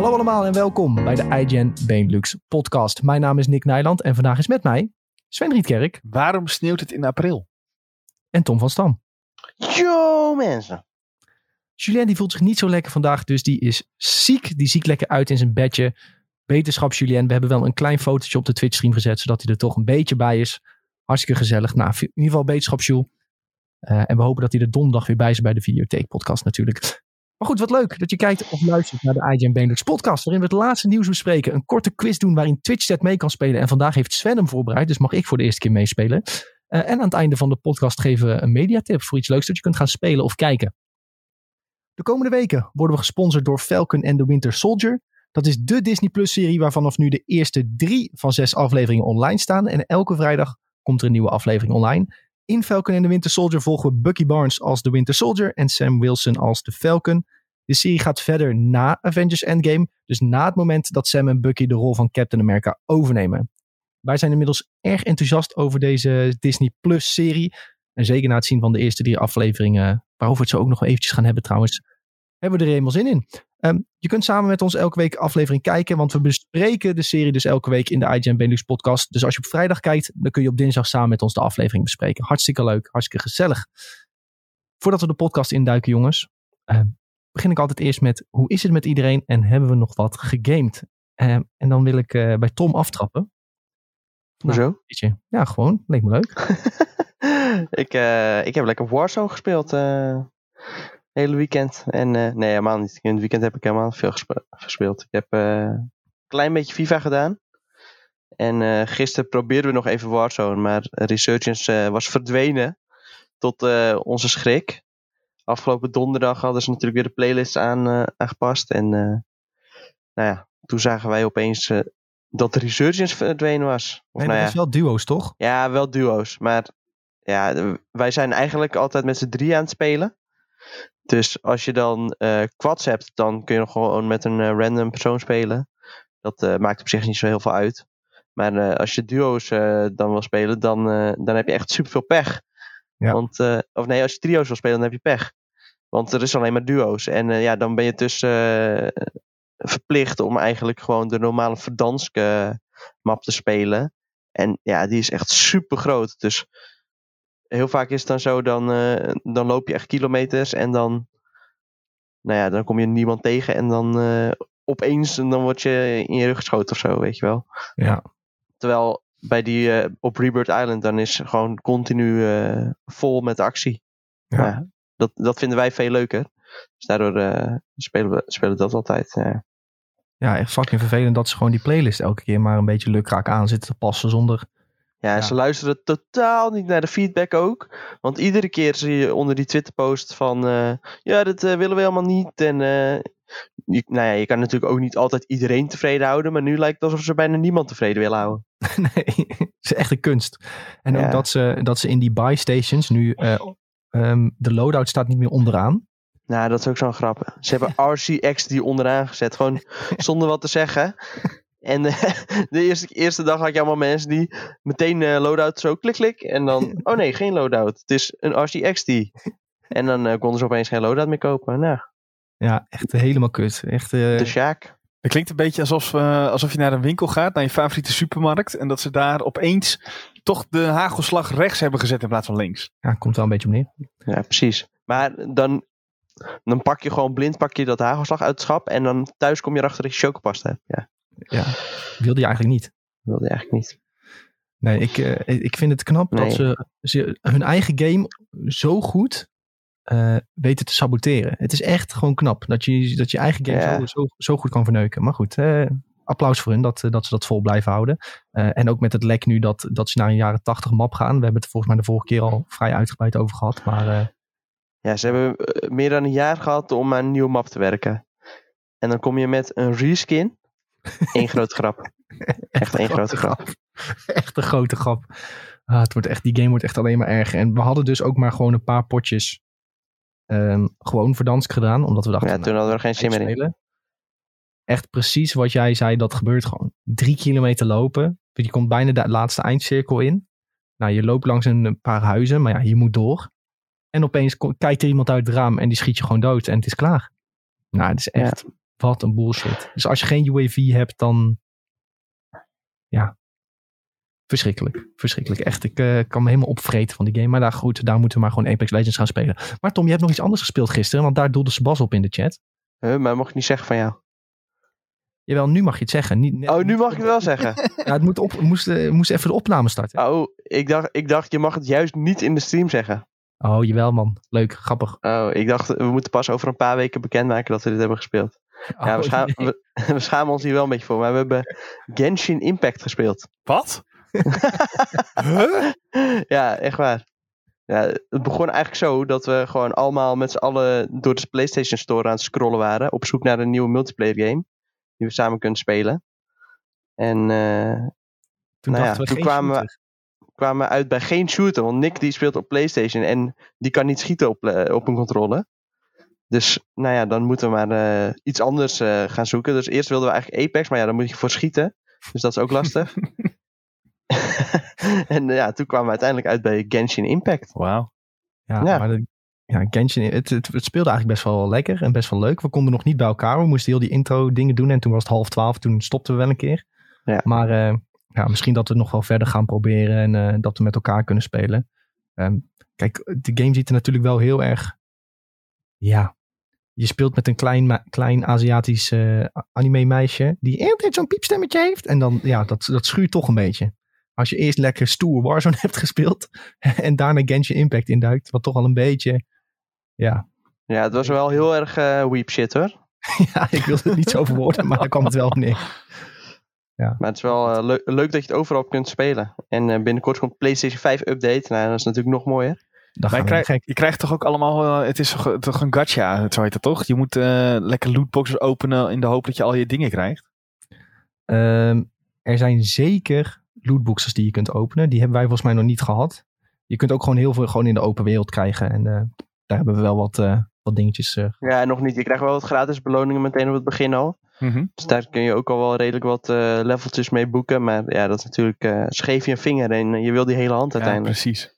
Hallo allemaal en welkom bij de iGen Benelux podcast. Mijn naam is Nick Nijland en vandaag is met mij Sven Rietkerk Waarom sneeuwt het in april? en Tom van Stam. Yo mensen. Julien die voelt zich niet zo lekker vandaag, dus die is ziek. Die ziek lekker uit in zijn bedje. Beterschap Julien. We hebben wel een klein fotootje op de Twitch stream gezet, zodat hij er toch een beetje bij is. Hartstikke gezellig. Nou, in ieder geval beterschap Jules. Eh, en we hopen dat hij er donderdag weer bij is bij de Videotheek podcast natuurlijk. Maar goed, wat leuk dat je kijkt of luistert naar de IGN Benelux podcast. Waarin we het laatste nieuws bespreken. Een korte quiz doen waarin Twitch mee kan spelen. En vandaag heeft Sven hem voorbereid, dus mag ik voor de eerste keer meespelen. Eh, en aan het einde van de podcast geven we een mediatip voor iets leuks dat je kunt gaan spelen of kijken. De komende weken worden we gesponsord door Falcon and the Winter Soldier. Dat is de Disney Plus serie waarvan vanaf nu de eerste drie van zes afleveringen online staan. En elke vrijdag komt er een nieuwe aflevering online. In Falcon and the Winter Soldier volgen we Bucky Barnes als de Winter Soldier en Sam Wilson als de Falcon. De serie gaat verder na Avengers Endgame, dus na het moment dat Sam en Bucky de rol van Captain America overnemen. Wij zijn inmiddels erg enthousiast over deze Disney Plus serie. En zeker na het zien van de eerste drie afleveringen, waarover we het zo ook nog eventjes gaan hebben trouwens, hebben we er helemaal zin in. Ehm, je kunt samen met ons elke week aflevering kijken, want we bespreken de serie dus elke week in de IGN Benelux podcast. Dus als je op vrijdag kijkt, dan kun je op dinsdag samen met ons de aflevering bespreken. Hartstikke leuk, hartstikke gezellig. Voordat we de podcast induiken, jongens, ehm, begin ik altijd eerst met hoe is het met iedereen en hebben we nog wat gegamed? Ehm, en dan wil ik eh, bij Tom aftrappen. Hoezo? Weet je, ja, gewoon, leek me leuk. ik, eh, ik heb lekker Warzone gespeeld. Hele weekend. En eh, nee, helemaal niet. In het weekend heb ik helemaal veel gespe- gespeeld. Ik heb eh, een klein beetje FIFA gedaan. En eh, gisteren probeerden we nog even Warzone. Maar Resurgence was verdwenen. Tot onze schrik. Afgelopen donderdag hadden ze natuurlijk weer de playlist aan, aangepast. En nou ja, toen zagen wij opeens dat Resurgence verdwenen was. Of Nee, nou dat ja, is wel duo's, toch? ja, wel duo's. Maar ja, wij zijn eigenlijk altijd met z'n drie aan het spelen. Dus als je dan eh quads hebt, dan kun je nog gewoon met een eh, random persoon spelen. Dat eh, maakt op zich niet zo heel veel uit. Maar als je duo's dan wil spelen, dan, dan heb je echt superveel pech. Ja. Want, of nee, als je trio's wil spelen, dan heb je pech. Want er is alleen maar duo's. En ja, dan ben je dus verplicht om eigenlijk gewoon de normale Verdansk map te spelen. En ja, die is echt super groot. Dus heel vaak is het dan zo, dan, eh, dan loop je echt kilometers en dan, nou ja, dan kom je niemand tegen en dan eh, opeens dan word je in je rug geschoten of zo, weet je wel. Ja. Terwijl bij die eh, op Rebirth Island, dan is gewoon continu vol met actie. Ja. Ja, dat, dat vinden wij veel leuker. Dus daardoor spelen we spelen we dat altijd. ja. Ja, echt fucking vervelend dat ze gewoon die playlist elke keer maar een beetje lukraak aan zitten te passen zonder... Ja, ze luisteren totaal niet naar de feedback ook. Want iedere keer zie je onder die Twitter-post van... eh, ja, dat eh, willen we helemaal niet. En eh, je, nou ja, je kan natuurlijk ook niet altijd iedereen tevreden houden. Maar nu lijkt het alsof ze bijna niemand tevreden willen houden. nee, het is echt een kunst. En ook Ja. dat ze, dat ze in die buy stations nu... eh, ehm, de loadout staat niet meer onderaan. Nou, dat is ook zo'n grap. Ze hebben RCX die onderaan gezet. Gewoon zonder wat te zeggen. En eh, de eerste, eerste dag had je allemaal mensen die meteen eh, loadout zo klik klik. En dan, oh nee, geen loadout. Het is een RCX die. En dan eh, konden ze opeens geen loadout meer kopen. Nou, Ja, echt helemaal kut. Echt, eh, de Sjaak. Het klinkt een beetje alsof, eh, alsof je naar een winkel gaat, naar je favoriete supermarkt. En dat ze daar opeens toch de hagelslag rechts hebben gezet in plaats van links. ja, komt wel een beetje op neer. Ja, precies. Maar dan, dan pak je gewoon blind pak je dat hagelslag uit het schap. En dan thuis kom je erachter dat je chocopasta hebt. Ja, Ja, wilde je eigenlijk niet. wilde je eigenlijk niet. Nee, ik, eh, ik vind het knap Nee. dat ze, ze hun eigen game zo goed eh, weten te saboteren. Het is echt gewoon knap dat je dat je eigen game Ja. zo, zo, goed kan verneuken. Maar goed, eh, applaus voor hun dat, dat ze dat vol blijven houden. En ook met het lek nu dat, dat ze naar een jaren 80 map gaan. We hebben het volgens mij de vorige keer al vrij uitgebreid over gehad. Maar Ja, ze hebben meer dan een jaar gehad om aan een nieuwe map te werken. En dan kom je met een reskin. Eén grote grap. Echt één grote grap. echt een grote grap. Ah, het wordt echt, die game wordt echt alleen maar erger. En we hadden dus ook maar gewoon een paar potjes ehm, gewoon verdansk gedaan. Omdat we dachten, Ja, nou, toen hadden we er geen zin meer in. Echt precies wat jij zei, dat gebeurt gewoon. Drie kilometer lopen. Je komt bijna de laatste eindcirkel in. Nou, je loopt langs een paar huizen, maar ja, je moet door. En opeens kijkt er iemand uit het raam en die schiet je gewoon dood en het is klaar. Nou, het is echt Wat een bullshit. Dus als je geen UAV hebt, dan. Ja. Verschrikkelijk. Verschrikkelijk. Echt, ik eh, kan me helemaal opvreten van die game. Maar daar, goed, daar moeten we maar gewoon Apex Legends gaan spelen. Maar Tom, je hebt nog iets anders gespeeld gisteren. Want daar doelde Sebas op in de chat. Huh, maar mocht ik niet zeggen van jou. Jawel, nu mag je het zeggen. Niet, net- Oh, nu mag ik het wel zeggen. Ja, het moet op, moest, eh, moest even de opname starten. Oh, ik dacht, ik dacht, je mag het juist niet in de stream zeggen. Oh, jawel man. Leuk, grappig. Oh, ik dacht, we moeten pas over een paar weken bekendmaken dat we dit hebben gespeeld. Ja, we, Oh, scha- nee. we, we schamen ons hier wel een beetje voor. Maar we hebben Genshin Impact gespeeld. Wat? huh? ja, echt waar. Ja, het begon eigenlijk zo dat we gewoon allemaal met z'n allen door de PlayStation Store aan het scrollen waren. Op zoek naar een nieuwe multiplayer game. Die we samen kunnen spelen. En eh, Toen, nou ja, we toen kwamen we- kwamen we uit bij geen shooter. Want Nick die speelt op PlayStation en die kan niet schieten op, eh, op een controle. Dus nou ja, dan moeten we maar eh, iets anders eh, gaan zoeken. Dus eerst wilden we eigenlijk Apex, maar ja, dan moet je voor schieten. Dus dat is ook lastig. en eh, ja, toen kwamen we uiteindelijk uit bij Genshin Impact. Wauw. Ja, Ja. maar de, ja, Genshin, het, het, het speelde eigenlijk best wel lekker en best wel leuk. We konden nog niet bij elkaar. We moesten heel die intro dingen doen en toen was het half twaalf. Toen stopten we wel een keer. Ja. Maar ja, misschien dat we nog wel verder gaan proberen en dat we met elkaar kunnen spelen. Ehm, kijk, de game ziet er natuurlijk wel heel erg... Ja, je speelt met een klein, klein Aziatisch eh, anime meisje die altijd zo'n piepstemmetje heeft. En dan, ja, dat, dat schuurt toch een beetje. Als je eerst lekker stoer Warzone hebt gespeeld en daarna Genshin Impact induikt, wat toch al een beetje, ja, Ja, het was wel heel erg eh weep shit hoor. ja ik wil het niet zo verwoorden, maar daar kwam het wel op neer. Maar het is wel eh, leu- leuk dat je het overal kunt spelen. En binnenkort komt PlayStation 5 update. Nou, dat is natuurlijk nog mooier. Dan Maar je, gek. je krijgt toch ook allemaal, eh, het is toch, toch een gacha, zo heet het toch? Je moet eh, lekker lootboxes openen in de hoop dat je al je dingen krijgt. Ehm, er zijn zeker lootboxes die je kunt openen. Die hebben wij volgens mij nog niet gehad. Je kunt ook gewoon heel veel gewoon in de open wereld krijgen. En eh, daar hebben we wel wat, eh, wat dingetjes. eh, Ja, nog niet. Je krijgt wel wat gratis beloningen meteen op het begin al. Dus daar kun je ook al wel redelijk wat eh, leveltjes mee boeken. Maar ja, dat is natuurlijk eh scheef je een vinger en je wil die hele hand Ja, uiteindelijk. precies.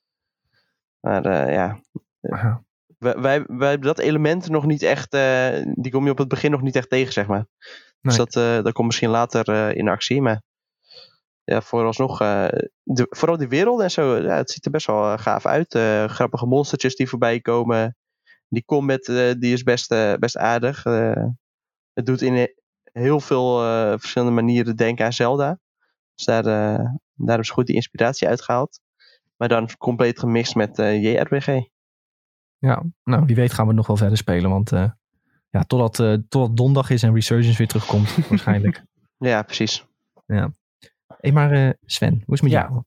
Maar eh, ja, ja. wij, wij, wij hebben dat element nog niet echt, eh, die kom je op het begin nog niet echt tegen, zeg maar. Dus dat, eh, dat komt misschien later in actie. Maar ja, vooralsnog, de, vooral die wereld en zo, ja, het ziet er best wel gaaf uit. Grappige monstertjes die voorbij komen. Die combat, die is best, best aardig. Het doet in heel veel verschillende manieren denken aan Zelda. Dus daar, daar hebben ze goed die inspiratie uitgehaald. Maar dan compleet gemixt met eh, JRPG. ja, nou wie weet gaan we nog wel verder spelen. Want eh, ja, totdat, eh, totdat donderdag is en Resurgence weer terugkomt waarschijnlijk. Ja, precies. hey, maar eh, Sven, hoe is het met Ja. jou?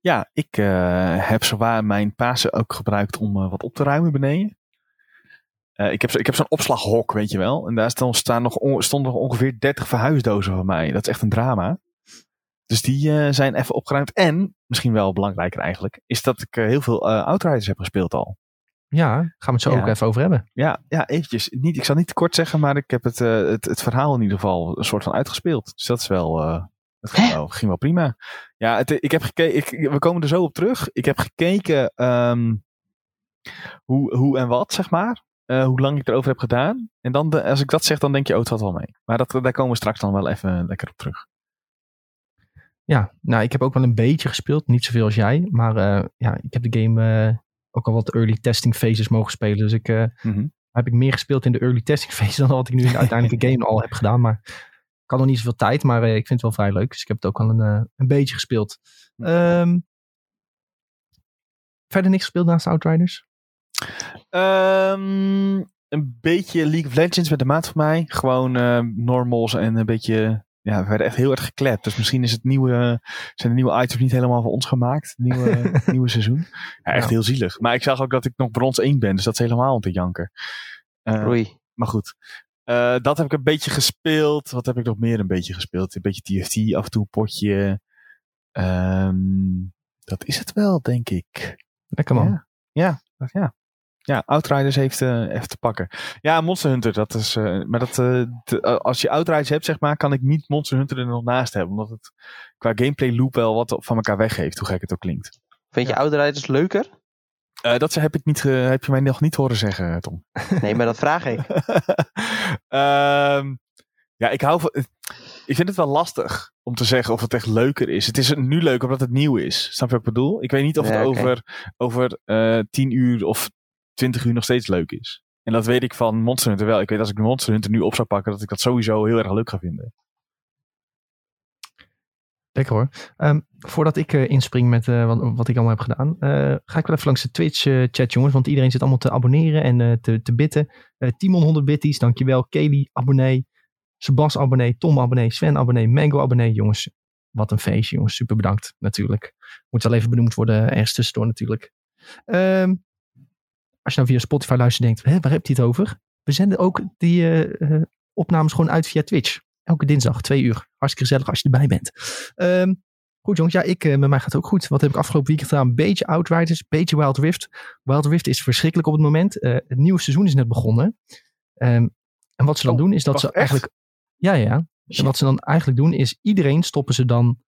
Ja, ik eh, heb zowaar mijn Pasen ook gebruikt om eh, wat op te ruimen beneden. Eh, ik heb, zo- ik heb zo'n opslaghok, weet je wel. En daar staan, staan nog on- stonden nog ongeveer 30 verhuisdozen van mij. Dat is echt een drama. Dus die eh, zijn even opgeruimd. En, misschien wel belangrijker eigenlijk, is dat ik eh, heel veel eh Outriders heb gespeeld al. Ja, gaan we het zo Ja. ook even over hebben. Ja, ja eventjes. Niet, ik zal niet te kort zeggen, maar ik heb het, eh, het, het verhaal in ieder geval een soort van uitgespeeld. Dus dat is wel, eh, dat ging wel, ging wel prima. Ja, het, ik heb gekeken, ik, we komen er zo op terug. Ik heb gekeken ehm, hoe, hoe en wat, zeg maar. Eh, hoe lang ik erover heb gedaan. En dan, de, als ik dat zeg, dan denk je, oh, het valt wel mee. Maar dat, daar komen we straks dan wel even lekker op terug. Ja, nou, ik heb ook wel een beetje gespeeld. Niet zoveel als jij. Maar eh, ja, ik heb de game eh, ook al wat early testing phases mogen spelen. Dus ik eh, Mhm. heb ik meer gespeeld in de early testing phase dan wat ik nu in de uiteindelijke game al heb gedaan. Maar ik had nog niet zoveel tijd, maar ik vind het wel vrij leuk. Dus ik heb het ook al een, een beetje gespeeld. Ehm, verder niks gespeeld naast Outriders? Ehm, een beetje League of Legends met de maat van mij. Gewoon normals en een beetje. Ja, we werden echt heel erg geklept. Dus misschien is het nieuwe, zijn de nieuwe items niet helemaal voor ons gemaakt. Nieuwe, nieuwe seizoen. Ja, echt Ja. heel zielig. Maar ik zag ook dat ik nog brons 1 ben. Dus dat is helemaal om te janken. Eh, Oei. maar goed. Eh, dat heb ik een beetje gespeeld. Wat heb ik nog meer een beetje gespeeld? Een beetje TFT, af en toe een potje. Ehm, dat is het wel, denk ik. Lekker man. Ja, ja, ja. Ja, Outriders heeft eh, even te pakken. Ja, Monster Hunter, dat is. eh, maar dat, eh, de- als je Outriders hebt, zeg maar, kan ik niet Monster Hunter er nog naast hebben. Omdat het qua gameplay loop wel wat van elkaar weggeeft, hoe gek het ook klinkt. Vind je Outriders leuker? Eh, dat heb, ik niet, heb je mij nog niet horen zeggen, Tom. Nee, maar dat vraag ik. Ehm, Ja, ik hou van. Ik vind het wel lastig om te zeggen of het echt leuker is. Het is nu leuk omdat het nieuw is. Snap je wat ik bedoel? Ik weet niet of Ja, het over, over eh 10 uur of 20 uur nog steeds leuk is. En dat weet ik van Monster Hunter wel. Ik weet als ik de Monster Hunter nu op zou pakken, dat ik dat sowieso heel erg leuk ga vinden. Lekker hoor. Ehm, voordat ik eh, inspring met eh, wat, wat ik allemaal heb gedaan, eh, ga ik wel even langs de Twitch-chat, jongens. Want iedereen zit allemaal te abonneren en te, te bitten. Timon 100 bitties, dankjewel. Kelly, abonnee. Sebas, abonnee. Tom, abonnee. Sven, abonnee. Mango, abonnee. Jongens, wat een feestje, jongens. Super bedankt, natuurlijk. Moet wel even benoemd worden, ergens tussendoor natuurlijk. Ehm, als je nou via Spotify luistert en denkt, Hè, waar heb je het over? We zenden ook die eh, eh, opnames gewoon uit via Twitch. Elke dinsdag, twee uur. Hartstikke gezellig als je erbij bent. Ehm, goed jongens, ja, ik, eh, met mij gaat het ook goed. Wat heb ik afgelopen weekend gedaan? Een beetje Outriders, een beetje Wild Rift. Wild Rift is verschrikkelijk op het moment. Eh, het nieuwe seizoen is net begonnen. Ehm, en wat ze dan Oh, doen is dat ze echt? eigenlijk... Ja, ja. En wat ze dan eigenlijk doen is iedereen stoppen ze dan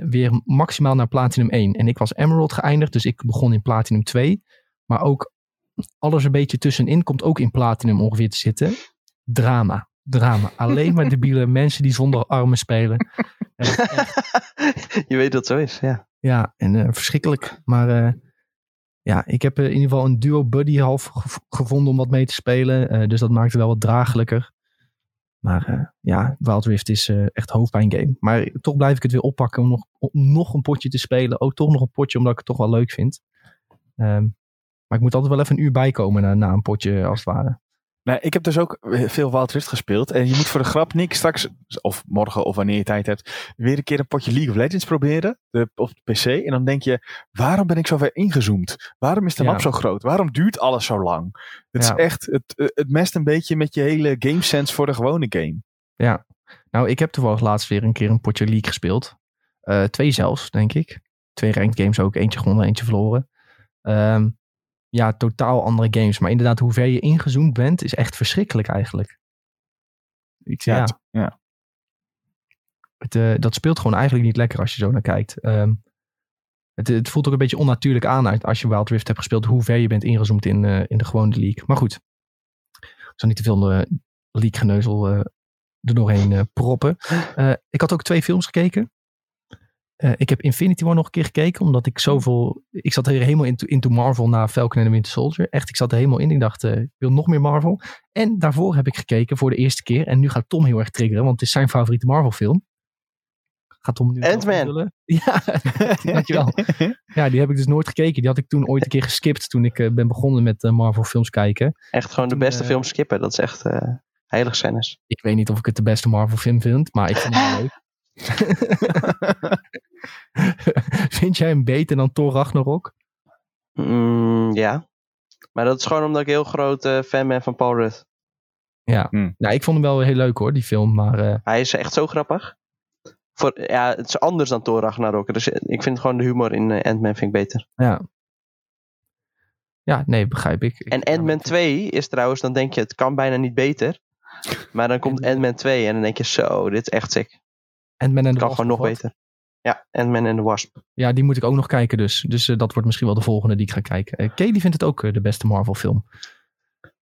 weer maximaal naar Platinum 1. En ik was Emerald geëindigd, dus ik begon in Platinum 2. Maar ook alles een beetje tussenin komt ook in Platinum ongeveer te zitten. Drama. Drama. Alleen maar debiele mensen die zonder armen spelen. Je weet dat het zo is, ja. ja, en eh, verschrikkelijk. Maar eh, ja, ik heb eh, in ieder geval een duo buddy half gev- gevonden om wat mee te spelen. Dus dat maakt het wel wat draaglijker. Maar ja, Wild Rift is echt hoofdpijn game. Maar toch blijf ik het weer oppakken om nog, om nog een potje te spelen. Ook toch nog een potje omdat ik het toch wel leuk vind. Ehm, maar ik moet altijd wel even een uur bijkomen na, na een potje als het ware. Nou, ik heb dus ook veel Wild Rift gespeeld. En je moet voor de grap, Nick, straks, of morgen of wanneer je tijd hebt, weer een keer een potje League of Legends proberen. De, op de PC. En dan denk je, waarom ben ik zo ver ingezoomd? Waarom is de Ja. map zo groot? Waarom duurt alles zo lang? Het Ja. is echt, het, het mest een beetje met je hele game sense voor de gewone game. Ja, nou ik heb toevallig laatst weer een keer een potje League gespeeld. Eh, twee zelfs, denk ik. Twee ranked games ook. Eentje gewonnen, eentje verloren. Ehm, ja, totaal andere games. Maar inderdaad, hoe ver je ingezoomd bent, is echt verschrikkelijk eigenlijk. Ik, ja, Ja, het- eh, dat speelt gewoon eigenlijk niet lekker als je zo naar kijkt. Ehm, het, het voelt ook een beetje onnatuurlijk aan als je Wild Rift hebt gespeeld, hoe ver je bent ingezoomd in, eh, in de gewone league. Maar goed, ik zal niet te veel uh, league geneuzel eh, er doorheen proppen. Ik had ook twee films gekeken. Eh, ik heb Infinity War nog een keer gekeken, omdat ik zoveel... Ik zat er helemaal into, into Marvel na Falcon and the Winter Soldier. Echt, ik zat er helemaal in. Ik dacht, eh, ik wil nog meer Marvel. En daarvoor heb ik gekeken voor de eerste keer. En nu gaat Tom heel erg triggeren, want het is zijn favoriete Marvel film. Gaat Tom nu... Ant-Man. Ja, dankjewel. Ja, die heb ik dus nooit gekeken. Die had ik toen ooit een keer geskipt toen ik eh, ben begonnen met Marvel films kijken. Echt gewoon de beste eh, film skippen. Dat is echt heilig scènes. Ik weet niet of ik het de beste Marvel film vind, maar ik vind het leuk. vind jij hem beter dan Thor Ragnarok? Mm, ja. Maar dat is gewoon omdat ik heel groot eh, fan ben van Paul Rudd. Ja. Nou, ik vond hem wel heel leuk hoor, die film. Maar eh, Hij is echt zo grappig. Voor, ja, het is anders dan Thor Ragnarok. Dus ik vind gewoon de humor in eh, Ant-Man vind ik beter. ja. Ja, nee, begrijp ik. Ik- En Ant-Man 2 is trouwens, dan denk je, het kan bijna niet beter. Maar dan komt Ant-Man 2 en dan denk je, zo, dit is echt sick. Ant-Man en Het de kan gewoon nog beter. Ja, Ant-Man en de Wasp. Ja, die moet ik ook nog kijken dus. Dus eh, dat wordt misschien wel de volgende die ik ga kijken. Eh Kay, die vindt het ook eh, de beste Marvel film.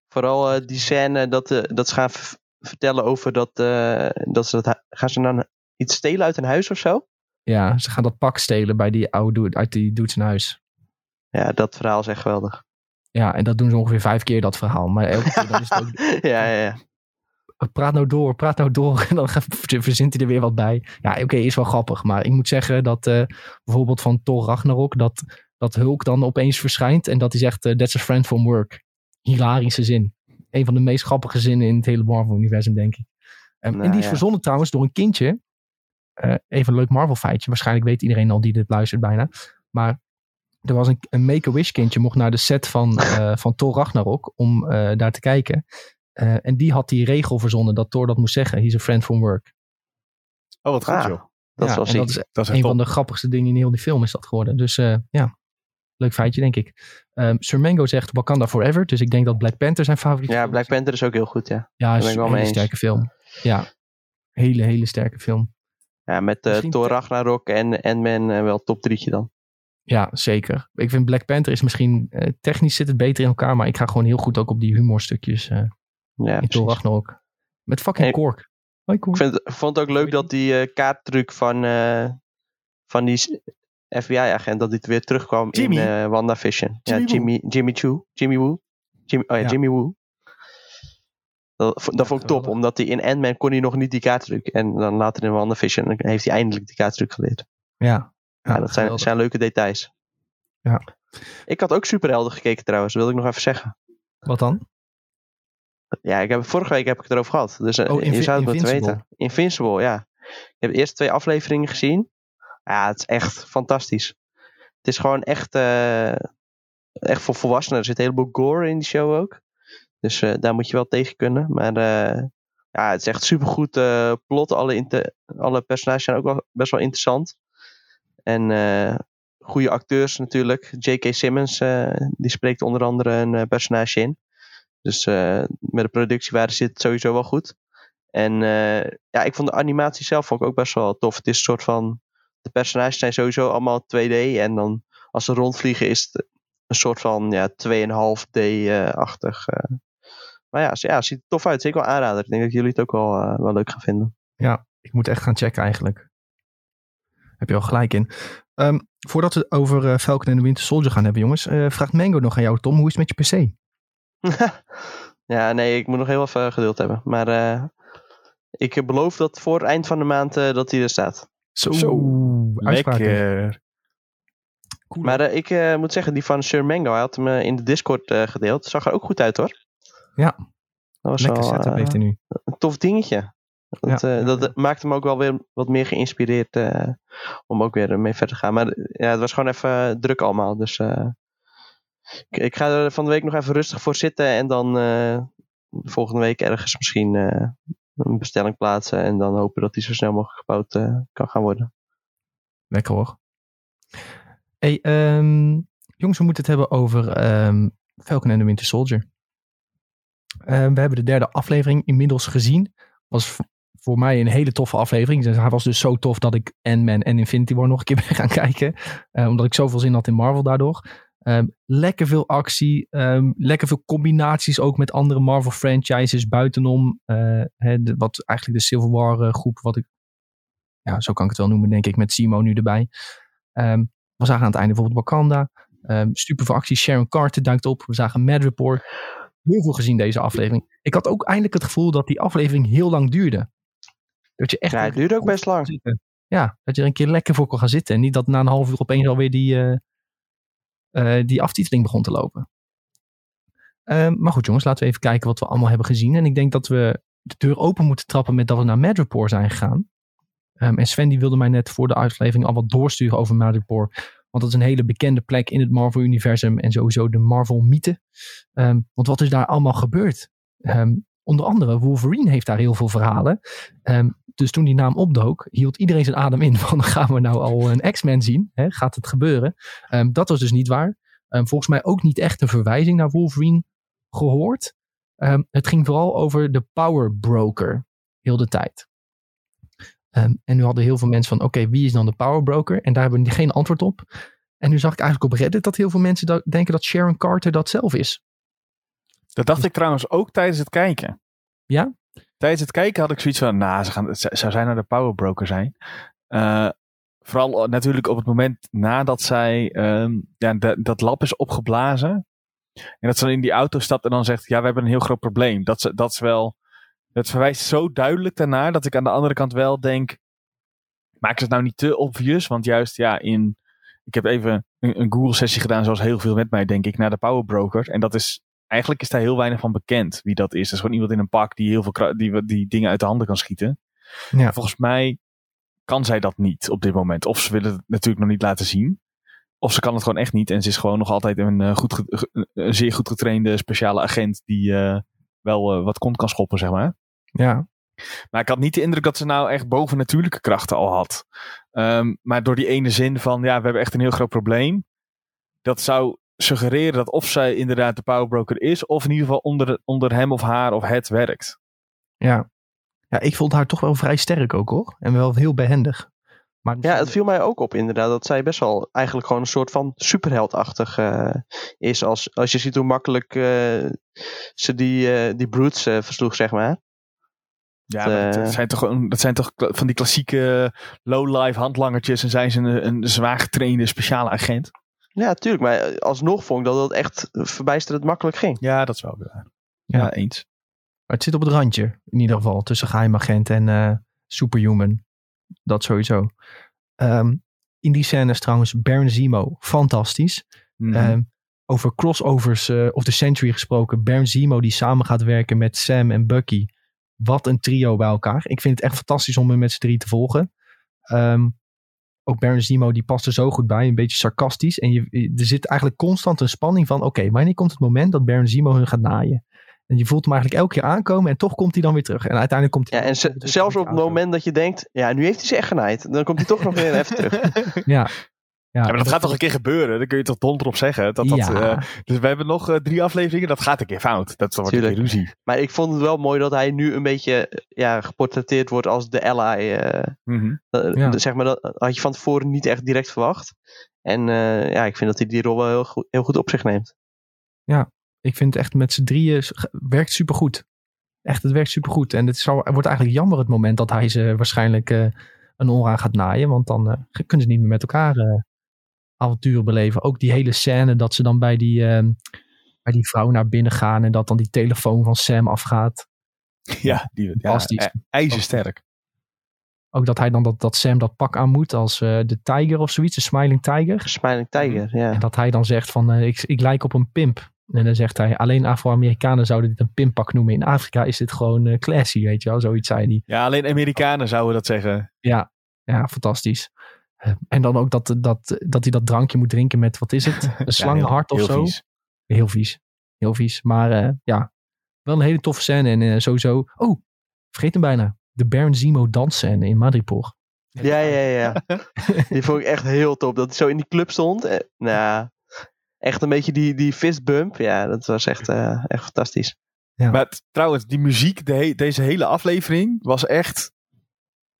Vooral eh, die scène dat, eh, dat ze gaan vertellen over dat, eh, dat ze dat, gaan ze dan iets stelen uit een huis of zo? Ja, ze gaan dat pak stelen bij die oude uit die dude zijn huis. Ja, dat verhaal is echt geweldig. Ja, en dat doen ze ongeveer vijf keer, dat verhaal. Maar elke keer dan is het ook... ja, ja, ja. Praat nou door, praat nou door. En dan verzint hij er weer wat bij. Ja, oké, is wel grappig. Maar ik moet zeggen dat eh, bijvoorbeeld van Thor Ragnarok, dat, dat Hulk dan opeens verschijnt en dat hij zegt, eh, that's a friend from work. Hilarische zin. Een van de meest grappige zinnen in het hele Marvel-universum, denk ik. Um, Nou, en die is ja. verzonnen trouwens door een kindje. Eh, even een leuk Marvel-feitje. Waarschijnlijk weet iedereen al die dit luistert bijna. Maar er was een, een Make-A-Wish kindje, mocht naar de set van, eh, van Thor Ragnarok om daar te kijken. Eh, en die had die regel verzonnen dat Thor dat moest zeggen. He's a friend from work. Oh, wat goed Ah, joh. Dat Ja, is wel en ziek. dat is Dat is een van de grappigste dingen in heel die film is dat geworden. Dus eh, ja, leuk feitje denk ik. Ehm Sir Mango zegt Wakanda Forever. Dus ik denk dat Black Panther zijn favoriete Ja, film Black is. Panther is ook heel goed, ja. Ja, is ik een wel hele sterke film. Ja, hele, hele sterke film. Ja, met eh Misschien Thor Ragnarok en Ant-Man wel top drietje dan. Ja, zeker. Ik vind Black Panther is misschien, eh, technisch zit het beter in elkaar. Maar ik ga gewoon heel goed ook op die humorstukjes eh Ja, in Thor. Ragnarok. Met fucking En- Kork. Hoi. Ik vind, vond het ook leuk dat die eh, kaarttruc van, eh, van die FBI-agent, dat dit weer terugkwam Jimmy. in eh WandaVision. Jimmy ja, Woo. Jimmy, Jimmy Choo. Jimmy Woo. Jimmy, oh ja, Ja. Jimmy Woo. Dat, dat vond ik top, geweldig. omdat hij in Ant-Man kon hij nog niet die kaarttruc. En dan later in WandaVision heeft hij eindelijk die kaarttruc geleerd. Ja. Ja, dat zijn, zijn leuke details. Ja. Ik had ook Superhelden gekeken trouwens, wilde ik nog even zeggen. Wat dan? Ja, ik heb, vorige week heb ik het erover gehad. Dus eh, Oh, je zou het moeten weten. Invincible, ja. Ik heb de eerste twee afleveringen gezien. Ja, het is echt fantastisch. Het is gewoon echt, eh, echt voor volwassenen. Er zit een heleboel gore in die show ook. Dus eh, daar moet je wel tegen kunnen. Maar ja, het is echt supergoed eh plot. Alle, alle personages zijn ook wel best wel interessant. En goede acteurs natuurlijk. J.K. Simmons, die spreekt onder andere een personage in. Dus eh, met de productiewaarde zit het sowieso wel goed. En eh, ja, ik vond de animatie zelf vond ik ook best wel tof. Het is een soort van. De personages zijn sowieso allemaal 2D. En dan als ze rondvliegen is het een soort van ja, 2,5D-achtig. eh. maar ja, ja, ziet er tof uit. Zeker wel aanrader. Ik denk dat jullie het ook wel, wel leuk gaan vinden. Ja, ik moet echt gaan checken eigenlijk. Heb je al gelijk in. Ehm, voordat we het over eh, Falcon en de Winter Soldier gaan hebben, jongens. vraagt Mango nog aan jou, Tom. Hoe is het met je PC? ja, nee, ik moet nog heel even geduld hebben. Maar eh, ik beloof dat voor het eind van de maand eh, dat hij er staat. Zo, Zo, uitspraken. Lekker. Cool. Maar eh, ik eh, moet zeggen, die van Sir Mango, hij had hem in de Discord eh, gedeeld. Zag er ook goed uit hoor. Ja. Dat was Lekker wel setup heeft hij nu. een tof dingetje. Dat, Ja. eh, dat maakt hem ook wel weer wat meer geïnspireerd eh, om ook weer mee verder te gaan. Maar ja, het was gewoon even druk allemaal. Dus eh, ik, ga er van de week nog even rustig voor zitten. En dan eh, volgende week ergens misschien eh, een bestelling plaatsen. En dan hopen dat die zo snel mogelijk gebouwd eh, kan gaan worden. Lekker hoor. Hey, ehm, jongens, we moeten het hebben over ehm, Falcon en de Winter Soldier. Ehm, we hebben de derde aflevering inmiddels gezien. Was voor mij een hele toffe aflevering. Dus hij was dus zo tof dat ik Ant-Man en Infinity War nog een keer ben gaan kijken. Omdat ik zoveel zin had in Marvel daardoor. Ehm, lekker veel actie. ehm, lekker veel combinaties ook met andere Marvel franchises buitenom. eh, de- wat eigenlijk de Civil War eh, groep, wat ik ja, zo kan ik het wel noemen, denk ik, met Simo nu erbij. Ehm, we zagen aan het einde bijvoorbeeld Wakanda. Super veel acties. Sharon Carter duikt op. We zagen Madripoor. Heel veel gezien deze aflevering. Ik had ook eindelijk het gevoel dat die aflevering heel lang duurde. Dat je echt Ja, het duurde ook best lang. Ja, dat je er een keer lekker voor kon gaan zitten. En niet dat na een half uur opeens alweer die, eh, eh, die aftiteling begon te lopen. Ehm, maar goed jongens, laten we even kijken wat we allemaal hebben gezien. En ik denk dat we de deur open moeten trappen met dat we naar Madripoor zijn gegaan. Ehm, en Sven die wilde mij net voor de aflevering al wat doorsturen over Madripoor. Want dat is een hele bekende plek in het Marvel-universum en sowieso de Marvel-mythe. Ehm, want wat is daar allemaal gebeurd? Ehm, onder andere, Wolverine heeft daar heel veel verhalen. Ehm, dus toen die naam opdook, hield iedereen zijn adem in. Van gaan we nou al een X-Men zien? Gaat het gebeuren? Ehm, dat was dus niet waar. Ehm, volgens mij ook niet echt een verwijzing naar Wolverine gehoord. Het ging vooral over de Power Broker. Heel de tijd. En nu hadden heel veel mensen van, oké, wie is dan de Power Broker? En daar hebben we geen antwoord op. En nu zag ik eigenlijk op Reddit dat heel veel mensen denken dat Sharon Carter dat zelf is. Dat dacht ik trouwens ook tijdens het kijken. Ja? Tijdens het kijken had ik zoiets van, nou, ze gaan, zou zij nou de powerbroker zijn? Eh, vooral eh, natuurlijk op het moment nadat zij ehm, ja, dat- dat lab is opgeblazen. En dat ze dan in die auto stapt en dan zegt, ja, we hebben een heel groot probleem. Dat, ze, dat is wel, dat verwijst zo duidelijk daarnaar dat ik aan de andere kant wel denk, maak het nou niet te obvious? Want juist, ja, in, ik heb even een, een Google sessie gedaan, zoals heel veel met mij, denk ik, naar de powerbroker. En dat is eigenlijk is daar heel weinig van bekend wie dat is. Dat is gewoon iemand in een pak die heel veel die, die dingen uit de handen kan schieten. Ja. Volgens mij kan zij dat niet op dit moment. Of ze willen het natuurlijk nog niet laten zien. Of ze kan het gewoon echt niet. En ze is gewoon nog altijd een, eh, goed, een zeer goed getrainde speciale agent die eh, wel eh, wat kont kan schoppen, zeg maar. Ja, Maar ik had niet de indruk dat ze nou echt bovennatuurlijke krachten al had. Ehm, maar door die ene zin van, ja, we hebben echt een heel groot probleem. Dat zou suggereren dat of zij inderdaad de powerbroker is, of in ieder geval onder, onder hem of haar of het werkt. ja. Ja, ik vond haar toch wel vrij sterk ook hoor. En wel heel behendig. Maar Ja, het viel mij ook op inderdaad dat zij best wel eigenlijk gewoon een soort van superheldachtig eh, is. Als, als je ziet hoe makkelijk eh, ze die, eh, die brutes eh, versloeg, zeg maar. Ja, dat, zijn toch, gewoon- dat zijn toch van die klassieke low-life handlangertjes en zijn ze een, een zwaar getrainde speciale agent. Ja, tuurlijk. Maar alsnog vond ik dat dat echt verbijsterend makkelijk ging. Ja, dat is wel waar. Ja, Ja. eens. Maar het zit op het randje, in ieder geval, tussen geheimagent en eh, superhuman. Dat sowieso. Ehm, in die scènes trouwens, Baron Zemo, fantastisch. Mhm. Ehm, over crossovers eh, of the Century gesproken. Baron Zemo die samen gaat werken met Sam en Bucky. Wat een trio bij elkaar. Ik vind het echt fantastisch om hem met z'n drie te volgen. Ehm, ook Baron Zemo die past er zo goed bij. Een beetje sarcastisch. En je, er zit eigenlijk constant een spanning van... Oké, wanneer komt het moment dat Baron Zemo hun gaat naaien? En je voelt hem eigenlijk elke keer aankomen. En toch komt hij dan weer terug. En uiteindelijk komt hij... Ja, en zelfs op het moment dat je denkt, ja, nu heeft hij ze echt genaaid. Dan komt hij toch nog weer even terug. Ja. Ja, Ja, maar dat gaat toch een keer gebeuren? Dan kun je toch donder op zeggen. Dat, dat, Ja. eh, dus we hebben nog eh, drie afleveringen. Dat gaat een keer fout. Dat wordt een keer Tuurlijk. ruzie. Maar ik vond het wel mooi dat hij nu een beetje eh, ja, geportretteerd wordt als de ally. Ja. de- zeg maar, dat had je van tevoren niet echt direct verwacht. En eh, ja, ik vind dat hij die rol wel heel goed, heel goed op zich neemt. Ik vind het echt met z'n drieën werkt supergoed. Echt, het werkt supergoed. En het zou, het wordt eigenlijk jammer het moment dat hij ze waarschijnlijk eh, een onraad gaat naaien. Want dan kunnen ze niet meer met elkaar avonturen beleven. Ook die hele scène dat ze dan bij die, ehm, bij die vrouw naar binnen gaan. En dat dan die telefoon van Sam afgaat. Ja, die, ja, eh, ijzersterk. Ook dat hij dan dat, dat Sam dat pak aan moet als eh, de tiger of zoiets. De smiling tiger. Smiling Tiger, ja. En dat hij dan zegt van eh, ik, ik lijk op een pimp. En dan zegt hij alleen Afro-Amerikanen zouden dit een pimppak noemen. In Afrika is dit gewoon eh, classy, weet je wel. Zoiets zei hij. Ja, alleen Amerikanen zouden dat zeggen. Ja, ja fantastisch. Eh, En dan ook dat, dat, dat hij dat drankje moet drinken met, wat is het? Een slangenhart of heel zo. vies. Heel vies. Heel vies. Maar eh, ja, wel een hele toffe scène. En eh, sowieso, oh, vergeet hem bijna. De Baron Zemo dansscène in Madripoor. Ja, ja, ja. die vond ik echt heel top. Dat hij zo in die club stond. Eh, nou, echt een beetje die, die fistbump. Ja, dat was echt, eh, echt fantastisch. Maar t- trouwens, die muziek, de he- deze hele aflevering, was echt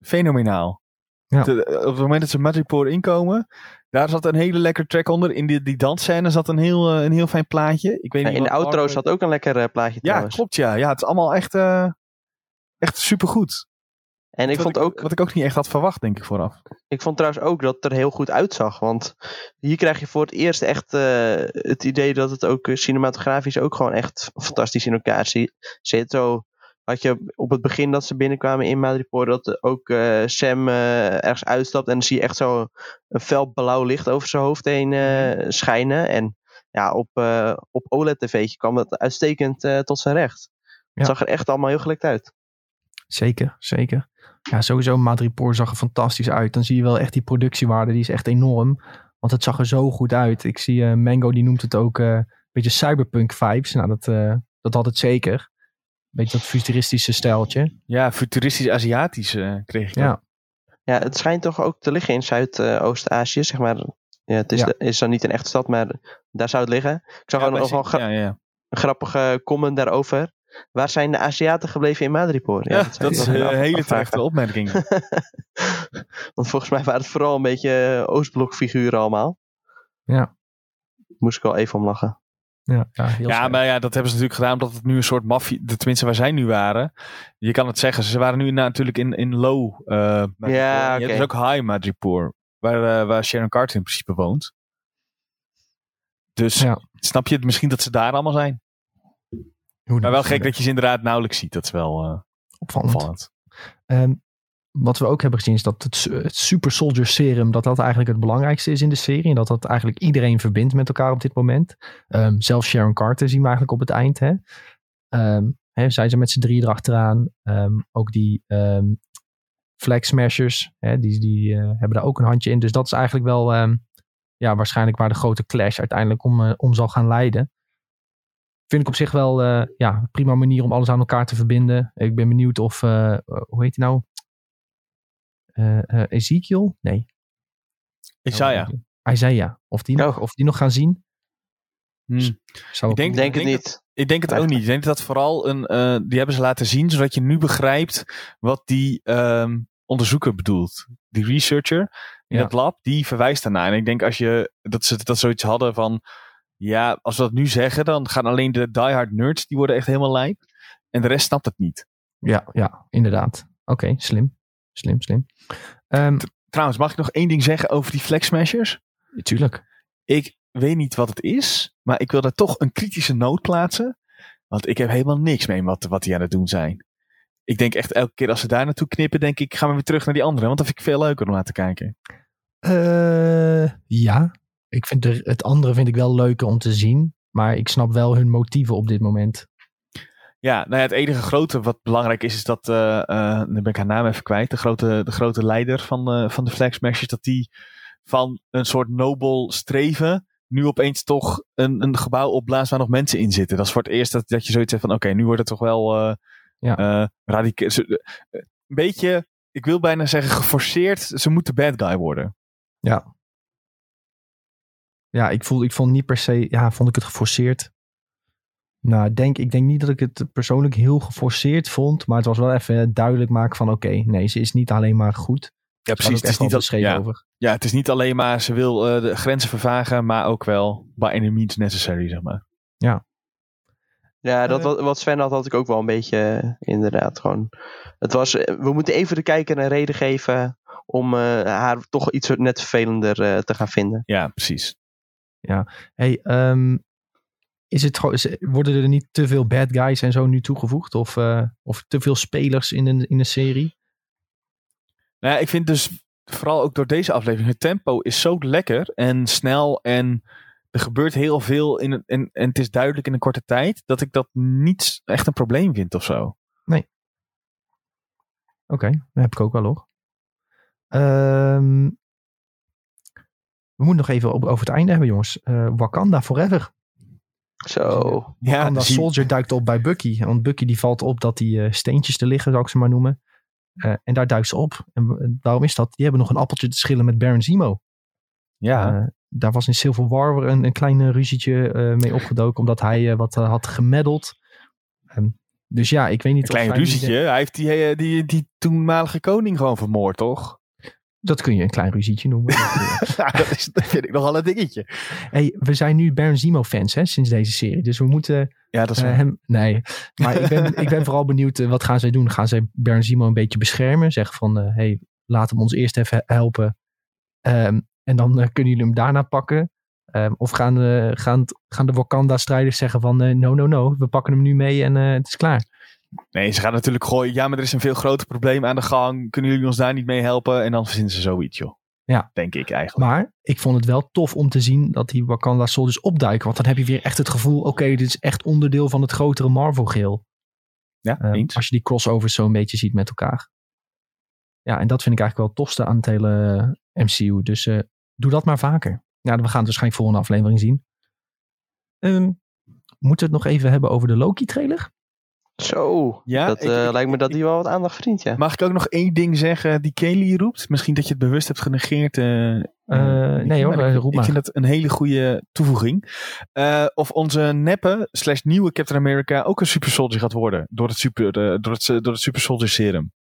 fenomenaal. Ja. De- op het moment dat ze Madripoor inkomen, daar zat een hele lekker track onder. In die, die dansscène zat een heel, eh, een heel fijn plaatje. Ik weet Ja, niet in de outro zat ook een lekker eh, plaatje Ja, trouwens. klopt ja. Ja, het is allemaal echt, eh echt supergoed. En ik Wat vond, ook, Wat ik ook niet echt had verwacht, denk ik vooraf. ik vond trouwens ook dat het er heel goed uitzag. Want hier krijg je voor het eerst echt eh, het idee dat het ook eh, cinematografisch ook gewoon echt fantastisch in elkaar zi- zit. Zo had je op het begin dat ze binnenkwamen in Madripoor dat ook eh, Sam eh, ergens uitstapt. En dan zie je echt zo een fel blauw licht over zijn hoofd heen eh, schijnen. En ja, op, op OLED-tv'tje kwam dat uitstekend tot zijn recht. Ja. Het zag er echt allemaal heel gelijk uit. Zeker, zeker. Ja, sowieso Madripoor zag er fantastisch uit. Dan zie je wel echt die productiewaarde, die is echt enorm. Want het zag er zo goed uit. Ik zie Mango, die noemt het ook een beetje cyberpunk vibes. Nou, dat, dat had het zeker. Beetje dat futuristische stijltje. Ja, futuristisch-Aziatisch eh, kreeg ik. Ja. dat. Ja, het schijnt toch ook te liggen in Zuidoost-Azië, zeg maar. Ja, het is, Ja. is dan niet een echte stad, maar daar zou het liggen. Ik zag Ja, ook bij nog wel gra- ja, ja. een grappige comment daarover. Waar zijn de Aziaten gebleven in Madripoor? Ja, dat ik is een af- hele terechte opmerking. Want volgens mij waren het vooral een beetje eh, Oostblok-figuren allemaal. Ja. Moest ik wel even om lachen. Ja, ja, heel Ja, maar ja, dat hebben ze natuurlijk gedaan omdat het nu een soort maffie... de- Tenminste, waar zij nu waren. Je kan het zeggen, ze waren nu natuurlijk in, in low eh Madripoor. Ja, Je hebt dus ook high Madripoor. Waar, eh, waar Sharon Carter in principe woont. Dus Ja. snap je misschien dat ze daar allemaal zijn. Hoe Maar wel gek dat je ze inderdaad nauwelijks ziet. Dat is wel eh, Opvallend. opvallend. Ehm, wat we ook hebben gezien is dat het, het Super Soldier Serum, dat dat eigenlijk het belangrijkste is in de serie. En dat dat eigenlijk iedereen verbindt met elkaar op dit moment. Ehm, zelfs Sharon Carter zien we eigenlijk op het eind. Hè. Ehm, hè, zijn ze met z'n drieën erachteraan. Ehm, ook die Flag Smashers, hè, die, die eh, hebben daar ook een handje in. Dus dat is eigenlijk wel ja, waarschijnlijk waar de grote clash uiteindelijk om, eh, om zal gaan leiden. Vind ik op zich wel eh, ja, prima manier om alles aan elkaar te verbinden. Ik ben benieuwd of, hoe heet hij nou? Eh, eh, Ezekiel? Nee. Isaiah. Isaiah. Of die, nog, Oh. of die nog gaan zien? Hmm. Zou Ik denk- Denk het niet. Ik denk het ook niet. Ik denk dat dat vooral een. eh, die hebben ze laten zien, zodat je nu begrijpt wat die ehm, onderzoeker bedoelt. Die researcher in Ja. het lab, die verwijst daarnaar. En ik denk als je dat ze dat zoiets hadden van. Ja, als we dat nu zeggen, dan gaan alleen de diehard nerds, die worden echt helemaal lijp. En de rest snapt het niet. Ja, ja, inderdaad. Oké, slim. Slim, slim. Ehm Trouwens, mag ik nog één ding zeggen over die Flex Smashers? tuurlijk. Ik weet niet wat het is, maar ik wil daar toch een kritische noot plaatsen. Want ik heb helemaal niks mee wat, wat die aan het doen zijn. Ik denk echt elke keer als ze daar naartoe knippen, denk ik, gaan we weer terug naar die andere. Want dat vind ik veel leuker om naar te kijken. Eh, ja, ik vind er, het andere vind ik wel leuker om te zien. Maar ik snap wel hun motieven op dit moment. Ja, nou ja, het enige grote wat belangrijk is, is dat, eh eh, nu ben ik haar naam even kwijt, de grote, de grote leider van, eh, van de Flag Smashers, dat die van een soort nobel streven nu opeens toch een, een gebouw opblaast waar nog mensen in zitten. Dat is voor het eerst dat, dat je zoiets hebt van, oké, nu wordt het toch wel Ja. radicaal. Een beetje, ik wil bijna zeggen geforceerd, ze moeten bad guy worden. Ja, ik, voel, ik vond niet per se, ja, vond ik het geforceerd. Nou, ik denk, ik denk niet dat ik het persoonlijk heel geforceerd vond. Maar het was wel even duidelijk maken van, oké, nee, ze is niet alleen maar goed. Ja, Precies, het is niet al- ja, over. ja, het is niet alleen maar ze wil eh, de grenzen vervagen, maar ook wel by any means necessary, zeg maar. Ja, dat Eh. wat, wat Sven had, had ik ook wel een beetje eh, inderdaad. Gewoon, het was, eh, we moeten even de kijker een reden geven om eh, haar toch iets net vervelender eh, te gaan vinden. Ja, precies. Hey, ehm, is het, gewoon- worden er niet te veel bad guys en zo nu toegevoegd? Of, eh, of te veel spelers in een, in een serie? Nou ja, ik vind dus vooral ook door deze aflevering, het tempo is zo lekker en snel en er gebeurt heel veel in en, en het is duidelijk in een korte tijd, dat ik dat niet echt een probleem vind of zo. Oké, dat heb ik ook wel hoor. Ehm, we moeten nog even op- over het einde hebben, jongens. Eh, Wakanda Forever. Zo. Ja, Wakanda zie- Soldier duikt op bij Bucky. Want Bucky die valt op dat die eh, steentjes te liggen, zou ik ze maar noemen. Eh, en daar duikt ze op. En eh, waarom is dat? Die hebben nog een appeltje te schillen met Baron Zemo. ja. Daar was in Civil War een, een klein ruzietje eh, mee opgedoken. Omdat hij eh, wat had gemeddeld. Ehm, dus ja, ik weet niet een klein of zij- ruzietje. Hij heeft die, die, die toenmalige koning gewoon vermoord, toch? Dat kun je een klein ruzietje noemen. ja, dat, is, dat vind ik nogal een dingetje. hey, we zijn nu Baron Zemo fans hè, sinds deze serie. Dus we moeten Ja, dat is eh, hem... Nee, maar ik ben, ik ben vooral benieuwd. eh, wat gaan zij doen? Gaan zij Baron Zemo een beetje beschermen? Zeggen van, eh, hey, laat hem ons eerst even helpen. Ehm, en dan eh, kunnen jullie hem daarna pakken. Ehm, of gaan, eh, gaan, gaan de Wakanda-strijders zeggen van, eh, no, no, no. We pakken hem nu mee en eh, het is klaar. Nee, ze gaan natuurlijk gooien. Ja, maar er is een veel groter probleem aan de gang. Kunnen jullie ons daar niet mee helpen? En dan verzinnen ze zoiets, joh. Ja. Denk ik eigenlijk. Maar ik vond het wel tof om te zien dat die Wakanda Soldiers opduiken. Want dan heb je weer echt het gevoel, oké, dit is echt onderdeel van het grotere Marvel-geheel. ja, Ehm, als je die crossovers zo een beetje ziet met elkaar. Ja, en dat vind ik eigenlijk wel het tofste aan het hele eh, MCU. Dus eh, doe dat maar vaker. Ja, we gaan het waarschijnlijk volgende aflevering zien. Ehm, moeten we het nog even hebben over de Loki-trailer? Zo. Ja, dat ik- eh, ik- lijkt me dat die wel wat aandacht verdient, ja. Mag ik ook nog één ding zeggen die Kelly roept? Misschien dat je het bewust hebt genegeerd. eh, eh, nee hoor, maar ik, ik vind dat een hele goede toevoeging. Eh, of onze neppe slash nieuwe Captain America ook een super soldier gaat worden. Door het super, eh, door het, door het super soldier serum.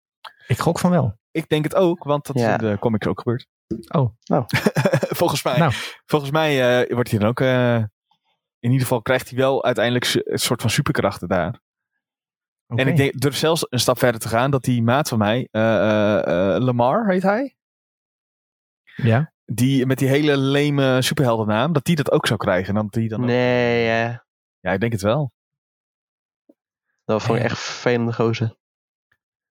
Ik gok van wel. Ik denk het ook, want dat Ja. is in de comics ook gebeurd. Oh. Oh. volgens mij. Nou. Volgens mij eh, wordt hij dan ook... eh, in ieder geval krijgt hij wel uiteindelijk een soort van superkrachten daar. En ik denk, durf zelfs een stap verder te gaan, dat die maat van mij, eh, eh, eh, Lamar heet hij, Ja? die met die hele leme superheldennaam, dat die dat ook zou krijgen. En dat die dan Nee, eh, Ja, ik denk het wel. dat vond ik echt vervelende gozer.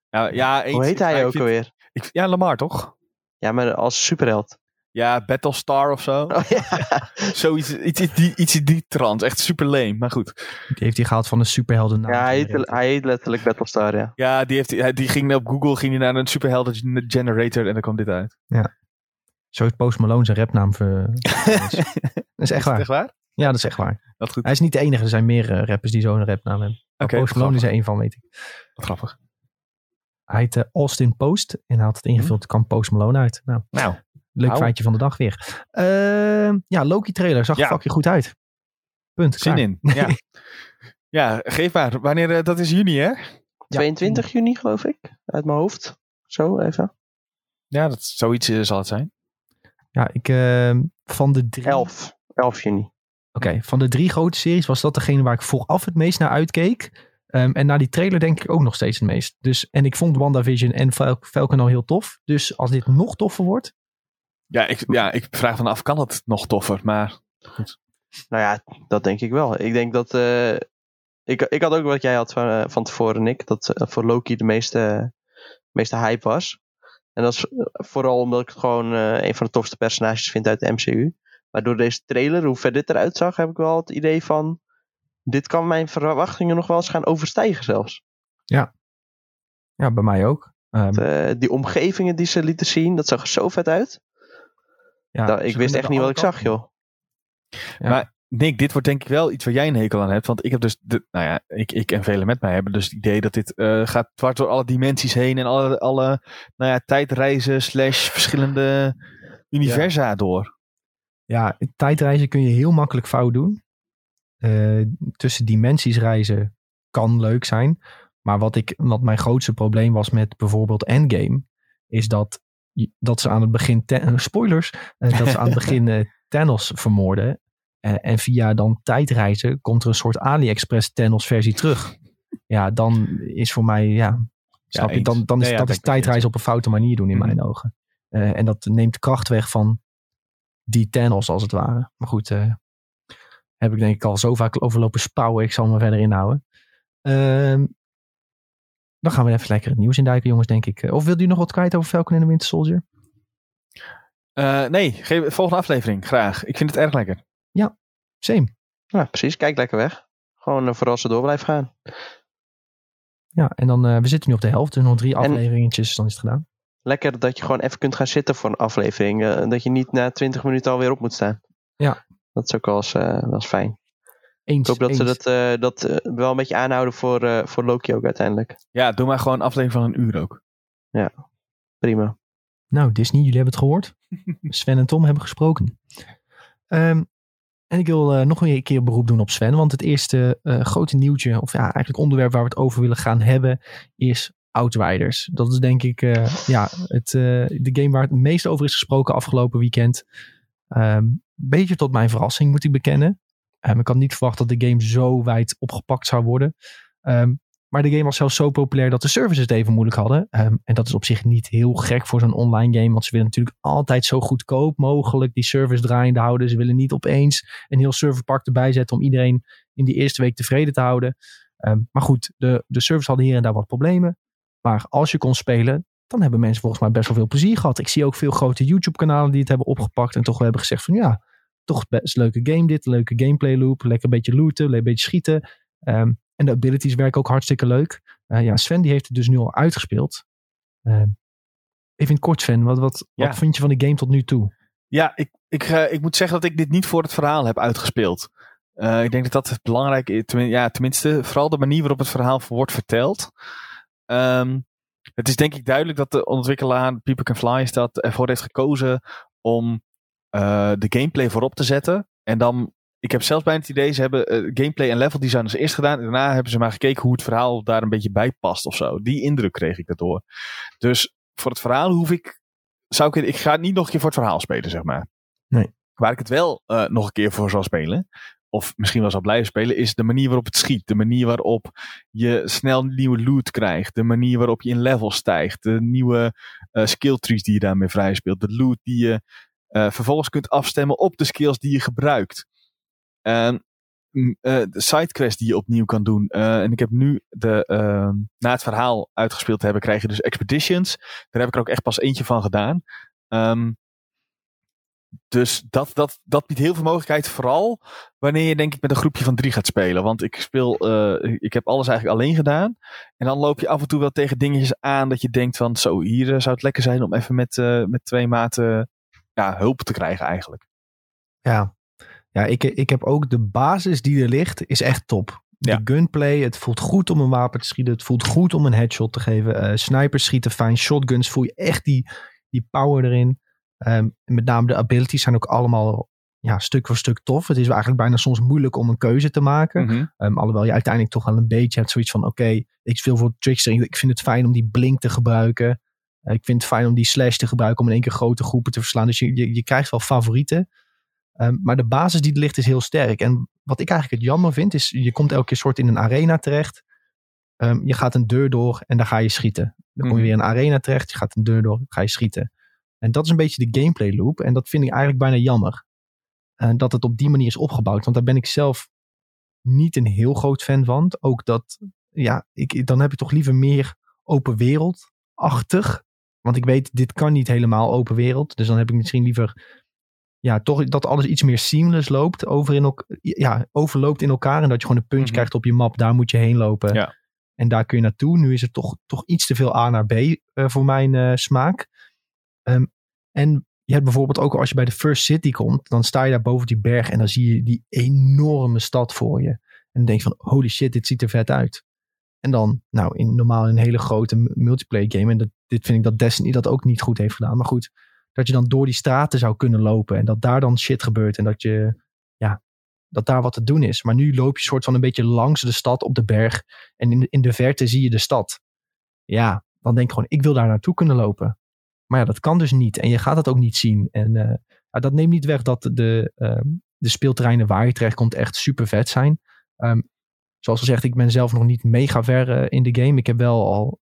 Ja, ja, eens, Hoe heet hij ook vind- alweer? ik- ja, Lamar toch? Ja, maar als superheld. Ja, Battlestar of zo. Oh ja. Zoiets, iets, iets, die, iets in die trant. Echt super leem, maar goed. Die heeft hij gehaald van de superhelden. Ja, hij heet, hij heet letterlijk Battlestar, ja. Ja, die, heeft, hij- die ging op Google ging hij naar een superhelden generator en dan kwam dit uit. Zo heeft Post Malone zijn rapnaam ver... dat is echt Is waar. echt waar? Ja, dat is echt waar. Dat goed. Hij is niet de enige. Er zijn meer eh, rappers die zo'n rapnaam hebben. Post Malone is er één van, weet ik. Wat grappig. Hij heet eh, Austin Post. En hij had het ingevuld. kwam Post Malone uit. Nou, Nou, leuk feitje van de dag weer. Ehm, ja, Loki trailer. Zag er fucking goed uit. Punt. zin in. Ja. ja, geef maar. Wanneer, eh, dat is juni hè? 22 juni, geloof ik. Uit mijn hoofd. Zo, even. Ja, dat, zoiets eh, zal het zijn. Ja, ik... ehm, van de drie... 11. 11 juni. Oké, van de drie grote series was dat degene waar ik vooraf het meest naar uitkeek. Ehm, en na die trailer denk ik ook nog steeds het meest. Dus, en ik vond WandaVision en Fal- Falcon al heel tof. Dus als dit nog toffer wordt. Ja, ik, ja, ik vraag me af, kan het nog toffer? Maar Nou ja, dat denk ik wel. Ik denk dat. eh, ik, ik had ook wat jij had van, eh, van tevoren, Nick. Dat eh, voor Loki de meeste, meeste hype was. En dat is vooral omdat ik het gewoon eh, een van de tofste personages vind uit de MCU. Maar door deze trailer, hoe ver dit eruit zag, heb ik wel het idee van. Dit kan mijn verwachtingen nog wel eens gaan overstijgen, zelfs. Ja, bij mij ook. Ehm, Eh, die omgevingen die ze lieten zien, dat zag er zo vet uit. Ja, Dat- ik wist echt niet wat ik zag, joh. Ja. Maar Nick, dit wordt denk ik wel iets waar jij een hekel aan hebt. Want ik heb dus, de, nou ja, ik, ik en velen met mij hebben dus het idee dat dit eh, gaat dwars door alle dimensies heen. En alle, alle nou ja, tijdreizen slash verschillende universa door. Ja, tijdreizen kun je heel makkelijk fout doen. Eh, tussen dimensies reizen kan leuk zijn. Maar wat, ik, wat mijn grootste probleem was met bijvoorbeeld Endgame, is dat, dat ze aan het begin, spoilers, eh, dat ze aan het begin eh, Thanos vermoorden. Eh, en via dan tijdreizen komt er een soort AliExpress Thanos versie terug. Ja, dan is voor mij, ja, snap je, dan, dan is ja, dat is tijdreizen op een foute manier doen in Mhm. mijn ogen. Eh, en dat neemt kracht weg van die Thanos als het ware. Maar goed, heb ik denk ik al zo vaak overlopen spouwen. Ik zal me verder inhouden. Ehm, dan gaan we even lekker het nieuws induiken, jongens, denk ik. Eh, Of wilt u nog wat kwijt over Falcon en de Winter Soldier? Eh, nee, geef, volgende aflevering, graag. Ik vind het erg lekker. Same. Ja, precies. Kijk lekker weg. Gewoon uh, vooral ze door blijven gaan. Ja, en dan, uh, we zitten nu op de helft. Dus nog drie En- afleveringetjes, dan is het gedaan. Lekker dat je gewoon even kunt gaan zitten voor een aflevering. eh, dat je niet na 20 minuten alweer op moet staan. Ja. Dat is ook wel eens, eh, wel eens fijn. Eens, Ik hoop dat eens. ze dat, eh, dat eh, wel een beetje aanhouden voor, eh, voor Loki ook uiteindelijk. Ja, doe maar gewoon een aflevering van een uur ook. Prima. Nou, Disney, jullie hebben het gehoord. Sven en Tom hebben gesproken. Ehm, en ik wil eh, nog een keer beroep doen op Sven. Want het eerste eh, grote nieuwtje, of ja, eigenlijk onderwerp waar we het over willen gaan hebben, is Outriders. Dat is denk ik eh, ja, het, eh, de game waar het meest over is gesproken afgelopen weekend. Ehm beetje tot mijn verrassing, moet ik bekennen. Ehm, ik had niet verwacht dat de game zo wijd opgepakt zou worden. Ehm, maar de game was zelfs zo populair dat de servers het even moeilijk hadden. Ehm, en dat is op zich niet heel gek voor zo'n online game. Want ze willen natuurlijk altijd zo goedkoop mogelijk die servers draaiende houden. Ze willen niet opeens een heel serverpark erbij zetten om iedereen in die eerste week tevreden te houden. Maar goed, de, de servers hadden hier en daar wat problemen. Maar als je kon spelen, dan hebben mensen volgens mij best wel veel plezier gehad. Ik zie ook veel grote YouTube-kanalen die het hebben opgepakt en toch wel hebben gezegd van ja, toch best een leuke game dit, een leuke gameplay loop, lekker een beetje looten, een beetje schieten. Ehm, en de abilities werken ook hartstikke leuk. Uh, ja, Sven die heeft het dus nu al uitgespeeld. Uh, even in kort Sven, wat, wat, Ja. wat vind je van de game tot nu toe? Ja, ik, ik, uh, ik moet zeggen dat ik dit niet voor het verhaal heb uitgespeeld. Uh, ik denk dat dat belangrijk is. Tenmin, ja, tenminste, vooral de manier waarop het verhaal wordt verteld. Um, het is denk ik duidelijk dat de ontwikkelaar People Can Fly is dat ervoor heeft gekozen om uh, de gameplay voorop te zetten. En dan, ik heb zelfs bijna het idee, ze hebben uh, gameplay en level design als eerst gedaan. En daarna hebben ze maar gekeken hoe het verhaal daar een beetje bij past of zo. Die indruk kreeg ik daardoor. Dus voor het verhaal hoef ik, zou ik, ik ga het niet nog een keer voor het verhaal spelen, zeg maar. Nee. Waar ik het wel uh, nog een keer voor zal spelen, of misschien wel zal blijven spelen, is de manier waarop het schiet. De manier waarop je snel nieuwe loot krijgt. De manier waarop je in level stijgt. De nieuwe uh, skill trees die je daarmee vrij speelt. De loot die je uh, vervolgens kunt afstemmen op de skills die je gebruikt. En uh, de sidequest die je opnieuw kan doen. Uh, en ik heb nu de, uh, na het verhaal uitgespeeld te hebben, krijg je dus expeditions. Daar heb ik er ook echt pas eentje van gedaan. Um, dus dat, dat, dat biedt heel veel mogelijkheid. Vooral wanneer je denk ik met een groepje van drie gaat spelen. Want ik speel, ik heb alles eigenlijk alleen gedaan. En dan loop je af en toe wel tegen dingetjes aan dat je denkt van zo, hier zou het lekker zijn om even met, met twee maten ja, hulp te krijgen eigenlijk. Ja, ja ik, ik heb ook de basis die er ligt, is echt top. De gunplay, het voelt goed om een wapen te schieten. Het voelt goed om een headshot te geven. Uh, snipers schieten fijn. Shotguns voel je echt die, die power erin. Um, met name de abilities zijn ook allemaal ja, stuk voor stuk tof. Het is eigenlijk bijna soms moeilijk om een keuze te maken. Mm -hmm. um, alhoewel je uiteindelijk toch wel een beetje hebt zoiets van... oké, okay, ik speel voor Trickster. Ik vind het fijn om die blink te gebruiken. Uh, ik vind het fijn om die slash te gebruiken... om in één keer grote groepen te verslaan. Dus je, je, je krijgt wel favorieten. Um, maar de basis die er ligt is heel sterk. En wat ik eigenlijk het jammer vind... is je komt elke keer soort in een arena terecht... Ehm, je gaat een deur door en daar ga je schieten. Dan kom je Mhm. weer in een arena terecht. Je gaat een deur door, ga je schieten. En dat is een beetje de gameplay loop. En dat vind ik eigenlijk bijna jammer. eh, dat het op die manier is opgebouwd. Want daar ben ik zelf niet een heel groot fan van. Ook dat, ja, ik, dan heb ik toch liever meer open wereld-achtig. Want ik weet, dit kan niet helemaal open wereld. Dus dan heb ik misschien liever, ja, toch dat alles iets meer seamless loopt. Over in ja, overloopt in elkaar. En dat je gewoon een punch Mhm. krijgt op je map. Daar moet je heen lopen. Ja. En daar kun je naartoe. Nu is het toch, toch iets te veel A naar B eh, voor mijn eh, smaak. Ehm, en je hebt bijvoorbeeld ook als je bij de First City komt, dan sta je daar boven die berg en dan zie je die enorme stad voor je. En dan denk je van, holy shit, dit ziet er vet uit. En dan, nou, in, normaal een hele grote multiplayer game. En dat, dit vind ik dat Destiny dat ook niet goed heeft gedaan. Maar goed, dat je dan door die straten zou kunnen lopen. En dat daar dan shit gebeurt. En dat je, ja, dat daar wat te doen is. Maar nu loop je soort van een beetje langs de stad op de berg. En in in de verte zie je de stad. Ja, dan denk gewoon, ik wil daar naartoe kunnen lopen. Maar ja, dat kan dus niet. En je gaat het ook niet zien. En eh, dat neemt niet weg dat de, ehm, de speelterreinen waar je terecht komt echt super vet zijn. Ehm, zoals gezegd, ik ben zelf nog niet mega ver eh, in de game. Ik heb wel al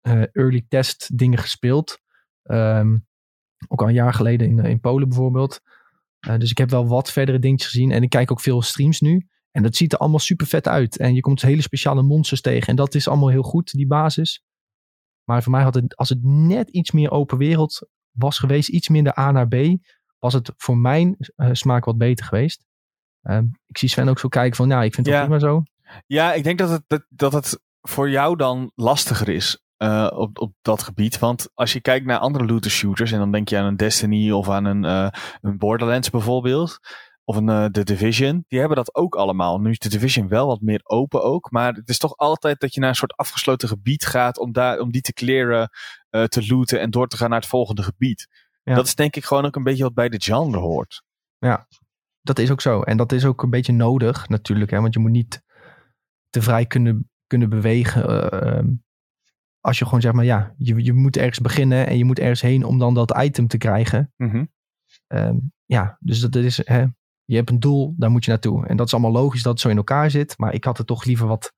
eh, early test dingen gespeeld. Ehm, ook al een jaar geleden in, in Polen bijvoorbeeld. Eh, dus ik heb wel wat verdere dingetjes gezien. En ik kijk ook veel streams nu. En dat ziet er allemaal super vet uit. En je komt hele speciale monsters tegen. En dat is allemaal heel goed, die basis. Maar voor mij had het, als het net iets meer open wereld was geweest, iets minder A naar B, was het voor mijn eh, smaak wat beter geweest. Ehm, ik zie Sven ook zo kijken van, nou, ik vind het Ja. prima zo. Ja, ik denk dat het, dat, dat het voor jou dan lastiger is eh, op, op dat gebied. Want als je kijkt naar andere looter shooters en dan denk je aan een Destiny of aan een, eh, een Borderlands bijvoorbeeld. Of een eh, The Division. Die hebben dat ook allemaal. Nu is The Division wel wat meer open ook. Maar het is toch altijd dat je naar een soort afgesloten gebied gaat om, daar, om die te clearen, te looten en door te gaan naar het volgende gebied. Ja. Dat is denk ik gewoon ook een beetje wat bij de genre hoort. Dat is ook zo. En dat is ook een beetje nodig natuurlijk. Hè? Want je moet niet te vrij kunnen, kunnen bewegen. eh, ehm, als je gewoon zeg maar, ja, je, je moet ergens beginnen en je moet ergens heen om dan dat item te krijgen. Mhm. Ehm, ja, dus dat is, hè, je hebt een doel, daar moet je naartoe. En dat is allemaal logisch dat het zo in elkaar zit. Maar ik had het toch liever wat,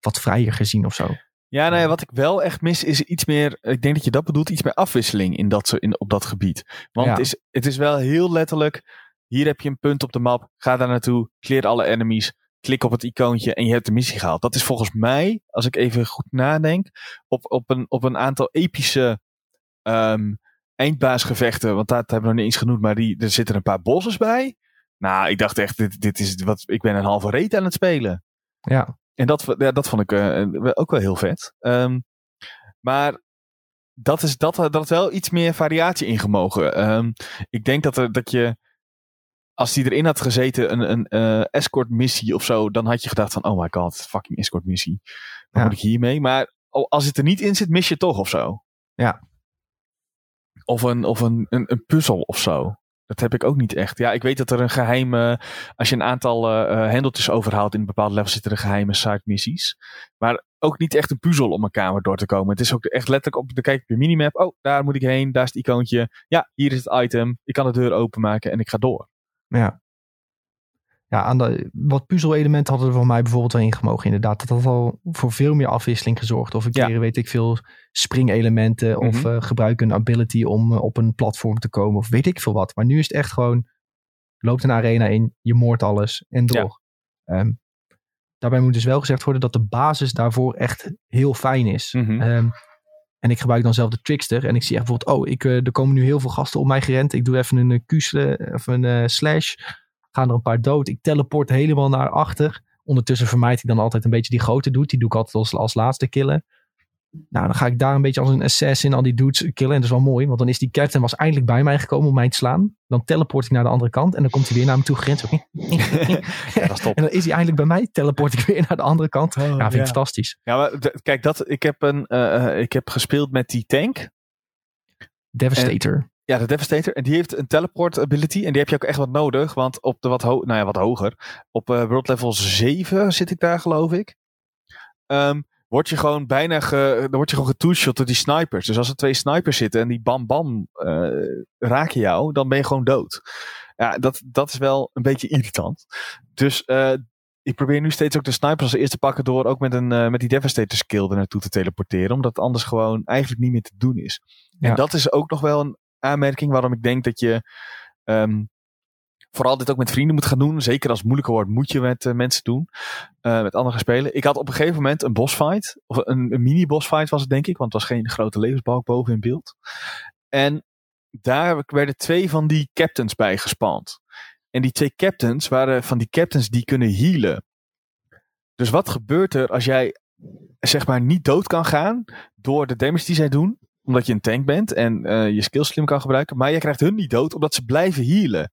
wat vrijer gezien of zo. Ja, nou ja, wat ik wel echt mis is iets meer. Ik denk dat je dat bedoelt, iets meer afwisseling in dat, in, op dat gebied. Want Ja. het, is, het is wel heel letterlijk. Hier heb je een punt op de map. Ga daar naartoe. Clear alle enemies. Klik op het icoontje en je hebt de missie gehaald. Dat is volgens mij, als ik even goed nadenk, op, op, een, op een aantal epische ehm, eindbaasgevechten. Want dat hebben we nog niet eens genoemd, maar die, er zitten een paar bosses bij. Nou, ik dacht echt, dit, dit is wat, ik ben een halve reet aan het spelen. Ja, En dat, ja, dat vond ik eh, ook wel heel vet. Ehm, maar dat is dat, dat wel iets meer variatie in gemogen. Ehm, ik denk dat, er, dat je, als die erin had gezeten, een, een eh, escort missie of zo, dan had je gedacht van, oh my god, fucking escort missie. Wat Ja. moet ik hiermee? Maar al- als het er niet in zit, mis je het toch of zo. Ja. Of een, of een, een, een puzzel of zo. Dat heb ik ook niet echt. Ja, ik weet dat er een geheime. Als je een aantal eh, hendeltjes overhaalt in een bepaald level, zitten er geheime side missies. Maar ook niet echt een puzzel om een kamer door te komen. Het is ook echt letterlijk op. Dan kijk ik op je minimap. Oh, daar moet ik heen. Daar is het icoontje. Ja, hier is het item. Ik kan de deur openmaken en ik ga door. Ja. Ja, aan de, wat puzzelelementen hadden er voor mij bijvoorbeeld wel in gemogen. Inderdaad, dat had al voor veel meer afwisseling gezorgd. Of een Ja. keer, weet ik veel, springelementen. Of Mhm. eh, gebruik een ability om eh, op een platform te komen. Of weet ik veel wat. Maar nu is het echt gewoon, loopt een arena in, je moordt alles en door. Ehm, daarbij moet dus wel gezegd worden dat de basis daarvoor echt heel fijn is. Ehm, en ik gebruik dan zelf de Trickster. En ik zie echt bijvoorbeeld, oh, ik, eh, er komen nu heel veel gasten op mij gerend. Ik doe even een eh, Q sla- of een eh, slash. Gaan er een paar dood. Ik teleport helemaal naar achter. Ondertussen vermijd ik dan altijd een beetje die grote doet. Die doe ik altijd als, als laatste killen. Nou, dan ga ik daar een beetje als een assassin al die dudes killen. En dat is wel mooi, want dan is die captain was eindelijk bij mij gekomen om mij te slaan. Dan teleport ik naar de andere kant en dan komt hij weer naar me toe gerend. Zo. Ja, dat is top. En dan is hij eindelijk bij mij. Teleport ik weer naar de andere kant. Oh, ja, vind ik ja. fantastisch. Ja, maar kijk, dat, ik, heb een, eh, eh, ik heb gespeeld met die tank. Devastator. Ja, de Devastator. En die heeft een teleport ability. En die heb je ook echt wat nodig. Want op de wat, ho nou ja, wat hoger. Op eh, world level 7 zit ik daar, geloof ik. Ehm, word je gewoon bijna ge, dan word je gewoon getooshot door die snipers. Dus als er twee snipers zitten en die bam bam eh, raken jou, dan ben je gewoon dood. Ja, dat, dat is wel een beetje irritant. Dus eh, ik probeer nu steeds ook de snipers als eerste te pakken door ook met, een, uh, met die Devastator skill er naartoe te teleporteren. Omdat het anders gewoon eigenlijk niet meer te doen is. Ja. En dat is ook nog wel een aanmerking waarom ik denk dat je um, vooral dit ook met vrienden moet gaan doen. Zeker als het moeilijker wordt, moet je met uh, mensen doen. Uh, met anderen gaan spelen. Ik had op een gegeven moment een bossfight. Of een, mini-bossfight was het denk ik. Want het was geen grote levensbalk boven in beeld. En daar werden twee van die captains bij gespand. En die twee captains waren van die captains die kunnen healen. Dus wat gebeurt er als jij zeg maar niet dood kan gaan door de damage die zij doen? Omdat je een tank bent en uh, je skills slim kan gebruiken. Maar je krijgt hun niet dood omdat ze blijven healen.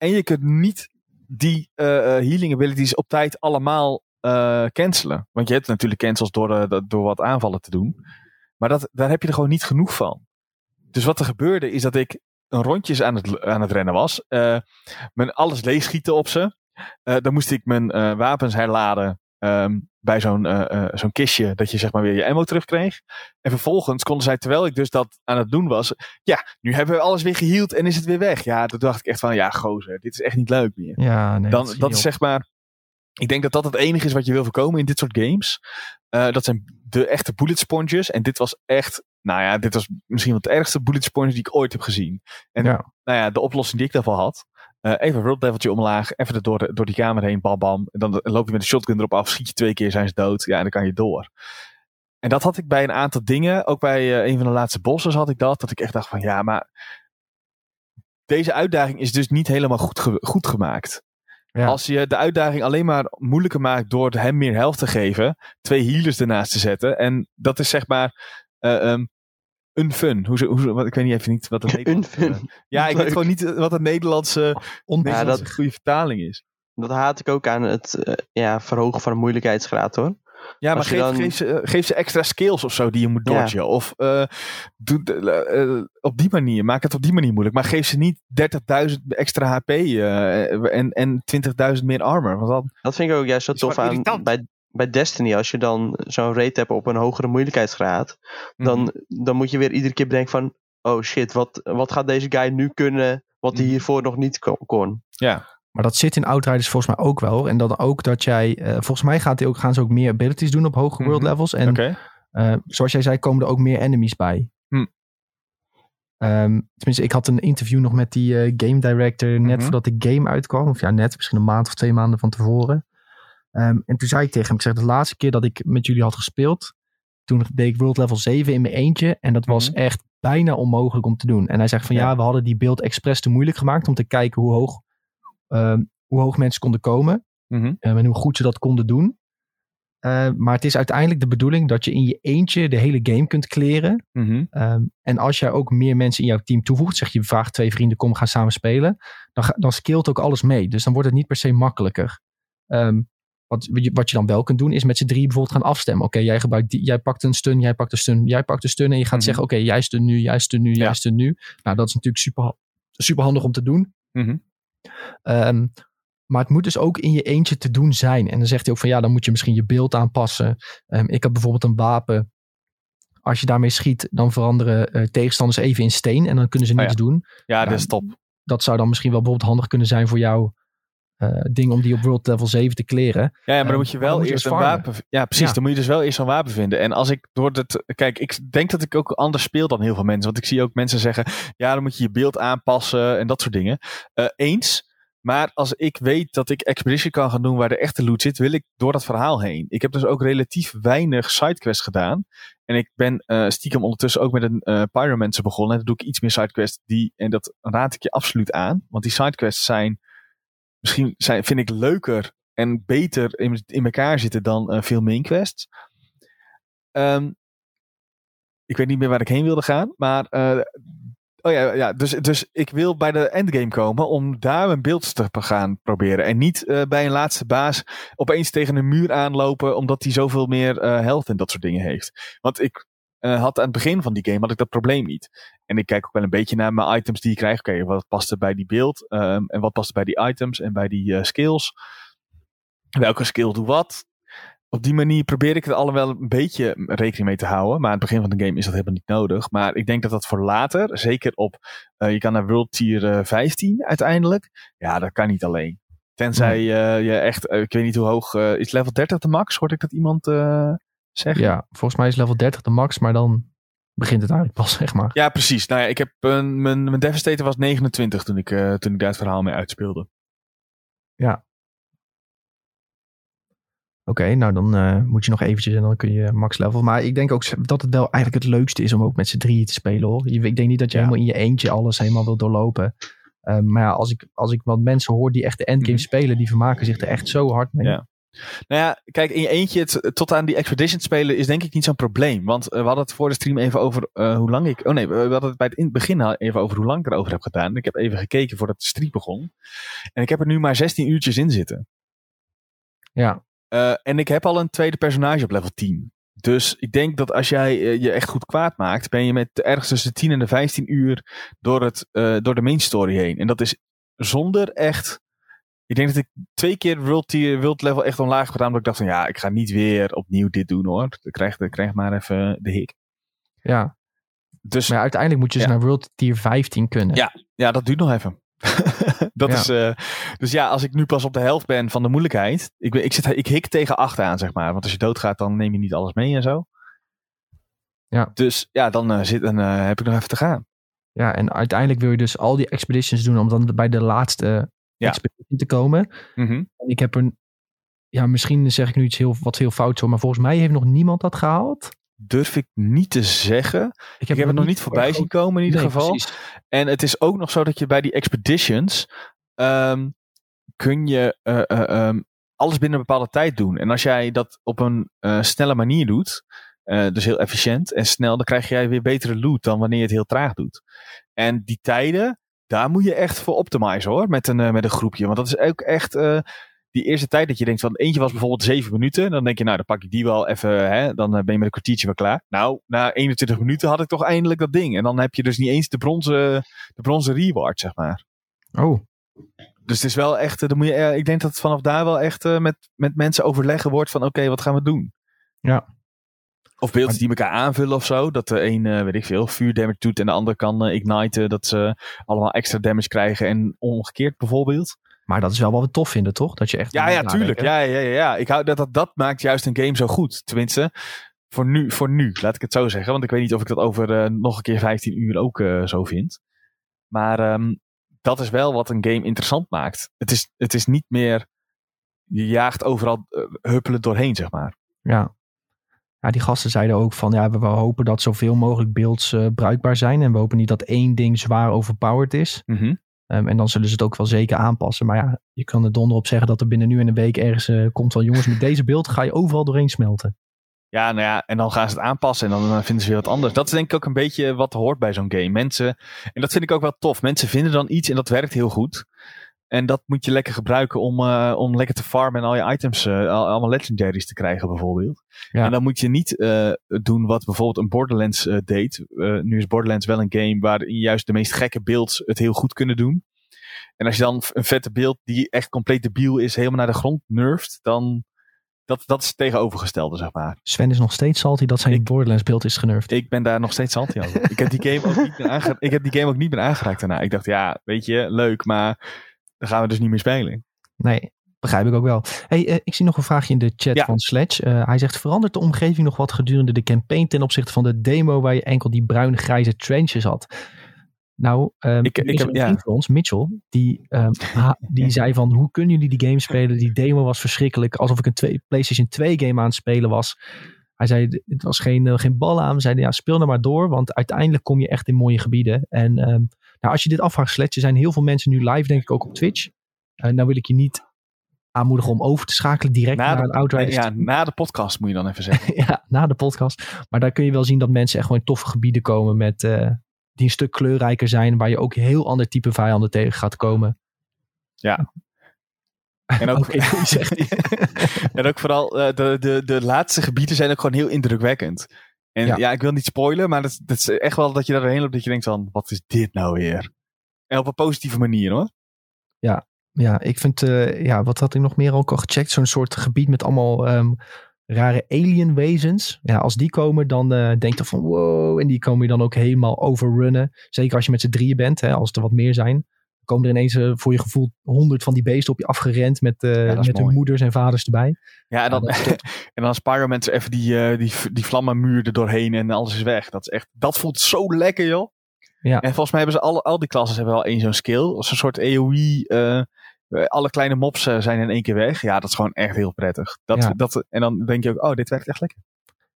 En je kunt niet die uh, healing abilities op tijd allemaal uh, cancelen. Want je hebt natuurlijk cancels door, door wat aanvallen te doen. Maar dat, daar heb je er gewoon niet genoeg van. Dus wat er gebeurde is dat ik een rondjes aan het, aan het rennen was. Mijn alles leegschieten op ze. Dan moest ik mijn wapens herladen um, bij zo'n zo'n kistje. Dat je zeg maar weer je ammo terugkreeg. En vervolgens konden zij, terwijl ik dus dat aan het doen was. Ja, nu hebben we alles weer geheeld en is het weer weg. Ja, toen dacht ik echt van, ja gozer, dit is echt niet leuk meer. Ja, nee, dan, dat, dat is zeg maar... Ik denk dat dat het enige is wat je wil voorkomen in dit soort games. dat zijn de echte bullet sponges. En dit was echt nou ja, dit was misschien wel het ergste bullet sponge die ik ooit heb gezien. En ja. nou ja, de oplossing die ik daarvoor had. Uh, even een leveltje omlaag, even door, door die kamer heen, bam bam. En dan loop je met de shotgun erop af, schiet je twee keer, zijn ze dood. Ja, en dan kan je door. En dat had ik bij een aantal dingen. Ook bij uh, een van de laatste bossen had ik dat. Dat ik echt dacht van ja, maar deze uitdaging is dus niet helemaal goed, ge goed gemaakt. Ja. Als je de uitdaging alleen maar moeilijker maakt door hem meer helft te geven, twee healers ernaast te zetten. En dat is zeg maar uh, um, unfun. Hoe, hoe, wat, ik weet niet even niet wat het Unfun. Uh, ja, ik Leuk. weet gewoon niet wat het Nederlandse, ja, dat, goede vertaling is. Dat haat ik ook aan het uh, ja, verhogen van de moeilijkheidsgraad hoor. Ja, maar geef, dan... geef, ze, geef ze extra skills of zo die je moet dodgen. Ja. Of uh, doe, uh, op die manier. Maak het op die manier moeilijk. Maar geef ze niet 30.000 extra HP uh, en, en 20.000 meer armor. Want dan dat vind ik ook juist zo tof aan bij, bij Destiny, als je dan zo'n rate hebt op een hogere moeilijkheidsgraad, mm -hmm. dan, dan moet je weer iedere keer bedenken van, oh shit, wat, wat gaat deze guy nu kunnen, wat hij hiervoor nog niet kon. Ja. Maar dat zit in Outriders volgens mij ook wel. En dan ook dat jij, uh, volgens mij gaat hij ook, gaan ze ook meer abilities doen op hoge mm -hmm. world levels. En okay. uh, zoals jij zei, komen er ook meer enemies bij. Hm. Um, tenminste, ik had een interview nog met die uh, game director net mm -hmm. voordat de game uitkwam. Of ja, net, misschien een maand of twee maanden van tevoren. Um, en toen zei ik tegen hem, ik zeg, de laatste keer dat ik met jullie had gespeeld, toen deed ik World Level 7 in mijn eentje. En dat was mm -hmm. echt bijna onmogelijk om te doen. En hij zegt van ja, ja we hadden die beeld expres te moeilijk gemaakt om te kijken hoe hoog, um, hoe hoog mensen konden komen. Mm -hmm. um, en hoe goed ze dat konden doen. Uh, maar het is uiteindelijk de bedoeling dat je in je eentje de hele game kunt kleren. Mm -hmm. um, en als jij ook meer mensen in jouw team toevoegt, zeg je vraagt twee vrienden, kom, gaan samen spelen. Dan, dan ook alles mee. Dus dan wordt het niet per se makkelijker. Um, wat, wat je dan wel kunt doen, is met z'n drie bijvoorbeeld gaan afstemmen. Oké, okay, jij gebruikt die, jij pakt een stun, jij pakt een stun, jij pakt een stun. En je gaat mm -hmm. zeggen, oké, okay, jij stun nu, jij stun nu, ja. jij stun nu. Nou, dat is natuurlijk super, super handig om te doen. Mm -hmm. um, maar het moet dus ook in je eentje te doen zijn. En dan zegt hij ook van ja, dan moet je misschien je beeld aanpassen. Um, ik heb bijvoorbeeld een wapen. Als je daarmee schiet, dan veranderen uh, tegenstanders even in steen. En dan kunnen ze niets oh ja. doen. Ja, nou, dat is top. Dat zou dan misschien wel bijvoorbeeld handig kunnen zijn voor jou. Uh, ding om die op World Level 7 te kleren. Ja, ja maar dan moet je wel eerst een wapen. Ja, precies. Ja. Dan moet je dus wel eerst een wapen vinden. En als ik door het. Kijk, ik denk dat ik ook anders speel dan heel veel mensen. Want ik zie ook mensen zeggen. Ja, dan moet je je beeld aanpassen en dat soort dingen. Uh, eens. Maar als ik weet dat ik Expedition kan gaan doen waar de echte loot zit, wil ik door dat verhaal heen. Ik heb dus ook relatief weinig sidequests gedaan. En ik ben uh, stiekem ondertussen ook met een uh, Pyromancer begonnen. En dan doe ik iets meer sidequests. Die, en dat raad ik je absoluut aan. Want die sidequests zijn, misschien zijn, vind ik leuker en beter in, in elkaar zitten dan uh, veel main. Um, ik weet niet meer waar ik heen wilde gaan. Maar Oh ja, ja dus, dus ik wil bij de endgame komen om daar een beeld te gaan proberen. En niet uh, bij een laatste baas opeens tegen een muur aanlopen omdat hij zoveel meer health en dat soort dingen heeft. Want ik had aan het begin van die game had ik dat probleem niet. En ik kijk ook wel een beetje naar mijn items die ik krijg. Oké, okay, wat past er bij die beeld? Um, en wat past er bij die items en bij die skills? Welke skill doet wat? op die manier probeer ik er alle wel een beetje rekening mee te houden. Maar aan het begin van de game is dat helemaal niet nodig. Maar ik denk dat dat voor later, zeker op, uh, je kan naar World Tier uh, 15 uiteindelijk. Ja, dat kan niet alleen. Tenzij uh, je echt, uh, ik weet niet hoe hoog, uh, is level 30 de max? Hoorde ik dat iemand zeggen? Ja, volgens mij is level 30 de max, maar dan begint het eigenlijk pas, zeg maar. Ja, precies. Nou ja, ik heb, mijn, mijn Devastator was 29 toen ik, toen ik daar het verhaal mee uitspeelde. Ja. Oké, nou dan uh, moet je nog eventjes en dan kun je max level. Maar ik denk ook dat het wel eigenlijk het leukste is om ook met z'n drieën te spelen hoor. Ik denk niet dat je ja. helemaal in je eentje alles helemaal wil doorlopen. Maar ja, als ik, als ik wat mensen hoor die echt de endgame mm. spelen, die vermaken zich er echt zo hard mee. Ja. Nou ja, kijk, in je eentje het, tot aan die Expedition spelen is denk ik niet zo'n probleem. Want uh, we hadden het voor de stream even over uh, hoe lang ik... Oh nee, we hadden het bij het in het begin even over hoe lang ik erover heb gedaan. Ik heb even gekeken voordat de stream begon. En ik heb er nu maar 16 uurtjes in zitten. Ja. Uh, en ik heb al een tweede personage op level 10. Dus ik denk dat als jij je echt goed kwaad maakt, ben je met ergens tussen de 10 en de 15 uur door, het, door de main story heen. En dat is zonder echt ik denk dat ik twee keer World, tier, world Level echt omlaag heb gedaan. Omdat ik dacht van ja, ik ga niet weer opnieuw dit doen hoor. Ik krijg, ik krijg maar even de hik. Ja. Dus, maar uiteindelijk moet je dus naar World Tier 15 kunnen. Ja, ja dat duurt nog even. dat is, uh, dus ja, als ik nu pas op de helft ben van de moeilijkheid. Ik, ben, ik, zit, ik hik tegen 8 aan, zeg maar. Want als je doodgaat, dan neem je niet alles mee en zo. Ja. Dus ja, dan, uh, zit, dan uh, heb ik nog even te gaan. Ja, en uiteindelijk wil je dus al die expeditions doen om dan bij de laatste ja. expedition te komen. Mm -hmm. Ik heb er, ja, misschien zeg ik nu iets heel, wat heel fout zo, maar volgens mij heeft nog niemand dat gehaald. Durf ik niet te zeggen. Ik heb, ik heb het nog niet voorbij zien komen in ieder nee, geval. Precies. En het is ook nog zo dat je bij die expeditions um, kun je uh, uh, um, alles binnen een bepaalde tijd doen. En als jij dat op een uh, snelle manier doet, dus heel efficiënt en snel, dan krijg jij weer betere loot dan wanneer je het heel traag doet. En die tijden, daar moet je echt voor optimizen hoor, met een, uh, met een groepje. Want dat is ook echt uh, die eerste tijd dat je denkt van eentje was bijvoorbeeld zeven minuten. Dan denk je nou dan pak ik die wel even, hè, dan ben je met een kwartiertje wel klaar. Nou, na 21 minuten had ik toch eindelijk dat ding. En dan heb je dus niet eens de bronzen, de bronzen reward, zeg maar. Oh. Dus het is wel echt, dan moet je, ik denk dat het vanaf daar wel echt met, met mensen overleggen wordt van oké, okay, wat gaan we doen? Ja. Of beelden die elkaar aanvullen of zo. Dat de een, uh, weet ik veel, vuurdamage doet en de ander kan uh, igniten. Dat ze allemaal extra damage krijgen en omgekeerd bijvoorbeeld. Maar dat is wel wat we tof vinden, toch? Dat je echt. Ja, ja, tuurlijk. Ja, ja, ja, ja. Ik hou dat, dat dat maakt juist een game zo goed. Tenminste, voor nu, voor nu, laat ik het zo zeggen. Want ik weet niet of ik dat over uh, nog een keer 15 uur ook zo vind. Maar um, dat is wel wat een game interessant maakt. Het is, het is niet meer. Je jaagt overal huppelen doorheen, zeg maar. Ja, ja, die gasten zeiden ook van ja, we, we hopen dat zoveel mogelijk beelds uh, bruikbaar zijn. En we hopen niet dat één ding zwaar overpowered is. Mm -hmm. um, en dan zullen ze het ook wel zeker aanpassen. Maar ja, je kan er donder op zeggen dat er binnen nu en een week ergens uh, komt van jongens, met deze beeld ga je overal doorheen smelten. Ja, nou ja, en dan gaan ze het aanpassen en dan uh, vinden ze weer wat anders. Dat is denk ik ook een beetje wat hoort bij zo'n game. Mensen, en dat vind ik ook wel tof. Mensen vinden dan iets en dat werkt heel goed. En dat moet je lekker gebruiken om, uh, om lekker te farmen en al je items, uh, allemaal legendaries te krijgen bijvoorbeeld. Ja. En dan moet je niet uh, doen wat bijvoorbeeld een Borderlands deed. nu is Borderlands wel een game waarin juist de meest gekke beelds het heel goed kunnen doen. En als je dan een vette beeld die echt compleet debiel is, helemaal naar de grond nerft, dan dat, dat is het tegenovergestelde, zeg maar. Sven is nog steeds salty dat zijn ik, Borderlands beeld is genurfd. Ik ben daar nog steeds salty over. ik, heb die game ook niet meer aange, ik heb die game ook niet meer aangeraakt daarna. Ik dacht, ja, weet je, leuk, maar dan gaan we dus niet meer spelen. Nee, begrijp ik ook wel. Hey, uh, ik zie nog een vraagje in de chat ja. van Sledge. Uh, hij zegt, verandert de omgeving nog wat gedurende de campaign ten opzichte van de demo waar je enkel die bruine grijze trenches had? Nou, um, ik, ik heb, ja. van ons, Mitchell, die, um, ha, die zei van, hoe kunnen jullie die game spelen? Die demo was verschrikkelijk, alsof ik een twee, PlayStation 2 game aan het spelen was. Hij zei, het was geen, uh, geen bal aan. Hij zei, ja, speel er maar door, want uiteindelijk kom je echt in mooie gebieden. En um, nou, als je dit afvraagt, Sledge, er zijn heel veel mensen nu live, denk ik, ook op Twitch. Uh, nou wil ik je niet aanmoedigen om over te schakelen direct na naar de, een Outriders. Ja, na de podcast moet je dan even zeggen. ja, na de podcast. Maar daar kun je wel zien dat mensen echt gewoon in toffe gebieden komen met, uh, die een stuk kleurrijker zijn, waar je ook heel ander type vijanden tegen gaat komen. Ja. En ook, okay, en ook vooral uh, de, de, de laatste gebieden zijn ook gewoon heel indrukwekkend. En ja. ja, ik wil niet spoilen, maar dat, dat, is echt wel dat je daarheen loopt dat je denkt van, wat is dit nou weer? En op een positieve manier hoor. Ja, ja ik vind, uh, ja, wat had ik nog meer ook al gecheckt? Zo'n soort gebied met allemaal um, rare alien wezens. Ja, als die komen, dan uh, denk je van wow. En die komen je dan ook helemaal overrunnen. Zeker als je met z'n drieën bent, hè, als er wat meer zijn. Komen er ineens eh, voor je gevoel honderd van die beesten op je afgerend met, eh, met hun moeders en vaders erbij. Ja, en dan, Ja, en dan sparen mensen even die, eh, die, die vlammenmuur er doorheen en alles is weg. Dat is echt, dat voelt zo lekker, joh. Ja. En volgens mij hebben ze alle, al die klassen hebben wel één zo'n skill. Als een soort AoE. eh, alle kleine mobs zijn in één keer weg. Ja, dat is gewoon echt heel prettig. Dat, Ja. dat, en dan denk je ook, oh, dit werkt echt lekker.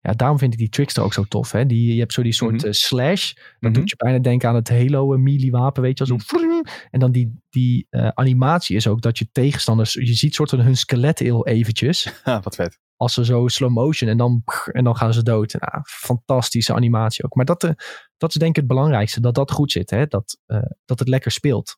Ja, daarom vind ik die Trickster ook zo tof. Hè? Die, je hebt zo die soort Mhm. eh, slash. Dat Mhm. doet je bijna denken aan het Halo eh, melee wapen, weet je. Zo. En dan die, die eh, animatie is ook dat je tegenstanders... Je ziet soort van hun skelet heel eventjes. Wat vet. Als ze zo slow motion en dan, en dan gaan ze dood. Nou, fantastische animatie ook. Maar dat, eh, dat is denk ik het belangrijkste. Dat dat goed zit. Hè? Dat, eh, dat het lekker speelt.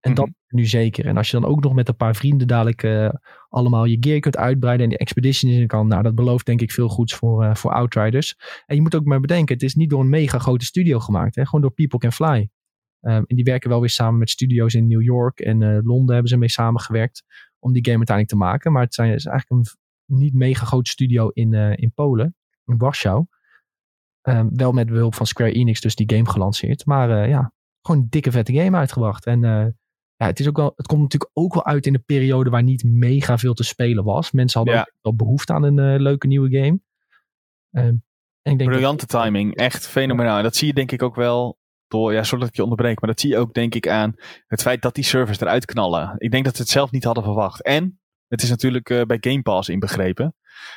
En dat Mhm. nu zeker. En als je dan ook nog met een paar vrienden dadelijk eh, allemaal je gear kunt uitbreiden en die expedition in kan. Nou, dat belooft denk ik veel goeds voor, eh, voor Outriders. En je moet ook maar bedenken, het is niet door een mega grote studio gemaakt. Hè? Gewoon door People Can Fly. Ehm, en die werken wel weer samen met studio's in New York en eh, Londen hebben ze mee samengewerkt. Om die game uiteindelijk te maken. Maar het, zijn, is eigenlijk een niet mega grote studio in, eh, in Polen. In Warschau. Ehm, wel met behulp van Square Enix dus die game gelanceerd. Maar ja, gewoon een dikke vette game uitgebracht. En ja, het, is ook wel, het komt natuurlijk ook wel uit in een periode waar niet mega veel te spelen was. Mensen hadden Ja. ook wel behoefte aan een eh, leuke nieuwe game. Ehm, en ik denk dat- Briljante timing. Echt fenomenaal. En dat zie je denk ik ook wel door, ja, sorry dat ik je onderbreek, maar dat zie je ook denk ik aan het feit dat die servers eruit knallen. Ik denk dat ze het zelf niet hadden verwacht. En het is natuurlijk eh, bij Game Pass inbegrepen.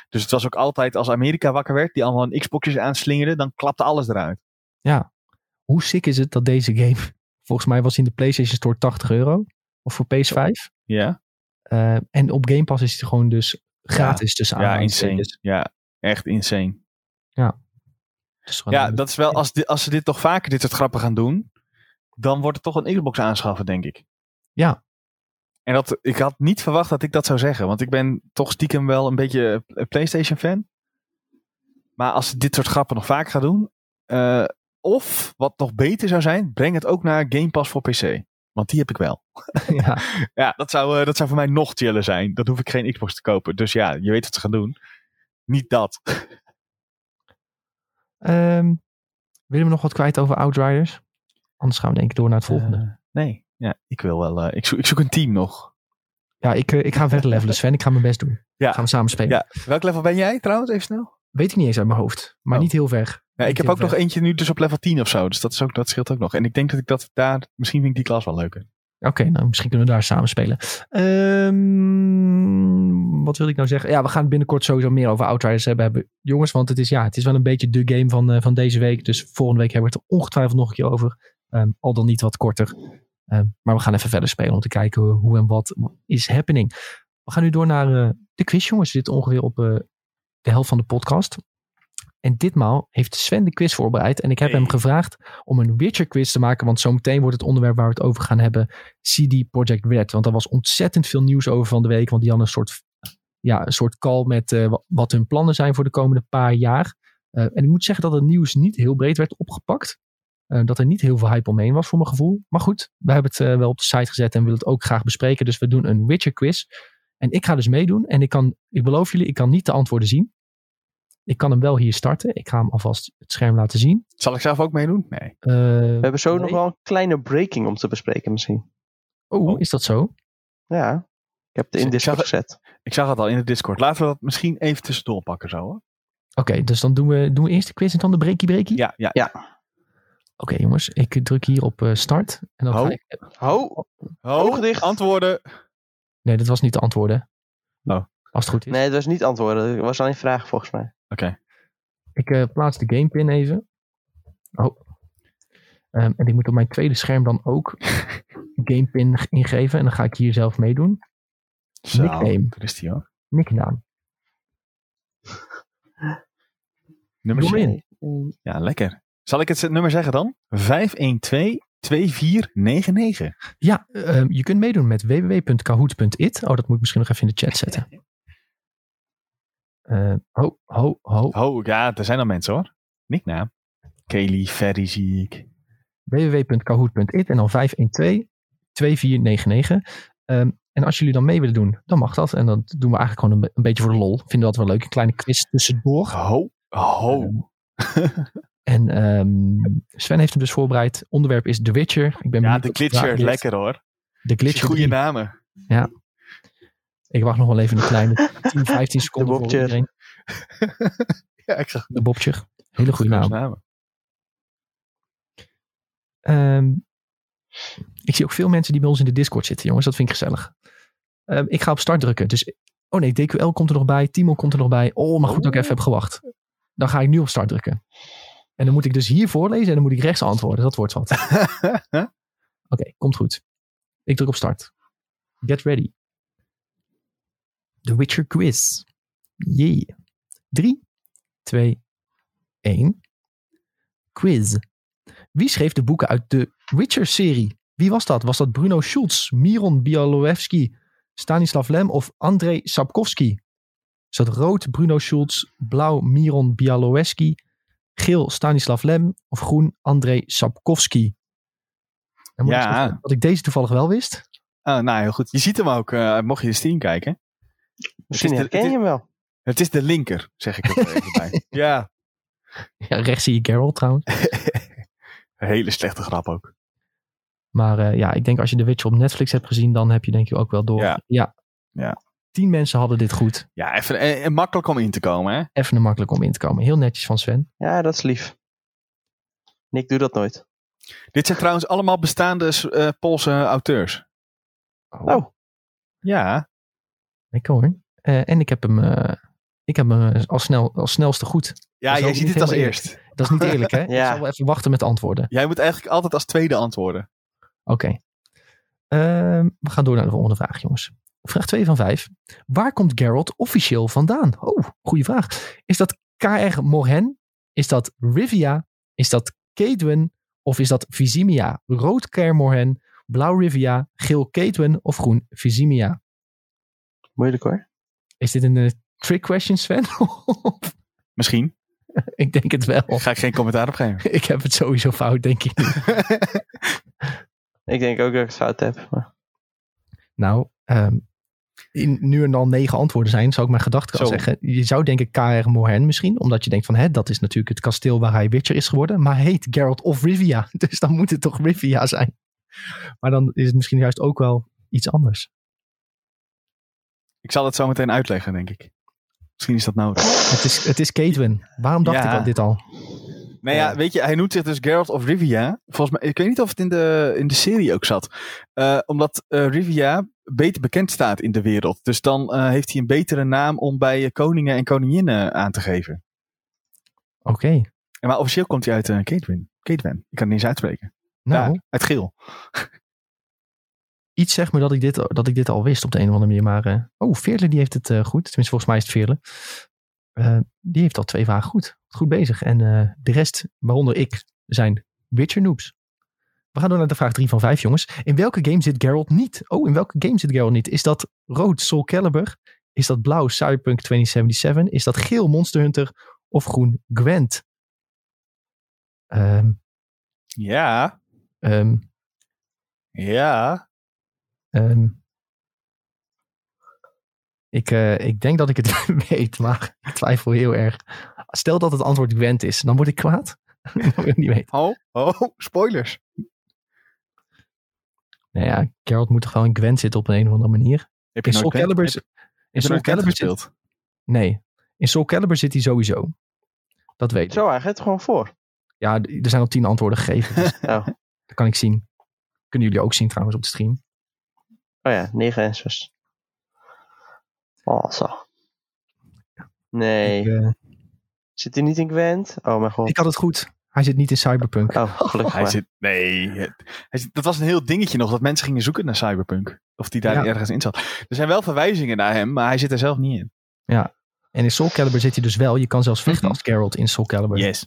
Dus het was ook altijd als Amerika wakker werd, die allemaal een Xboxjes aanslingerde, dan klapte alles eruit. ja, hoe sick is het dat deze game, volgens mij was in de PlayStation Store 80 euro. Of voor PS5. Ja, Eh, en op Game Pass is het gewoon dus gratis tussen ja aanhalingstekens. insane. Ja, echt insane. Is gewoon Ja, dat is wel, als, als ze dit toch vaker dit soort grappen gaan doen, dan wordt het toch een Xbox aanschaffen, denk ik. Ja. En dat, ik had niet verwacht dat ik dat zou zeggen, want ik ben toch stiekem wel een beetje een PlayStation fan. Maar als ze dit soort grappen nog vaak gaan doen, eh, of wat nog beter zou zijn, breng het ook naar Game Pass voor PC. Want die heb ik wel. ja. Ja, dat zou, eh, dat zou voor mij nog chiller zijn. Dan hoef ik geen Xbox te kopen. Dus ja, je weet wat ze gaan doen. Niet dat. Ehm, willen we nog wat kwijt over Outriders? Anders gaan we denk ik door naar het volgende. Eh, nee, ja, ik wil wel. eh, ik, zoek, ik zoek een team nog. ja, ik, ik ga verder levelen Sven. Ik ga mijn best doen. Ja. Gaan we samen spelen. Ja. Welk level ben jij trouwens? Even snel. Weet ik niet eens uit mijn hoofd. Maar Oh. niet heel ver. Ja, ik heb ook nog eentje nu dus op level 10 of zo. Dus dat, is ook, dat scheelt ook nog. En ik denk dat ik dat daar... Misschien vind ik die klas wel leuker. Oké, nou misschien kunnen we daar samen spelen. Ehm, wat wil ik nou zeggen? Ja, we gaan binnenkort sowieso meer over Outriders hebben. hebben. Jongens, want het is, ja, het is wel een beetje de game van, eh, van deze week. Dus volgende week hebben we het er ongetwijfeld nog een keer over. Ehm, al dan niet wat korter. Ehm, maar we gaan even verder spelen om te kijken hoe, hoe en wat is happening. We gaan nu door naar eh, de quiz, jongens. We zitten ongeveer op eh, de helft van de podcast. En ditmaal heeft Sven de quiz voorbereid. En ik heb Hey. hem gevraagd om een Witcher quiz te maken. Want zometeen wordt het onderwerp waar we het over gaan hebben CD Projekt Red. Want er was ontzettend veel nieuws over van de week. Want die hadden een soort, ja, een soort call met eh, wa- wat hun plannen zijn voor de komende paar jaar. Eh, en ik moet zeggen dat het nieuws niet heel breed werd opgepakt. Eh, dat er niet heel veel hype omheen was voor mijn gevoel. Maar goed, we hebben het wel op de site gezet en willen het ook graag bespreken. Dus we doen een Witcher quiz. En ik ga dus meedoen. En ik, kan, ik beloof jullie, ik kan niet de antwoorden zien. Ik kan hem wel hier starten. Ik ga hem alvast het scherm laten zien. Zal ik zelf ook meedoen? Nee. Eh, We hebben zo nee. nog wel een kleine breaking om te bespreken misschien. Oh, Oh. is dat zo? Ja, ik heb het in Ik Discord zag gezet. Ik zag het al in de Discord. Laten we dat misschien even tussendoor pakken zo. Hoor. Oké, dus dan doen we, doen we eerst de quiz en dan de breakie breakie? Ja, ja. Ja. Oké jongens, ik druk hier op eh, start. En dan Ho. ga ik, Ho, Ho, dicht. Antwoorden. Nee, dat was niet de antwoorden. Oh. Als het goed is. nee, dat was niet antwoorden. Dat was alleen vragen volgens mij. Oké. Ik eh, plaats de gamepin even. Oh. Ehm, en ik moet op mijn tweede scherm dan ook gamepin ingeven. En dan ga ik hier zelf meedoen. Zo, Nickname. daar is die hoor. Nicknaam. Nummer Doe maar in. Ja, lekker. Zal ik het nummer zeggen dan? 512-2499. Ja, ehm, je kunt meedoen met www.kahoot.it. Oh, dat moet ik misschien nog even in de chat zetten. Eh, ho, ho, ho. Oh, ja, er zijn al mensen hoor. Nicknaam. Kelly, Ferry zie ik. www.kahoot.it en dan 512-2499. Ehm, en als jullie dan mee willen doen, dan mag dat. En dat doen we eigenlijk gewoon een, be- een beetje voor de lol. Vinden we dat wel leuk. Een kleine quiz tussendoor. Ho, ho. Ehm, En ehm, Sven heeft hem dus voorbereid. Onderwerp is The Witcher. Ik ben Ja, de glitcher, lekker hoor. De Glitcher Goede 3. namen. Ik wacht nog wel even een kleine 10, 15 seconden voor iedereen. Ja, ik zag De Bobcher. Hele goede naam. namen. Ehm, ik zie ook veel mensen die bij ons in de Discord zitten, jongens. Dat vind ik gezellig. Ehm, ik ga op start drukken. Dus, oh nee, DQL komt er nog bij. Timo komt er nog bij. Oh, maar goed dat ik even heb gewacht. Dan ga ik nu op start drukken. En dan moet ik dus hier voorlezen en dan moet ik rechts antwoorden. Dat wordt wat. Oké, komt goed. Ik druk op start. Get ready. The Witcher quiz. Jee. 3, 2, 1. Quiz. Wie schreef de boeken uit de Witcher-serie? Wie was dat? Was dat Bruno Schulz, Miron Bialowski, Stanislav Lem of Andrei Sapkowski? Is dat rood Bruno Schulz, blauw Miron Bialowski, geel Stanislav Lem of groen Andrei Sapkowski? Dan moet ik Ja. zeggen Dat ik deze toevallig wel wist. Oh, nou, heel goed. Je ziet hem ook, eh, mocht je de stream kijken. Misschien herken je hem wel. Het is de linker, zeg ik er even bij. Ja, Ja, rechts zie je Geralt trouwens. een hele slechte grap ook. Maar eh, ja, ik denk als je The Witcher op Netflix hebt gezien, dan heb je denk ik ook wel door. Ja. ja. Ja. Tien mensen hadden dit goed. Ja, even en, en makkelijk om in te komen, hè? Even een makkelijk om in te komen. Heel netjes van Sven. Ja, dat is lief. Nick doet dat nooit. Dit zijn trouwens allemaal bestaande eh, Poolse auteurs. Oh, Ja, Lekker hoor. Eh, en ik heb hem, eh, ik heb hem eh, als, snel, als snelste goed. ja jij ziet het als eerst. Dat is niet eerlijk hè? Ik Ja. zal wel even wachten met antwoorden. Jij moet eigenlijk altijd als tweede antwoorden. Oké. Ehm, we gaan door naar de volgende vraag jongens. Vraag 2 van 5. Waar komt Geralt officieel vandaan? Oh, goede vraag. Is dat K.R. Morhen? Is dat Rivia? Is dat Kedwen? Of is dat Vizimia? Rood K.R. Morhen, blauw Rivia, geel Kedwen of groen Vizimia? moeilijk hoor. Is dit een eh, trick question Sven? Misschien. ik denk het wel. Ga ik geen commentaar op geven. Ik heb het sowieso fout denk ik. Ik denk ook dat ik het fout heb. Maar... Nou, ehm, in, nu er al negen antwoorden zijn, zou ik mijn gedachte Zo. zeggen. Je zou denken K.R. Morhen misschien, omdat je denkt van, hè, dat is natuurlijk het kasteel waar hij Witcher is geworden. Maar heet Geralt of Rivia, dus dan moet het toch Rivia zijn. Maar dan is het misschien juist ook wel iets anders. Ik zal het zo meteen uitleggen, denk ik. Misschien is dat nodig. Het is, het is Caitlyn. Waarom dacht Ja. ik al dit al? Nou ja, Ja. weet je, hij noemt zich dus Geralt of Rivia. Volgens mij, ik weet niet of het in de, in de serie ook zat. Eh, omdat eh, Rivia beter bekend staat in de wereld. Dus dan eh, heeft hij een betere naam om bij eh, koningen en koninginnen aan te geven. Oké. Maar officieel komt hij uit uh, Caedwin. Ik kan het niet eens uitspreken. Nou, Ja, uit Geel. iets zegt me dat ik, dit, dat ik dit al wist op de een of andere manier. Maar, eh, oh, Veerle die heeft het eh, goed. Tenminste, volgens mij is het Veerle. Eh, die heeft al twee vragen goed. Goed bezig. En eh, de rest, waaronder ik, zijn Witcher noobs. We gaan door naar de vraag 3 van 5, jongens. In welke game zit Geralt niet? Oh, in welke game zit Geralt niet? Is dat rood Soul Calibur? Is dat blauw Cyberpunk 2077? Is dat geel Monster Hunter? Of groen Gwent? Ehm, Ja, ehm, ja. Ehm, ik, eh, ik denk dat ik het weet, maar ik twijfel heel erg. Stel dat het antwoord Gwent is, dan word ik kwaad. dan wil ik niet weten. Oh, oh, spoilers. Nou ja, Geralt moet toch wel in Gwent zitten op een, een of andere manier. Heb In Soul Calibur, heb in Soul Calibur zit, nee, in Soul Calibur zit hij sowieso. Dat weet ik. Zo, hij gaat gewoon voor. Ja, er zijn al tien antwoorden gegeven. Dus Oh, dat kan ik zien. Kunnen jullie ook zien trouwens op de stream. oh ja, negen answers. Oh, zo. Nee. Ik, eh, Zit hij niet in Gwent? Oh mijn god. ik had het goed. Hij zit niet in Cyberpunk. Oh, gelukkig Hij zit, nee, hij zit- dat was een heel dingetje nog, dat mensen gingen zoeken naar Cyberpunk. Of die daar Ja. ergens in zat. Er zijn wel verwijzingen naar hem, maar hij zit er zelf niet in. En in Soul Calibur zit hij dus wel. Je kan zelfs vechten Mhm. als Geralt in Soul Calibur. Yes.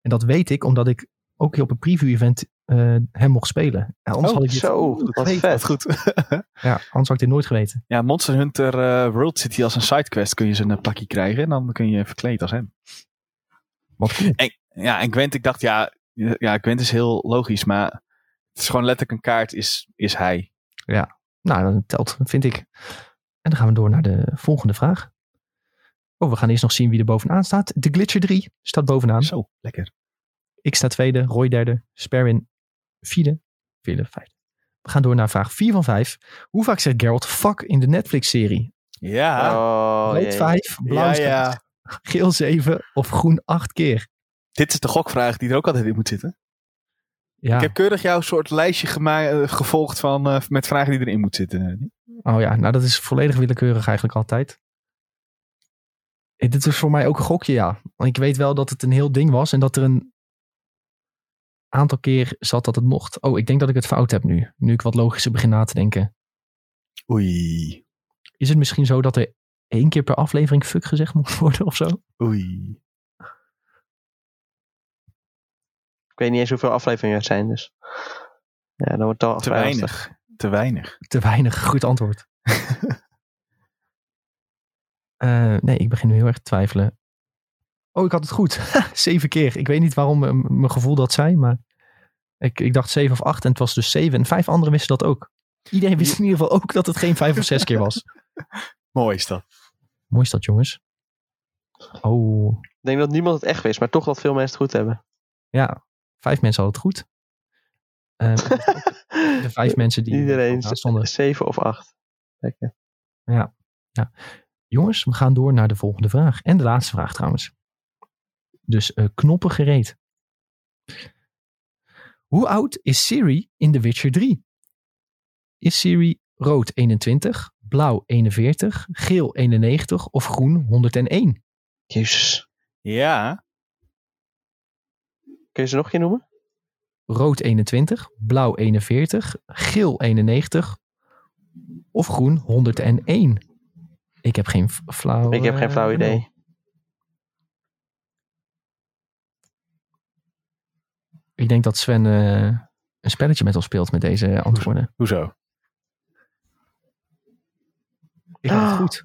En dat weet ik omdat ik ook op een preview-event eh, hem mocht spelen. En anders Oh, had ik dit Zo, geweten. vet. Dat goed. Ja, anders had ik dit nooit geweten. ja, Monster Hunter eh, World City als een sidequest kun je zijn pakje krijgen. En dan kun je verkleed als hem. Wat cool. En, ja, en Gwent, ik dacht, ja, ja, Gwent is heel logisch, maar het is gewoon letterlijk een kaart, is, is hij. Nou, dat telt, vind ik. En dan gaan we door naar de volgende vraag. Oh, we gaan eerst nog zien wie er bovenaan staat. De Glitcher 3 staat bovenaan. Zo, lekker. Ik sta tweede, Roy derde, Sperwin vierde, vierde, vijfde. We gaan door naar vraag 4 van 5. Hoe vaak zegt Geralt fuck in de Netflix-serie? Ja, Oh, Rood jee. 5, blauw ja, zes, ja. geel 7 of groen 8 keer? Dit is de gokvraag die er ook altijd in moet zitten. Ja. Ik heb keurig jouw soort lijstje eh, gevolgd van, eh, met vragen die erin moeten zitten. Oh ja, nou dat is volledig willekeurig eigenlijk altijd. Eh, Dit is voor mij ook een gokje, ja. Want ik weet wel dat het een heel ding was en dat er een aantal keer zat dat het mocht. Oh, ik denk dat ik het fout heb nu. Nu ik wat logischer begin na te denken. Oei, Is het misschien zo dat er één keer per aflevering fuck gezegd moet worden of zo? oei. Ik weet niet eens hoeveel afleveringen er zijn, dus. Ja, dan wordt het al Te lastig. weinig. Te weinig. Te weinig. Goed antwoord. Eh, nee, ik begin nu heel erg te twijfelen. Oh, ik had het goed. zeven keer. Ik weet niet waarom eh, mijn gevoel dat zei, maar ik, ik dacht zeven of acht en het was dus zeven. En vijf anderen wisten dat ook. Iedereen wist in ieder geval ook dat het geen vijf of zes keer was. Mooi is dat. Mooi is dat, jongens. Oh, Ik denk dat niemand het echt wist, maar toch dat veel mensen het goed hebben. ja. Vijf mensen hadden het goed. Eh, de vijf mensen die Iedereen stonden. zeven of acht. Lekker. Jongens, we gaan door naar de volgende vraag. En de laatste vraag trouwens. Dus eh, knoppen gereed. Hoe oud is Siri in The Witcher 3? Is Siri rood 21, blauw 41, geel 91 of groen 101? Jezus. Ja, Kun je ze nog een keer noemen? Rood 21, blauw 41, geel 91 of groen 101? Ik heb geen flauw... Ik heb geen eh, flauw idee. Ik denk dat Sven eh, een spelletje met ons speelt met deze antwoorden. hoezo? Ik had het Ah. goed.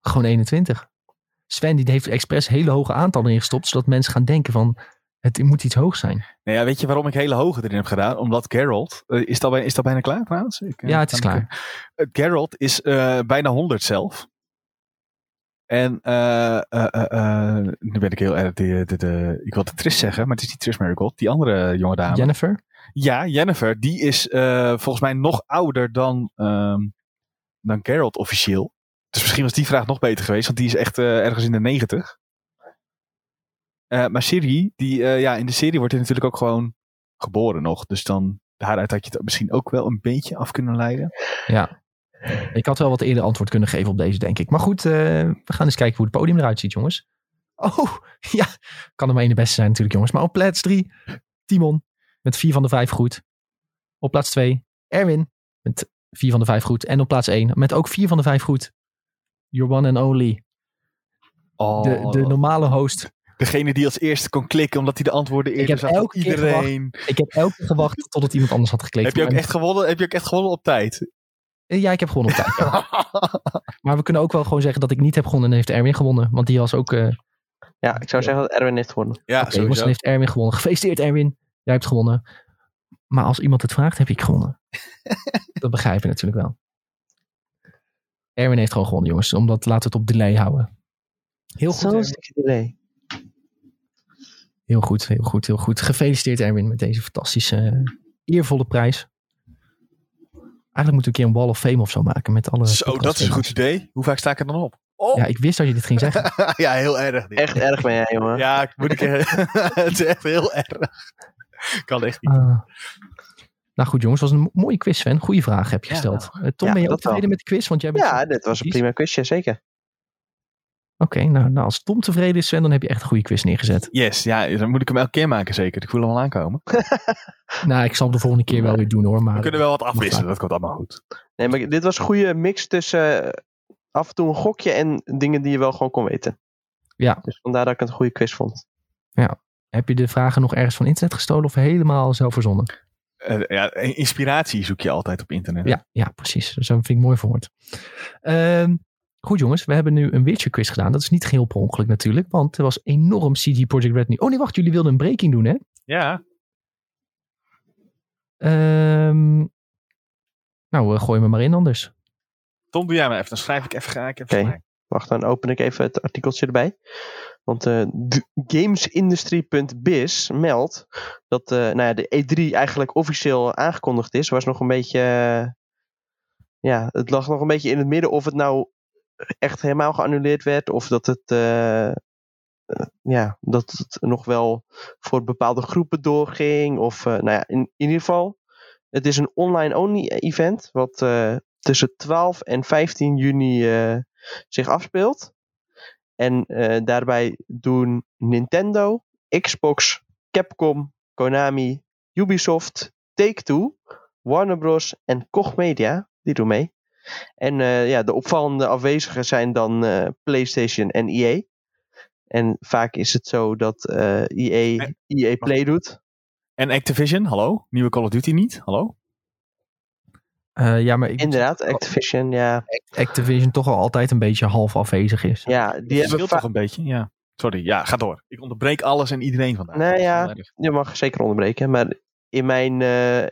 Gewoon 21. Sven die heeft expres hele hoge aantallen ingestopt, zodat mensen gaan denken van het moet iets hoog zijn. Nou ja, weet je waarom ik hele hoge erin heb gedaan? Omdat Geralt... eh, is, dat bij, is dat bijna klaar trouwens? Ik, eh, Ja, het is kan ik, klaar. eh, Geralt is bijna 100 zelf. En nu ben ik heel erg... De, de, de, ik wilde Tris zeggen, maar het is niet Tris Marigold. Die andere jonge dame. Jennifer? Ja, Jennifer. Die is volgens mij nog ouder dan, ehm, dan Geralt officieel. Dus misschien was die vraag nog beter geweest. Want die is echt ergens in de 90. Eh, maar Siri, die, eh, ja, in de serie wordt hij natuurlijk ook gewoon geboren nog. Dus dan, daaruit had je het misschien ook wel een beetje af kunnen leiden. Ja. Ik had wel wat eerder antwoord kunnen geven op deze, denk ik. Maar goed, eh, we gaan eens kijken hoe het podium eruit ziet, jongens. Oh, ja. Kan er maar één de beste zijn natuurlijk, jongens. Maar op plaats 3, Timon. Met vier van de vijf goed. Op plaats 2, Erwin. Met vier van de vijf goed. En op plaats 1, met ook vier van de vijf goed. Your one and only. Oh, De, de normale host. Degene die als eerste kon klikken omdat hij de antwoorden eerder heb zag dan iedereen. Ik heb elke keer gewacht totdat iemand anders had geklikt. Heb je, ook echt gewonnen, heb je ook echt gewonnen op tijd? Ja, ik heb gewonnen op tijd. ja. Maar we kunnen ook wel gewoon zeggen dat ik niet heb gewonnen en heeft Erwin gewonnen. Want die was ook... eh Ja, ik zou zeggen dat Erwin heeft gewonnen. ja, jongens, dan sowieso. heeft Erwin gewonnen. Gefeliciteerd Erwin. Jij hebt gewonnen. Maar als iemand het vraagt, heb ik gewonnen. dat begrijp je natuurlijk wel. Erwin heeft gewoon gewonnen, jongens. Omdat laten we het op delay houden. Heel goed, Zo'n delay. Heel goed, heel goed, heel goed. Gefeliciteerd Erwin met deze fantastische, eh, eervolle prijs. Eigenlijk moeten we een keer een Wall of Fame of zo maken met alle Zo, dat is een goed idee. Hoe vaak sta ik er dan op? Oh, Ja, ik wist dat je dit ging zeggen. ja heel erg. dit. Echt erg ben jij, jongen. Ja, ik moet ik, het is echt heel erg. Kan echt niet. Ah. Nou goed jongens, was een mo- mooie quiz Sven. Goeie vraag heb je Ja, gesteld. Eh, Tom, Ja, ben je ook tevreden met de quiz? Want jij bent Ja, dit was een prima quizje, zeker. Oké, nou, nou als Tom tevreden is Sven, dan heb je echt een goede quiz neergezet. Yes, ja, dan moet ik hem elke keer maken zeker. Ik voel hem al aankomen. nou, ik zal hem de volgende keer wel weer doen hoor. Maar We kunnen wel wat afwisselen, dat komt allemaal goed. Nee, maar dit was een goede mix tussen eh, af en toe een gokje en dingen die je wel gewoon kon weten. Ja. Dus vandaar dat ik het een goede quiz vond. heb je de vragen nog ergens van internet gestolen of helemaal zelf verzonnen? Eh, ja, inspiratie zoek je altijd op internet. Ja, ja precies. Zo vind ik mooi verwoord. Ehm goed jongens, we hebben nu een Witcher quiz gedaan. Dat is niet geheel per ongeluk natuurlijk, want er was enorm CG Project Red nu. Oh nee, wacht, jullie wilden een breaking doen hè? Ja. Ehm nou, uh, gooi me maar in anders. Tom, doe jij maar even. Dan schrijf ik even. Ga ik even. Wacht, dan open ik even het artikeltje erbij. Want uh, gamesindustry.biz meldt dat uh, nou ja, de E3 eigenlijk officieel aangekondigd is. Was nog een beetje. Uh, ja, het lag nog een beetje in het midden of het nou echt helemaal geannuleerd werd. Of dat het. ja, dat het nog wel voor bepaalde groepen doorging. Of nou ja, in, ieder geval. Het is een online-only event. Wat tussen 12 en 15 juni zich afspeelt. En daarbij doen Nintendo, Xbox, Capcom, Konami, Ubisoft, Take-Two, Warner Bros. en Koch Media. Die doen mee. En uh, ja, de opvallende afwezigen zijn dan uh, PlayStation en EA. En vaak is het zo dat EA, en, EA Play doet. En Activision, hallo? Nieuwe Call of Duty niet, hallo? Uh, ja, maar ik Inderdaad, Activision, ja. Activision toch al altijd een beetje half afwezig is. Ja, die hebben toch een beetje, ja. Sorry, ja, ga door. Ik onderbreek alles en iedereen vandaag. Nee, ja, je mag zeker onderbreken. Maar in mijn uh,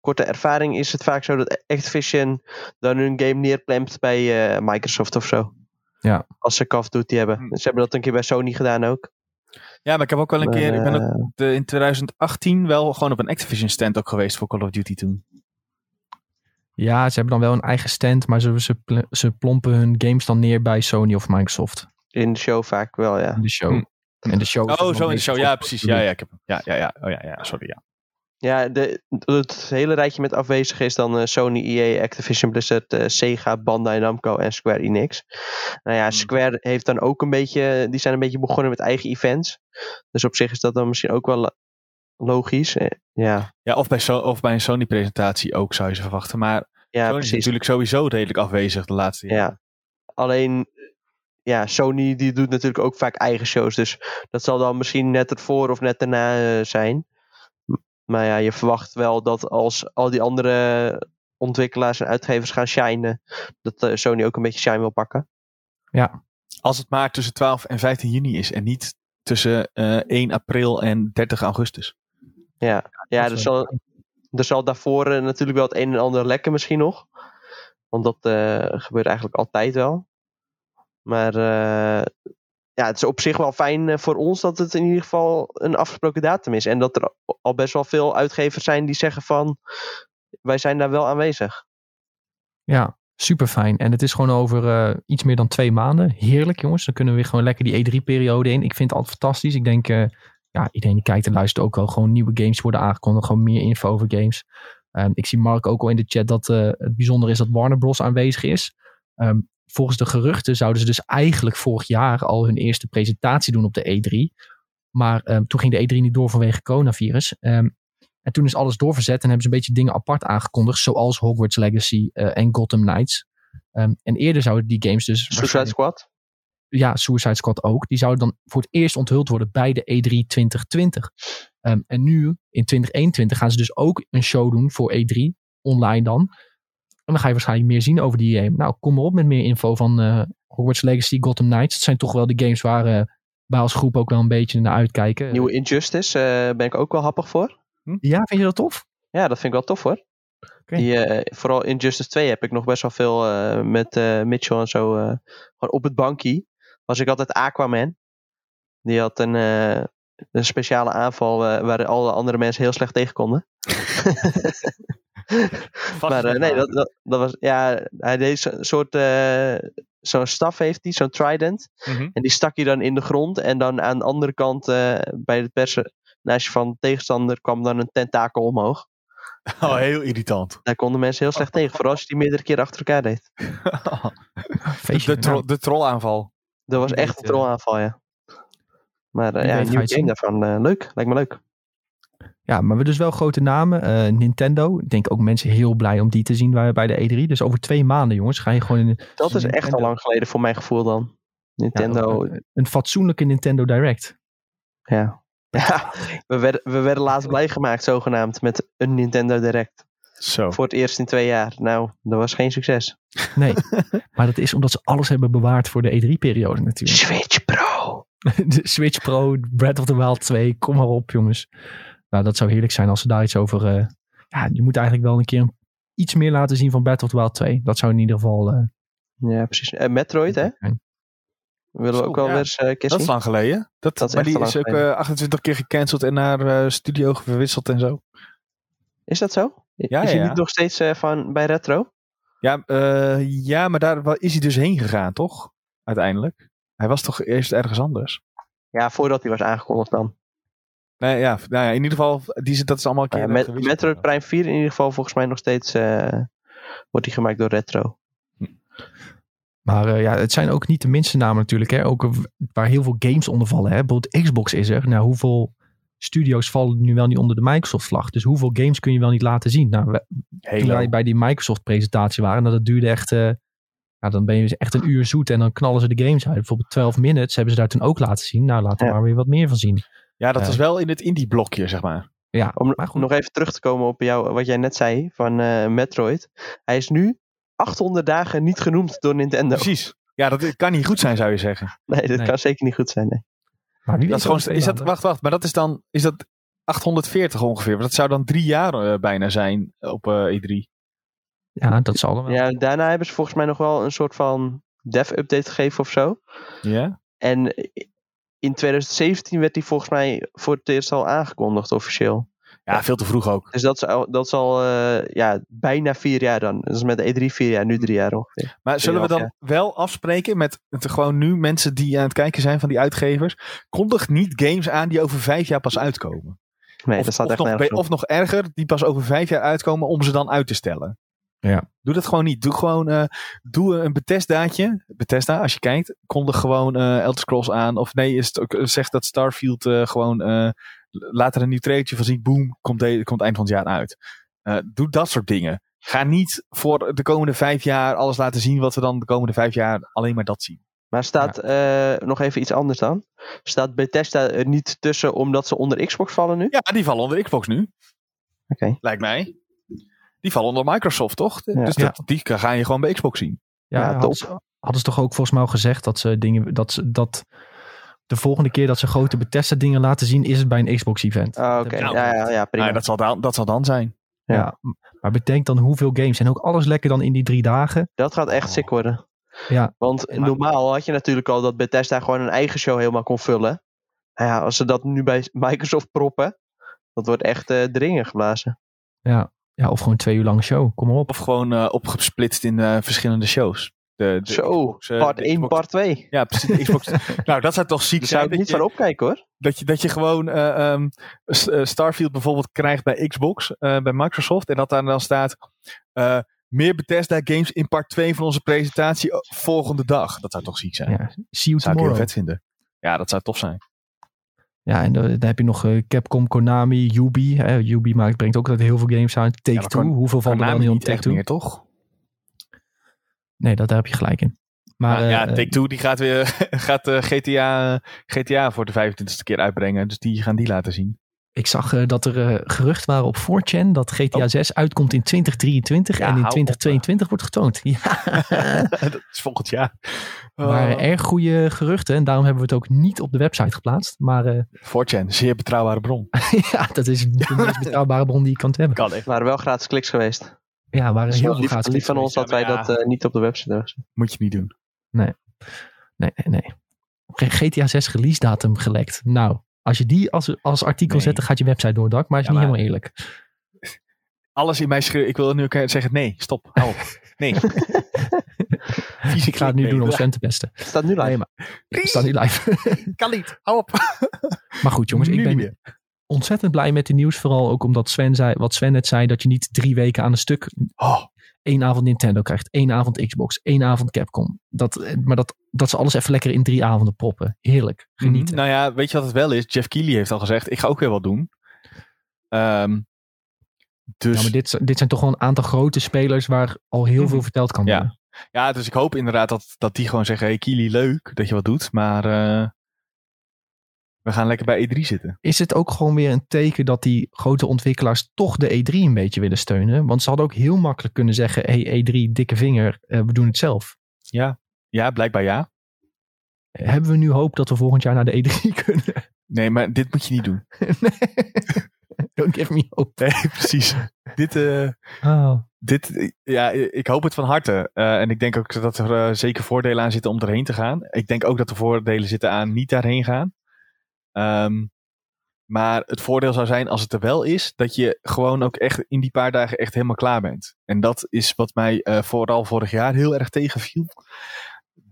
korte ervaring is het vaak zo dat Activision dan hun game neerplemt bij uh, Microsoft of zo. Ja. Als ze Call of Duty hebben. Hm. Ze hebben dat een keer bij Sony gedaan ook. Ja, maar ik heb ook wel een maar, keer, ik ben ook de, in 2018 wel gewoon op een Activision stand ook geweest voor Call of Duty toen. Ja, ze hebben dan wel een eigen stand, maar ze, ze, ze plompen hun games dan neer bij Sony of Microsoft. In de show vaak wel, ja. In de show. Hm. En de show oh, zo in de show. Ja, precies. Ja, ja, ik heb Ja, ja, ja. Oh ja, ja. Sorry, ja. Ja, de, het hele rijtje met afwezigen is dan uh, Sony, EA, Activision Blizzard, uh, Sega, Bandai Namco en Square Enix. Nou ja, Square heeft dan ook een beetje, die zijn een beetje begonnen met eigen events. Dus op zich is dat dan misschien ook wel logisch. Eh, ja, ja of, bij of bij een Sony presentatie ook zou je ze verwachten. Maar ja, Sony precies. is natuurlijk sowieso redelijk afwezig de laatste jaren. Ja, alleen ja, Sony die doet natuurlijk ook vaak eigen shows. Dus dat zal dan misschien net ervoor of net daarna uh, zijn. Maar ja, je verwacht wel dat als al die andere ontwikkelaars en uitgevers gaan shinen, dat uh, Sony ook een beetje shine wil pakken. Ja. Als het maar tussen 12 en 15 juni is en niet tussen uh, 1 april en 30 augustus. Ja, ja er, zal, er zal daarvoor uh, natuurlijk wel het een en ander lekken misschien nog. Want dat uh, gebeurt eigenlijk altijd wel. Maar ja, het is op zich wel fijn voor ons dat het in ieder geval een afgesproken datum is. En dat er al best wel veel uitgevers zijn die zeggen van wij zijn daar wel aanwezig. Ja, super fijn. En het is gewoon over uh, iets meer dan twee maanden. Heerlijk jongens. Dan kunnen we weer gewoon lekker die E3-periode in. Ik vind het altijd fantastisch. Ik denk, uh, ja, iedereen die kijkt en luistert ook wel. Gewoon nieuwe games worden aangekondigd. Gewoon meer info over games. Um, ik zie Mark ook al in de chat dat het bijzonder is dat Warner Bros. aanwezig is. Um, volgens de geruchten zouden ze dus eigenlijk vorig jaar al hun eerste presentatie doen op de E3. Maar um, toen ging de E3 niet door vanwege coronavirus. Um, en toen is alles doorverzet en hebben ze een beetje dingen apart aangekondigd. Zoals Hogwarts Legacy uh, en Gotham Knights. Um, en eerder zouden die games dus... Suicide Squad? Ja, Suicide Squad ook. Die zouden dan voor het eerst onthuld worden bij de E3 2020. Um, en nu, in 2021, gaan ze dus ook een show doen voor E3. Online dan. En dan ga je waarschijnlijk meer zien over die game. Nou, kom maar op met meer info van uh, Hogwarts Legacy, Gotham Knights. Dat zijn toch wel de games waar uh, wij als groep ook wel een beetje naar uitkijken. Nieuwe Injustice uh, ben ik ook wel happig voor. Hm? Ja, vind je dat tof? Ja, dat vind ik wel tof hoor. Okay. Die, uh, vooral Injustice 2 heb ik nog best wel veel uh, met uh, Mitchell en zo. gewoon op het bankje was ik altijd Aquaman. Die had een, een speciale aanval waar alle andere mensen heel slecht tegen konden. maar nee, dat, dat, dat, was. Ja, hij deed zo'n soort. zo'n staf heeft hij, zo'n trident. Mhm. En die stak hij dan in de grond. En dan aan de andere kant bij het je van de tegenstander kwam dan een tentakel omhoog. Oh, heel irritant. Daar konden mensen heel slecht tegen, vooral als je die meerdere keer achter elkaar deed. de, de, tro de trollaanval. Dat was echt een trollaanval, ja. Maar uh, ja, een nieuwe game daarvan, uh, leuk. Lijkt me leuk. Ja, maar we dus wel grote namen. Uh, Nintendo, ik denk ook mensen heel blij om die te zien bij de E3. Dus over twee maanden, jongens, ga je gewoon in... Dat is echt al lang geleden voor mijn gevoel dan. Nintendo. Ja, een fatsoenlijke Nintendo Direct. Ja, ja, we werden, we werden laatst blij gemaakt, zogenaamd, met een Nintendo Direct. Zo. Voor het eerst in twee jaar. Nou, dat was geen succes. Nee, maar dat is omdat ze alles hebben bewaard voor de E3-periode natuurlijk. Switch Pro. de Switch Pro, Breath of the Wild 2, kom maar op jongens. Nou, dat zou heerlijk zijn als ze daar iets over... Uh, ja, je moet eigenlijk wel een keer iets meer laten zien van Breath of the Wild 2. Dat zou in ieder geval... Uh, ja, precies. En Metroid, hè? Willen we ook wel ja. weer eens eh, Dat is lang geleden. Dat, Dat is maar die is ook geleden. eh, 28 keer gecanceld en naar eh, studio verwisseld en zo. Is dat zo? Ja, is hij ja. niet nog steeds eh, van, bij Retro? Ja, eh, ja, maar daar is hij dus heen gegaan, toch? Uiteindelijk. Hij was toch eerst ergens anders? Ja, voordat hij was aangekondigd dan. Nee, ja, nou ja, in ieder geval, die, dat is allemaal een keer Uh, met. Metroid Prime 4 in ieder geval volgens mij nog steeds eh, wordt die gemaakt door Retro. Maar eh, ja, het zijn ook niet de minste namen natuurlijk. Hè? Ook waar heel veel games onder vallen. Hè? Bijvoorbeeld Xbox is er. Nou, hoeveel studio's vallen nu wel niet onder de Microsoft-vlag? Dus hoeveel games kun je wel niet laten zien? Nou, we- toen wij bij die Microsoft-presentatie waren, nou, dat duurde echt... eh, ja, dan ben je echt een uur zoet en dan knallen ze de games uit. Bijvoorbeeld 12 Minutes hebben ze daar toen ook laten zien. Nou, laten we Ja. maar weer wat meer van zien. Ja, dat Ja. is wel in het indie-blokje, zeg maar. Ja, Om maar goed. nog even terug te komen op jou, wat jij net zei van eh, Metroid. Hij is nu 800 dagen niet genoemd door Nintendo. Precies. Ja, dat kan niet goed zijn, zou je zeggen. Nee, dat Nee. kan zeker niet goed zijn. Nee. Maar Dat is gewoon, is dat, wacht, wacht, maar dat is dan, is dat 840 ongeveer? Want dat zou dan drie jaar eh, bijna zijn op eh, E3. maanden. Ja, dat zal dan wel. Ja, daarna hebben ze volgens mij nog wel een soort van dev-update gegeven of zo. Ja? En in 2017 werd die volgens mij voor het eerst al aangekondigd officieel. Ja, veel te vroeg ook. Dus dat is al, dat is al eh, ja, bijna vier jaar dan. Dat is met de E3 vier jaar, nu drie jaar ongeveer. Maar zullen we dan Ja. wel afspreken met het, gewoon nu mensen die aan het kijken zijn van die uitgevers? Kondig niet games aan die over vijf jaar pas uitkomen. Nee, of, dat staat of echt nog, op. of nog erger, die pas over vijf jaar uitkomen om ze dan uit te stellen. Ja. Doe dat gewoon niet. Doe gewoon eh, doe een Bethesdaatje. Bethesda, als je kijkt, kondig gewoon eh Elder Scrolls aan. Of nee, is het ook, zeg dat Starfield eh, gewoon eh, laat er een nieuw trailertje van zien. Boom, komt, de, komt eind van het jaar uit. Eh, doe dat soort dingen. Ga niet voor de komende vijf jaar alles laten zien wat we dan de komende vijf jaar alleen maar dat zien. Maar staat eh, nog even iets anders dan? Staat Bethesda er niet tussen omdat ze onder Xbox vallen nu? Ja, die vallen onder Xbox nu. Oké. Lijkt mij. Die vallen onder Microsoft, toch? Ja. Dus dat, die ga je gewoon bij Xbox zien. Ja, Ja, hadden, ze, hadden ze toch ook volgens mij al gezegd dat ze dingen dat ze dat de volgende keer dat ze grote Bethesda dingen laten zien is het bij een Xbox event. Ah, Dat Oké, ja, ja, ja, prima. Nou, dat, zal dan, dat zal dan zijn. ja. Ja. Maar bedenk dan hoeveel games en ook alles lekker dan in die drie dagen. Dat gaat echt Oh. sick worden. Ja. Want Maar- normaal had je natuurlijk al dat Bethesda gewoon een eigen show helemaal kon vullen. Nou ja, als ze dat nu bij Microsoft proppen, dat wordt echt eh dringen geblazen. Ja. Ja, of gewoon twee uur lange show. Kom maar op. Of gewoon eh, opgesplitst in eh, verschillende shows. De, de Zo, Xbox, eh, part de 1, Xbox- part 2. Ja, precies. De Xbox. nou, dat zou toch ziek Daar zou zijn. ik niet dat, van je, opkijken hoor. dat, je, dat je gewoon eh, ehm, eh, Starfield bijvoorbeeld krijgt bij Xbox, eh, bij Microsoft. En dat daar dan staat... eh, meer Bethesda games in part 2 van onze presentatie volgende dag. Dat zou toch ziek zijn. Ja, see you zou ik heel vet vinden. Ja, dat zou tof zijn. Ja, en dan, heb je nog eh, Capcom, Konami, Ubi. Hè. Ubi maakt, brengt ook altijd heel veel games aan. Take maar Two, Kon- hoeveel er dan Konami niet Take echt Two? meer, toch? Nee, dat, daar heb je gelijk in. Maar Maar, ja, eh, Take-Two die gaat weer gaat, eh, GTA, GTA voor de 25e keer uitbrengen. Dus die gaan die laten zien. Ik zag eh, dat er eh, gerucht waren op 4chan dat GTA 6 uitkomt in 2023 Ja, en in hou op, 2022 wordt getoond. Ja, dat is volgend jaar. waren Uh, erg goede geruchten en daarom hebben we het ook niet op de website geplaatst. Maar eh, 4chan, zeer betrouwbare bron. ja, dat is de meest betrouwbare bron die je kan hebben. Kan echt. waren wel gratis kliks geweest. Ja, waren Dus heel veel lief, gratis lief van ons dat Ja, wij maar dat eh, niet op de website hebben. Moet je niet doen. Nee, nee, nee. GTA 6 release datum gelekt. Nou, als je die als, als artikel Nee. zet, dan gaat je website door het dak. Maar is Ja, niet maar- helemaal eerlijk. Alles in mij schreeuwen. Ik wil nu ook zeggen, nee, stop, hou op. Nee. ik ga het nu nee, doen om. Sven te pesten. Het staat nu live. Nee, maar ik sta niet live. Kan niet, hou op. maar goed jongens, Nu ik ben meer. ontzettend blij met de nieuws. Vooral ook omdat Sven zei, wat Sven net zei, dat je niet drie weken aan een stuk Oh, één avond Nintendo krijgt, één avond Xbox, één avond Capcom. Dat, maar dat, dat ze alles even lekker in drie avonden proppen. Heerlijk. Genieten. Nou ja, weet je wat het wel is? Jeff Keighley heeft al gezegd, ik ga ook weer wat doen. Ehm, dus Ja, maar dit, dit zijn toch wel een aantal grote spelers waar al heel veel Mhm. verteld kan Ja. worden. Ja, dus ik hoop inderdaad dat, dat die gewoon zeggen: hey, Kili, leuk dat je wat doet, maar eh, we gaan lekker bij E3 zitten. Is het ook gewoon weer een teken dat die grote ontwikkelaars toch de E3 een beetje willen steunen? Want ze hadden ook heel makkelijk kunnen zeggen: hey, E3, dikke vinger, eh, we doen het zelf. Ja, ja blijkbaar ja. Hebben we nu hoop dat we volgend jaar naar de E3 kunnen? Nee, maar dit moet je niet doen. Don't give me hope. Nee, precies. dit, eh, Oh. dit, eh, ja, ik hoop het van harte. Eh, en ik denk ook dat er eh, zeker voordelen aan zitten om erheen te gaan. Ik denk ook dat er voordelen zitten aan niet daarheen gaan. Ehm, maar het voordeel zou zijn als het er wel is, dat je gewoon ook echt in die paar dagen echt helemaal klaar bent. En dat is wat mij eh, vooral vorig jaar heel erg tegenviel.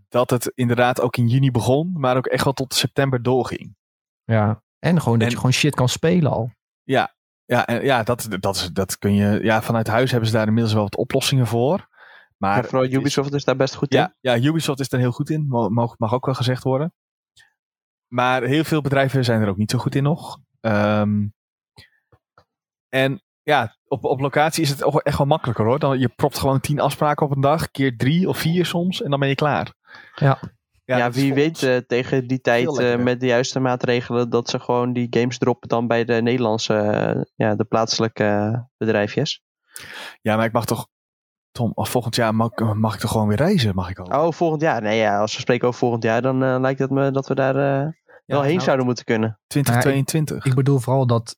Dat het inderdaad ook in juni begon, maar ook echt wel tot september doorging. Ja. En gewoon dat En- je gewoon shit kan spelen al. Ja, ja, en ja dat, dat, is, dat kun je. Ja, vanuit huis hebben ze daar inmiddels wel wat oplossingen voor. Maar Maar vooral is- Ubisoft is daar best goed in. Ja, ja, Ubisoft is er heel goed in. Mag, mag ook wel gezegd worden. Maar heel veel bedrijven zijn er ook niet zo goed in nog. Ehm, en ja, op, op locatie is het ook echt wel makkelijker hoor. Dan, je propt gewoon tien afspraken op een dag. Keer drie of vier soms. En dan ben je klaar. Ja. Ja, wie weet eh, tegen die tijd eh, met de juiste maatregelen dat ze gewoon die games droppen dan bij de Nederlandse, eh, ja, de plaatselijke bedrijfjes. Ja, maar ik mag toch... Tom, volgend jaar mag, mag ik toch gewoon weer reizen? Mag ik ook? Oh, volgend jaar. Nee, ja, als we spreken over volgend jaar, dan lijkt het me dat we daar eh, wel heen nou, zouden moeten kunnen. 2022. Ik bedoel vooral dat,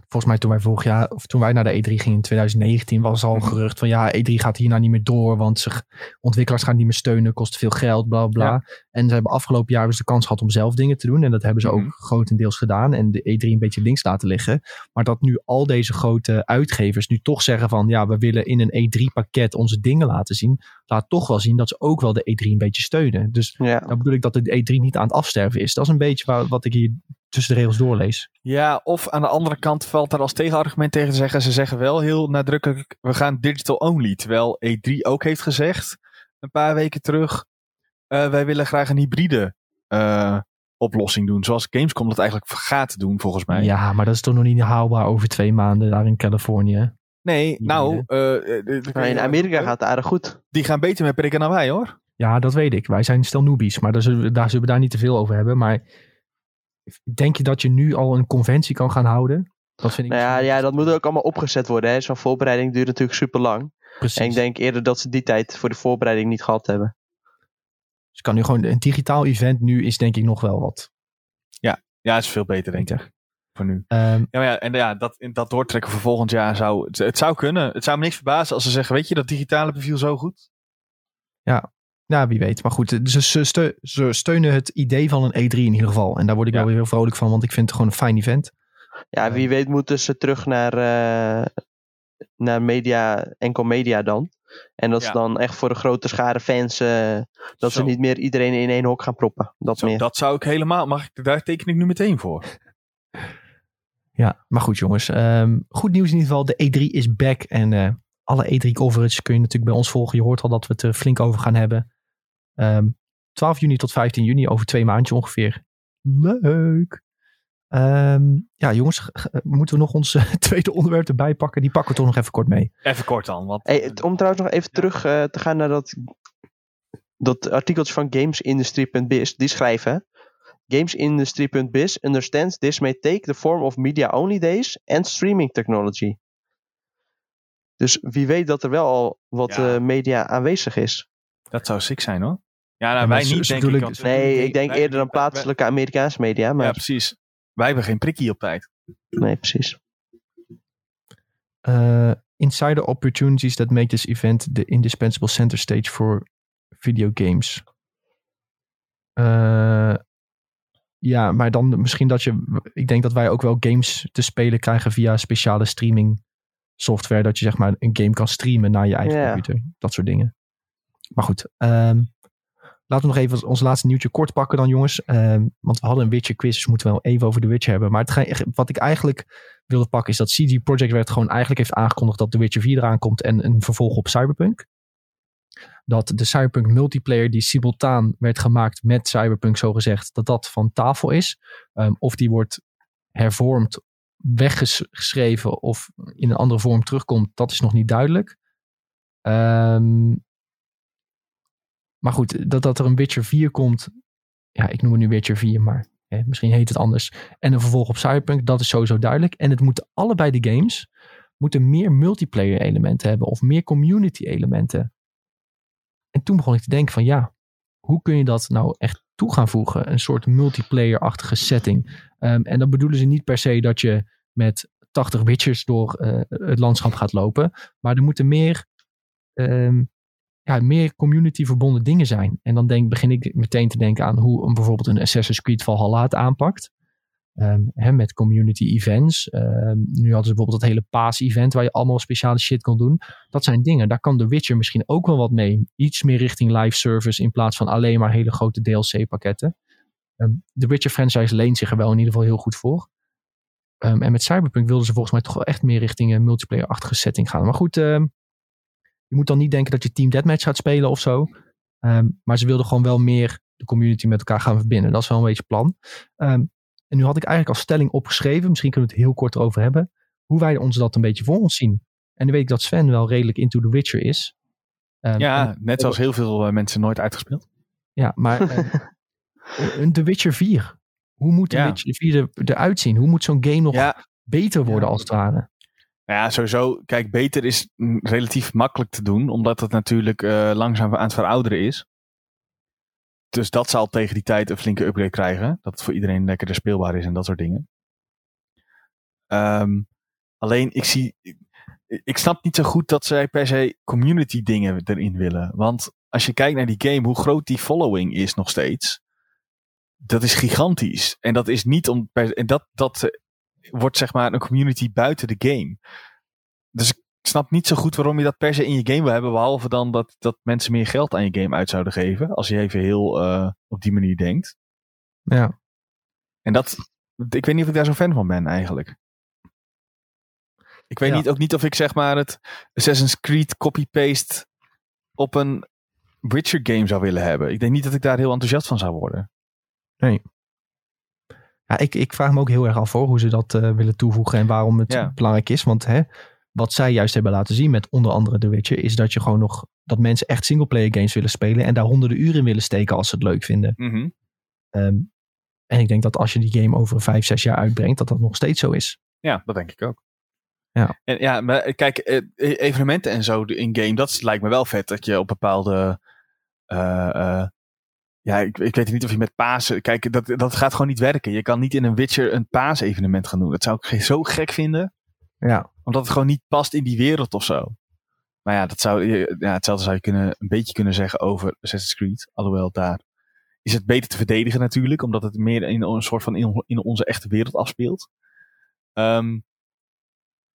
volgens mij toen wij vorig jaar, of toen wij naar de E3 gingen in 2019, was al Mhm. gerucht van ja, E3 gaat hier nou niet meer door, want ze, ontwikkelaars gaan niet meer steunen, kost veel geld, bla bla. En ze hebben afgelopen jaar dus de kans gehad om zelf dingen te doen. En dat hebben ze Mhm. ook grotendeels gedaan. En de E3 een beetje links laten liggen. Maar dat nu al deze grote uitgevers nu toch zeggen van ja, we willen in een E3 pakket onze dingen laten zien. Laat toch wel zien dat ze ook wel de E3 een beetje steunen. Dus Ja. dan bedoel ik dat de E3 niet aan het afsterven is. Dat is een beetje waar, wat ik hier tussen de regels doorlees. Ja, of aan de andere kant valt daar als tegenargument tegen te zeggen. Ze zeggen wel heel nadrukkelijk, we gaan digital only. Terwijl E3 ook heeft gezegd, een paar weken terug, eh, wij willen graag een hybride eh, oplossing doen. Zoals Gamescom dat eigenlijk gaat doen, volgens mij. Ja, maar dat is toch nog niet haalbaar over twee maanden daar in Californië. Nee, nou, eh, Maar in Amerika gaat het aardig goed. Die gaan beter met prikken dan wij, hoor. Ja, dat weet ik. Wij zijn stel newbies, maar daar zullen, we, daar zullen we daar niet te veel over hebben. Maar denk je dat je nu al een conventie kan gaan houden? Dat vind ik Nou ja, ja, dat moet ook allemaal opgezet worden. hè. Zo'n voorbereiding duurt natuurlijk super lang. precies. En ik denk eerder dat ze die tijd voor de voorbereiding niet gehad hebben. Dus kan nu gewoon een digitaal event nu is denk ik nog wel wat Ja, is veel beter, denk ik. Voor nu. Ehm, Ja, maar ja, en ja, dat, in dat doortrekken voor volgend jaar zou... Het, het zou kunnen. Het zou me niks verbazen als ze zeggen, weet je, dat digitale beviel zo goed. ja, wie weet. Maar goed, ze, ze, steu- ze steunen het idee van een E3 in ieder geval. En daar word ik Ja. wel weer heel vrolijk van, want ik vind het gewoon een fijn event. Ja, wie weet moeten ze terug naar, eh, naar media, enkel media dan. En dat Ja. ze dan echt voor de grote schare fans, eh, dat Zo. ze niet meer iedereen in één hok gaan proppen. Dat Zo, meer. dat zou ik helemaal... Mag ik, daar teken ik nu meteen voor. Ja, maar goed jongens. Ehm, goed nieuws in ieder geval. De E3 is back. En eh, alle E3 coverage kun je natuurlijk bij ons volgen. Je hoort al dat we het er flink over gaan hebben. Ehm 12 juni tot 15 juni, over twee maandjes ongeveer. Leuk. Ehm, ja jongens, moeten we nog ons eh, tweede onderwerp erbij pakken? Die pakken we toch nog even kort mee. Even kort dan. Want, Hey, het- om trouwens nog even terug eh, te gaan naar dat, dat artikeltje van gamesindustry.biz. Die schrijven... Gamesindustry.biz understands this may take the form of media-only days and streaming technology. Dus wie weet dat er wel al wat Ja. eh, media aanwezig is. dat zou sick zijn hoor. Ja, nou, wij niet denk ik. Nee, ik denk wij- eerder aan plaatselijke Amerikaanse media. Maar Ja, precies. Wij hebben geen prikkie op tijd. nee, precies. Eh, insider opportunities that make this event the indispensable center stage for video games. Eh, ja, maar dan misschien dat je. Ik denk dat wij ook wel games te spelen krijgen via speciale streaming software. Dat je zeg maar een game kan streamen naar je eigen computer. Dat soort dingen. Maar goed. ehm, laten we nog even ons laatste nieuwtje kort pakken dan jongens. Ehm, want we hadden een Witcher quiz. Dus moeten we wel even over de Witcher hebben. Maar het, wat ik eigenlijk wilde pakken is dat CD Projekt Red gewoon eigenlijk heeft aangekondigd dat The Witcher 4 eraan komt en een vervolg op Cyberpunk. Dat de Cyberpunk multiplayer die simultaan werd gemaakt met Cyberpunk zogezegd, dat dat van tafel is. Ehm, of die wordt hervormd, weggeschreven of in een andere vorm terugkomt, dat is nog niet duidelijk. Ehm, maar goed, dat, dat er een Witcher 4 komt, ja, ik noem het nu Witcher 4, maar hè, misschien heet het anders en een vervolg op Cyberpunk, dat is sowieso duidelijk. En het moeten allebei de games moeten meer multiplayer elementen hebben of meer community elementen. En toen begon ik te denken van ja, hoe kun je dat nou echt toe gaan voegen? Een soort multiplayer-achtige setting. Ehm, en dan bedoelen ze niet per se dat je met 80 Witchers door eh, het landschap gaat lopen. Maar er moeten meer, ehm, ja, meer community verbonden dingen zijn. En dan denk, begin ik meteen te denken aan hoe een, bijvoorbeeld een Assassin's Creed Valhalla het aanpakt. Ehm, hè, met community events. Ehm, nu hadden ze bijvoorbeeld dat hele paas-event waar je allemaal speciale shit kon doen. Dat zijn dingen, daar kan The Witcher misschien ook wel wat mee. Iets meer richting live service in plaats van alleen maar hele grote DLC-pakketten. de Witcher franchise leent zich er wel in ieder geval heel goed voor. Ehm, en met Cyberpunk wilden ze volgens mij toch wel echt meer richting een multiplayer-achtige setting gaan. Maar goed, ehm, je moet dan niet denken dat je Team Deathmatch gaat spelen of zo. Ehm, maar ze wilden gewoon wel meer de community met elkaar gaan verbinden. Dat is wel een beetje het plan. en nu had ik eigenlijk als stelling opgeschreven, misschien kunnen we het heel kort over hebben, hoe wij ons dat een beetje voor ons zien. En dan weet ik dat Sven wel redelijk into The Witcher is. ja, net zoals heel veel eh, mensen nooit uitgespeeld. Ja, maar een The Witcher 4. Hoe moet de ja. Witcher 4 eruit zien? Hoe moet zo'n game nog beter worden als het ware? Ja, sowieso. Kijk, beter is relatief makkelijk te doen, omdat het natuurlijk uh, langzaam aan het verouderen is. Dus dat zal tegen die tijd een flinke upgrade krijgen. Dat het voor iedereen lekkerder speelbaar is en dat soort dingen. Um, alleen, ik zie. Ik, snap niet zo goed dat zij per se community dingen erin willen. Want als je kijkt naar die game, hoe groot die following is nog steeds dat is gigantisch. En dat is niet om. En dat, dat eh, wordt zeg maar een community buiten de game. Dus ik snap niet zo goed waarom je dat per se in je game wil hebben. Behalve dan dat, dat mensen meer geld aan je game uit zouden geven. Als je even heel uh, op die manier denkt. Ja. En dat. Ik weet niet of ik daar zo fan van ben eigenlijk. Ik weet niet, ook niet of ik zeg maar het Assassin's Creed copy-paste op een Witcher game zou willen hebben. Ik denk niet dat ik daar heel enthousiast van zou worden. Nee. Ja, ik, ik vraag me ook heel erg af voor hoe ze dat uh, willen toevoegen en waarom het belangrijk is. Want hè, wat zij juist hebben laten zien met onder andere The Witcher, is dat je gewoon nog dat mensen echt singleplayer games willen spelen en daar honderden uren in willen steken als ze het leuk vinden. Mm um, en ik denk dat als je die game over vijf, zes jaar uitbrengt, dat dat nog steeds zo is. Ja, dat denk ik ook. Ja. En ja, maar eh, kijk, eh, evenementen en zo in game, dat lijkt me wel vet dat je op bepaalde uh, ja, ik, ik weet niet of je met Pasen. Kijk, dat, dat gaat gewoon niet werken. Je kan niet in een Witcher een Paas-evenement gaan doen. Dat zou ik zo gek vinden. Ja. Omdat het gewoon niet past in die wereld of zo. Maar ja, dat zou, ja, hetzelfde zou je kunnen, een beetje kunnen zeggen over Assassin's Creed. Alhoewel daar is het beter te verdedigen natuurlijk. Omdat het meer in een soort van in, in onze echte wereld afspeelt. Um,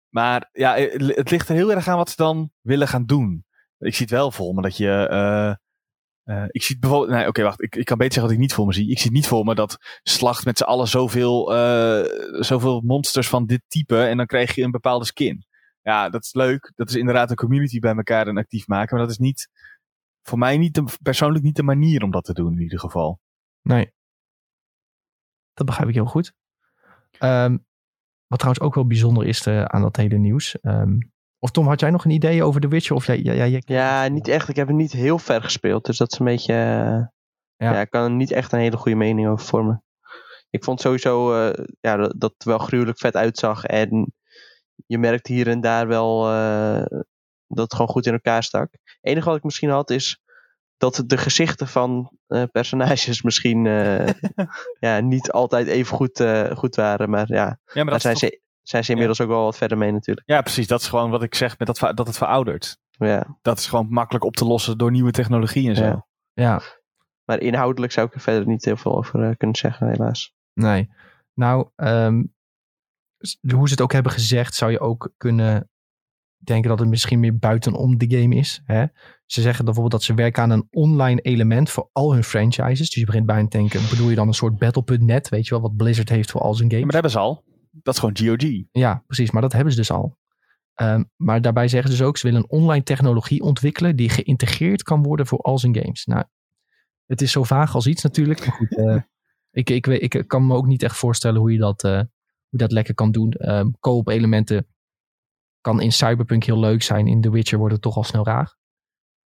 maar ja, het ligt er heel erg aan wat ze dan willen gaan doen. Ik zie het wel vol, maar dat je... Uh, uh, ik zie bijvoorbeeld, nee, oké, wacht. Ik, ik kan beter zeggen dat ik niet voor me zie. Ik zie niet voor me dat slacht met z'n allen zoveel, uh, zoveel monsters van dit type en dan krijg je een bepaalde skin. Ja, dat is leuk. Dat is inderdaad een community bij elkaar en actief maken. Maar dat is niet, voor mij niet de, persoonlijk niet de manier om dat te doen in ieder geval. Nee. Dat begrijp ik heel goed. Um, wat trouwens ook wel bijzonder is uh, aan dat hele nieuws. Um, of Tom, had jij nog een idee over The Witcher? Of jij, ja, jij... ja, niet echt. Ik heb het niet heel ver gespeeld. Dus dat is een beetje... Uh, ja. ja. ik kan er niet echt een hele goede mening over vormen. Ik vond sowieso uh, ja, dat, dat het wel gruwelijk vet uitzag. En je merkt hier en daar wel uh, dat het gewoon goed in elkaar stak. Het enige wat ik misschien had is dat de gezichten van personages misschien ja, niet altijd even goed, goed waren. Maar ja, ja maar dat zijn ze zijn ze inmiddels ook wel wat verder mee natuurlijk. Ja, precies. Dat is gewoon wat ik zeg met dat, dat het veroudert. Ja. Dat is gewoon makkelijk op te lossen door nieuwe technologie en zo. Ja. ja. Maar inhoudelijk zou ik er verder niet heel veel over uh, kunnen zeggen, helaas. Nee. Nou, um, hoe ze het ook hebben gezegd, zou je ook kunnen denken dat het misschien meer buitenom de game is. Hè? Ze zeggen bijvoorbeeld dat ze werken aan een online element voor al hun franchises. Dus je begint bij een denken, bedoel je dan een soort Battle.net, weet je wel, wat Blizzard heeft voor al zijn games? maar dat hebben ze al dat is gewoon GOG. Ja, precies. Maar dat hebben ze dus al. Um, maar daarbij zeggen ze dus ook, ze willen een online technologie ontwikkelen die geïntegreerd kan worden voor al zijn games. Nou, het is zo vaag als iets natuurlijk. Maar goed, uh, ik, ik, ik, ik, kan me ook niet echt voorstellen hoe je dat, uh, hoe dat lekker kan doen. Um, Co-op elementen kan in Cyberpunk heel leuk zijn. In The Witcher wordt het toch al snel raar.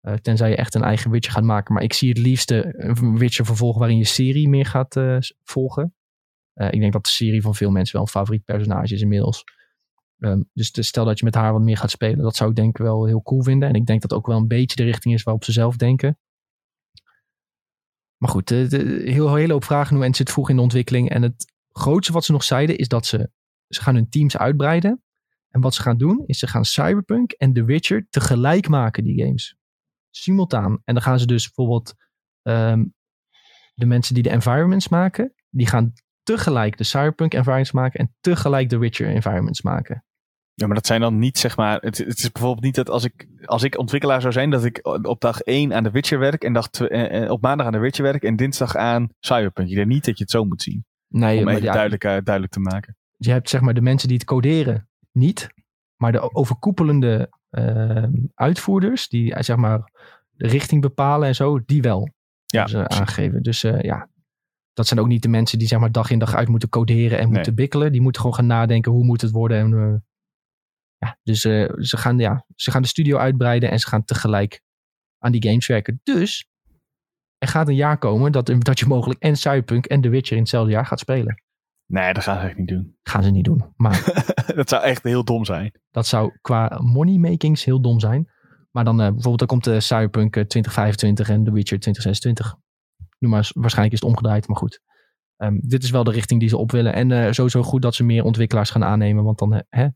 Uh, tenzij je echt een eigen Witcher gaat maken. Maar ik zie het liefste een Witcher vervolgen waarin je serie meer gaat volgen. Uh, ik denk dat de serie van veel mensen wel een favoriet personage is inmiddels. Um, dus, stel dat je met haar wat meer gaat spelen, dat zou ik denk wel heel cool vinden. En ik denk dat ook wel een beetje de richting is waarop ze zelf denken. Maar goed, de, de, heel, hele hoop vragen nu en zit vroeg in de ontwikkeling. En het grootste wat ze nog zeiden is dat ze ze gaan hun teams uitbreiden. En wat ze gaan doen, is ze gaan Cyberpunk en The Witcher tegelijk maken, die games. Simultaan. En dan gaan ze dus bijvoorbeeld ehm, de mensen die de environments maken, die gaan tegelijk de Cyberpunk environments maken en tegelijk de Witcher environments maken. Ja, maar dat zijn dan niet, zeg maar. Het, het is bijvoorbeeld niet dat als ik, als ik ontwikkelaar zou zijn, dat ik op dag 1 aan de Witcher werk en dag eh, eh, op maandag aan de Witcher werk en dinsdag aan Cyberpunk. Ik denk niet dat je het zo moet zien. Nee, Om even ja, duidelijk, eh, duidelijk te maken. je hebt zeg maar de mensen die het coderen niet, maar de overkoepelende ehm, uitvoerders die zeg maar de richting bepalen en zo, die wel. Ja, aangegeven. Dus ja, dat zijn ook niet de mensen die zeg maar dag in dag uit moeten coderen en Nee. moeten bikkelen. Die moeten gewoon gaan nadenken hoe moet het worden. En, eh, ja, dus eh, ze, gaan, ja, ze gaan de studio uitbreiden en ze gaan tegelijk aan die games werken. Dus er gaat een jaar komen dat, dat je mogelijk en Cyberpunk en The Witcher in hetzelfde jaar gaat spelen. Nee, dat gaan ze echt niet doen. Gaan ze niet doen. Maar dat zou echt heel dom zijn. dat zou qua moneymakings heel dom zijn. Maar dan eh, bijvoorbeeld dan komt de Cyberpunk eh, 2025 en The Witcher 2026. Maar, waarschijnlijk is het omgedraaid, maar goed. Ehm, dit is wel de richting die ze op willen. En eh, sowieso goed dat ze meer ontwikkelaars gaan aannemen. Want dan hè,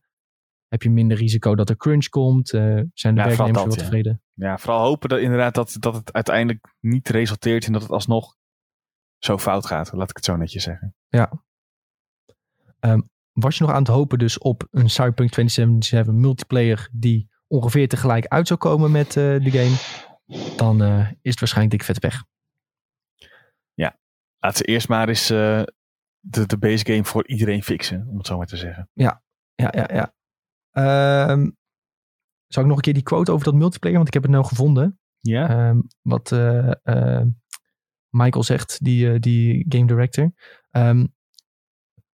heb je minder risico dat er crunch komt. eh, zijn de Ja, werknemers wel ja. tevreden. Ja, vooral hopen dat inderdaad dat, dat het uiteindelijk niet resulteert in dat het alsnog zo fout gaat. Laat ik het zo netjes zeggen. Was je nog aan het hopen dus op een Cyberpunk 2077 multiplayer die ongeveer tegelijk uit zou komen met eh, de game. Dan is het waarschijnlijk dik vet weg. Laat ze eerst maar eens eh, de, de base game voor iedereen fixen, om het zo maar te zeggen. Ja, ja, ja. Ehm zal ik nog een keer die quote over dat multiplayer, want ik heb het nou gevonden. Ja? Ehm, wat eh, eh, Michael zegt, die, die game director. Ehm,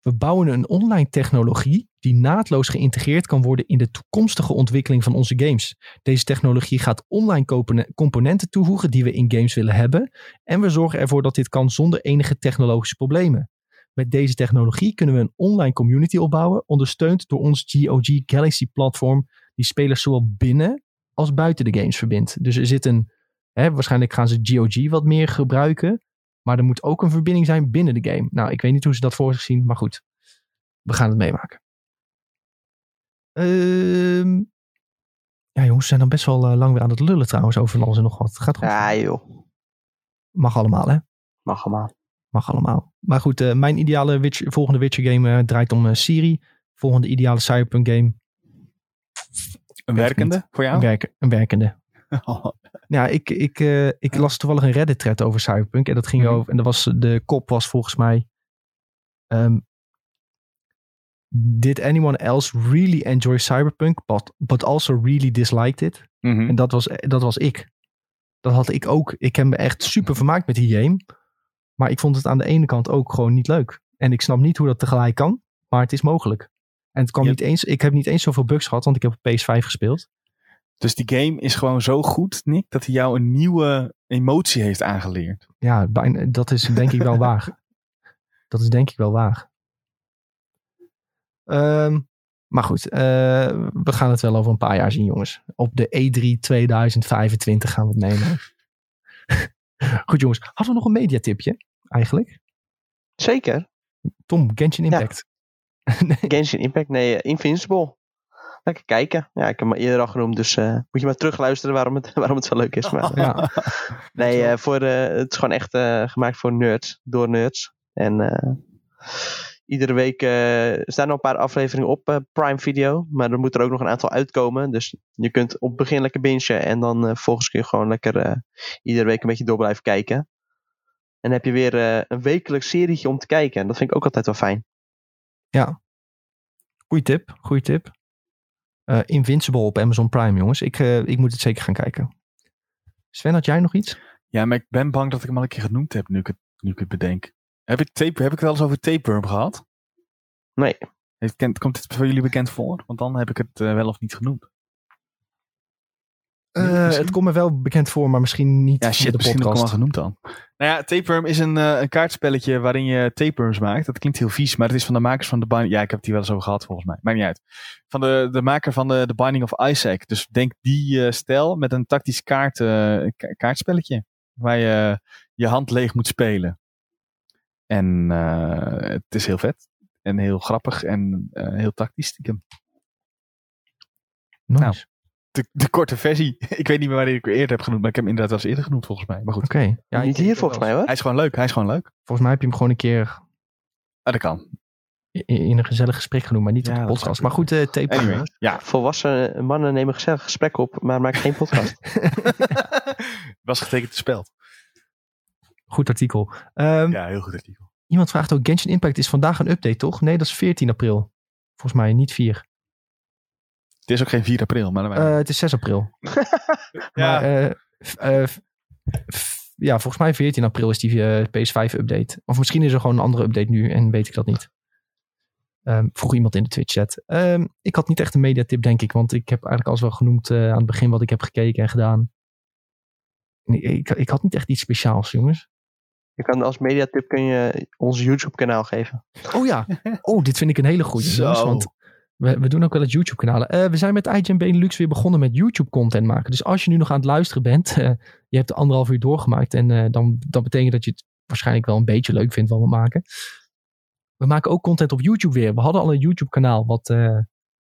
we bouwen een online technologie die naadloos geïntegreerd kan worden in de toekomstige ontwikkeling van onze games. Deze technologie gaat online compone- componenten toevoegen die we in games willen hebben. En we zorgen ervoor dat dit kan zonder enige technologische problemen. Met deze technologie kunnen we een online community opbouwen, ondersteund door ons GOG Galaxy platform, die spelers zowel binnen als buiten de games verbindt. Dus er zit een, hè, waarschijnlijk gaan ze GOG wat meer gebruiken, maar er moet ook een verbinding zijn binnen de game. Nou, ik weet niet hoe ze dat voor zich zien, maar goed, we gaan het meemaken. Ehm, ja, jongens, we zijn dan best wel eh, lang weer aan het lullen trouwens over van alles en nog wat. Gaat goed. Ja, joh. Mag allemaal, hè? Mag allemaal. Mag allemaal. Maar goed, eh, mijn ideale Witcher, volgende Witcher game eh, draait om Siri. Volgende ideale Cyberpunk game, Een werkende voor een, jou? een werkende. Ja, ik, ik, eh, ik las toevallig een Reddit thread over Cyberpunk. En dat ging Mhm. over. En dat was, de kop was volgens mij. ehm, Did anyone else really enjoy Cyberpunk, but, but also really disliked it? Mhm. En dat was, dat was ik. Dat had ik ook. Ik heb me echt super vermaakt met die game. Maar ik vond het aan de ene kant ook gewoon niet leuk. En ik snap niet hoe dat tegelijk kan. Maar het is mogelijk. En het kwam niet eens. Ik heb niet eens zoveel bugs gehad, want ik heb op PS5 gespeeld. Dus die game is gewoon zo goed, Nick, dat hij jou een nieuwe emotie heeft aangeleerd. Ja, bijna, dat is denk ik wel waar. Dat is denk ik wel waar. Ehm, maar goed, eh, we gaan het wel over een paar jaar zien, jongens. Op de E3 2025 gaan we het nemen. goed, jongens. Hadden we nog een mediatipje eigenlijk? Zeker. Tom, Genshin Ja. Impact. nee. Genshin Impact. Nee, eh, Invincible. Lekker kijken. Ja, ik heb hem eerder al genoemd, dus eh, moet je maar terugluisteren waarom het, waarom het zo leuk is. Maar, Ja. nee, eh, voor, eh, het is gewoon echt gemaakt voor nerds, door nerds. En iedere week staan er een paar afleveringen op Prime Video, maar er moeten er ook nog een aantal uitkomen. Dus je kunt op het begin lekker bingen en dan vervolgens kun je gewoon lekker iedere week een beetje door blijven kijken. En dan heb je weer een wekelijks serietje om te kijken. En dat vind ik ook altijd wel fijn. Goeie tip, goeie tip. Eh, Invincible op Amazon Prime, jongens. Ik, eh, ik moet het zeker gaan kijken. Sven, had jij nog iets? Ja, maar ik ben bang dat ik hem al een keer genoemd heb, nu ik het, nu ik het bedenk. Heb ik, tape, heb ik het wel eens over tapeworm gehad? Nee. Heeft, kent, komt dit voor jullie bekend voor? Want dan heb ik het eh, wel of niet genoemd. Eh, het komt me wel bekend voor, maar misschien niet Ja, shit, de misschien heb ik hem al podcast. genoemd dan. Nou ja, Tapeworm is een, eh, een kaartspelletje waarin je tapeworms maakt. Dat klinkt heel vies, maar het is van de makers van de Binding... Ja, ik heb het hier wel eens over gehad volgens mij. Maakt niet uit. Van de, de maker van de, de Binding of Isaac. Dus denk die eh, stijl met een tactisch kaart, eh, ka- kaartspelletje. Waar je je hand leeg moet spelen. En eh, het is heel vet. En heel grappig en eh, heel tactisch stiekem. Nice. Nou, De, de korte versie. Ik weet niet meer wanneer ik hem eerder heb genoemd. Maar ik heb hem inderdaad wel eens eerder genoemd volgens mij. Maar goed. Oké. Ja, Niet hier volgens mij hoor. Hij is gewoon leuk. Hij is gewoon leuk. Volgens mij heb je hem gewoon een keer Ah, dat kan. in, in een gezellig gesprek genoemd, maar niet op Ja, de dat podcast. Maar goed, eh tape. Anyway. Ja. Volwassen mannen nemen gezellig gesprek op, maar maken geen podcast. Was getekend te speld. Goed artikel. Ehm, Ja, heel goed artikel. Iemand vraagt ook, Genshin Impact is vandaag een update, toch? Nee, dat is 14 april. Volgens mij, niet 4. Het is ook geen 4 april. Maar dan Eh, het is 6 april. ja, Maar, eh, f- eh, ja, volgens mij 14 april is die eh, PS5-update. Of misschien is er gewoon een andere update nu en weet ik dat niet. Ehm, vroeg iemand in de Twitch-chat. Ehm, ik had niet echt een mediatip, denk ik. Want ik heb eigenlijk alles wel genoemd eh, aan het begin wat ik heb gekeken en gedaan. Nee, ik, ik had niet echt iets speciaals, jongens. Je kan als mediatip kun je ons YouTube kanaal geven. Oh ja. Oh, dit vind ik een hele goede. Zo. Jongens, want we, we doen ook wel eens YouTube-kanalen. Eh, we zijn met IGN Benelux weer begonnen met YouTube-content maken. Dus als je nu nog aan het luisteren bent, eh, je hebt de anderhalf uur doorgemaakt. En eh, dan dat betekent dat je het waarschijnlijk wel een beetje leuk vindt wat we maken. We maken ook content op YouTube weer. We hadden al een YouTube-kanaal. Wat,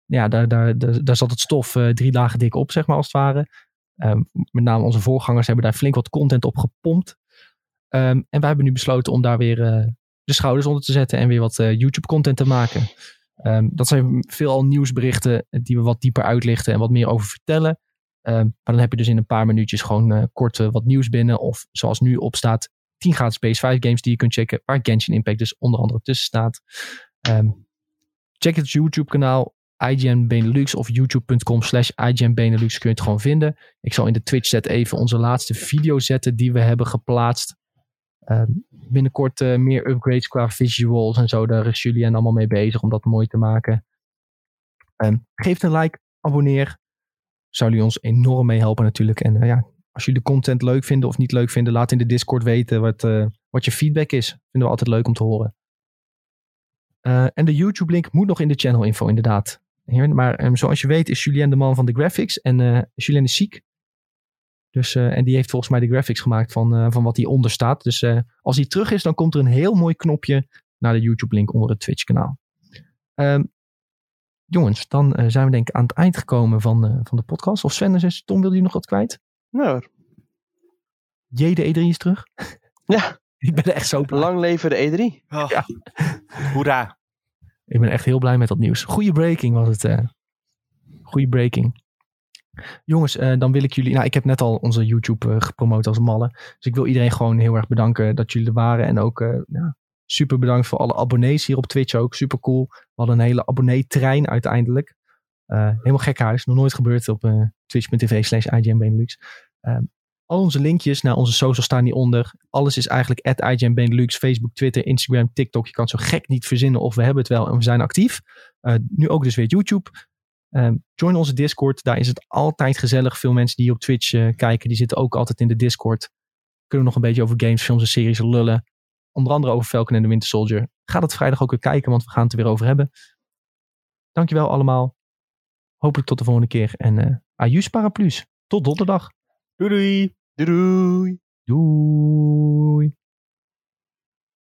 ja, daar, daar, daar, zat het stof drie dagen dik op, zeg maar, als het ware. Ehm, met name onze voorgangers hebben daar flink wat content op gepompt. Ehm, en wij hebben nu besloten om daar weer de schouders onder te zetten en weer wat YouTube-content te maken. Ehm, dat zijn veelal nieuwsberichten die we wat dieper uitlichten en wat meer over vertellen. Ehm, maar dan heb je dus in een paar minuutjes gewoon eh, kort eh, wat nieuws binnen. Of zoals nu op staat, 10 gratis PS5 games die je kunt checken. Waar Genshin Impact dus onder andere tussen staat. Ehm, check het YouTube kanaal IGN Benelux of youtube.com slash IGN Benelux kun je het gewoon vinden. Ik zal in de Twitch chat even onze laatste video zetten die we hebben geplaatst. Ehm, binnenkort eh, meer upgrades qua visuals en zo. Daar is Julien allemaal mee bezig om dat mooi te maken. Ehm, geef een like, abonneer. Zou jullie ons enorm mee helpen natuurlijk. En eh, ja, als jullie de content leuk vinden of niet leuk vinden, laat in de Discord weten wat, eh, wat je feedback is. Vinden we altijd leuk om te horen. En de YouTube link moet nog in de channel info inderdaad. Maar ehm, zoals je weet is Julien de man van de graphics. En eh Julien is ziek. Dus, eh, en die heeft volgens mij de graphics gemaakt van, eh, van wat hieronder staat. Dus eh, als hij terug is, dan komt er een heel mooi knopje naar de YouTube link onder het Twitch kanaal. Ehm, jongens, dan zijn we denk ik aan het eind gekomen van, eh, van de podcast. Of Sven, is Tom, wilde je nog wat kwijt? Nou, J, de E3 is terug. ja, Ik ben er echt zo blij. lang leven de E3. Oh. Ja. Hoera. Ik ben echt heel blij met dat nieuws. Goeie breaking was het. eh. Goeie breaking. Jongens, eh, dan wil ik jullie... Nou, ik heb net al onze YouTube eh, gepromoot als malle. Dus ik wil iedereen gewoon heel erg bedanken dat jullie er waren. En ook eh, super bedankt voor alle abonnees hier op Twitch ook. Super cool. We hadden een hele abonnee-trein uiteindelijk. Helemaal gek huis. Nog nooit gebeurd op twitch.tv slash Benelux. Ehm, al onze linkjes naar onze socials staan hieronder. Alles is eigenlijk at Benelux. Facebook, Twitter, Instagram, TikTok. Je kan zo gek niet verzinnen of we hebben het wel en we zijn actief. Nu ook dus weer YouTube. Ehm, join onze Discord. Daar is het altijd gezellig. Veel mensen die hier op Twitch eh, kijken, die zitten ook altijd in de Discord. Kunnen we nog een beetje over games, films en series lullen. Onder andere over Falcon en de Winter Soldier. Ga dat vrijdag ook weer kijken, want we gaan het er weer over hebben. Dankjewel allemaal. Hopelijk tot de volgende keer. En eh ajus paraplu's. Tot donderdag. Doei doei. Doei doei. Doei.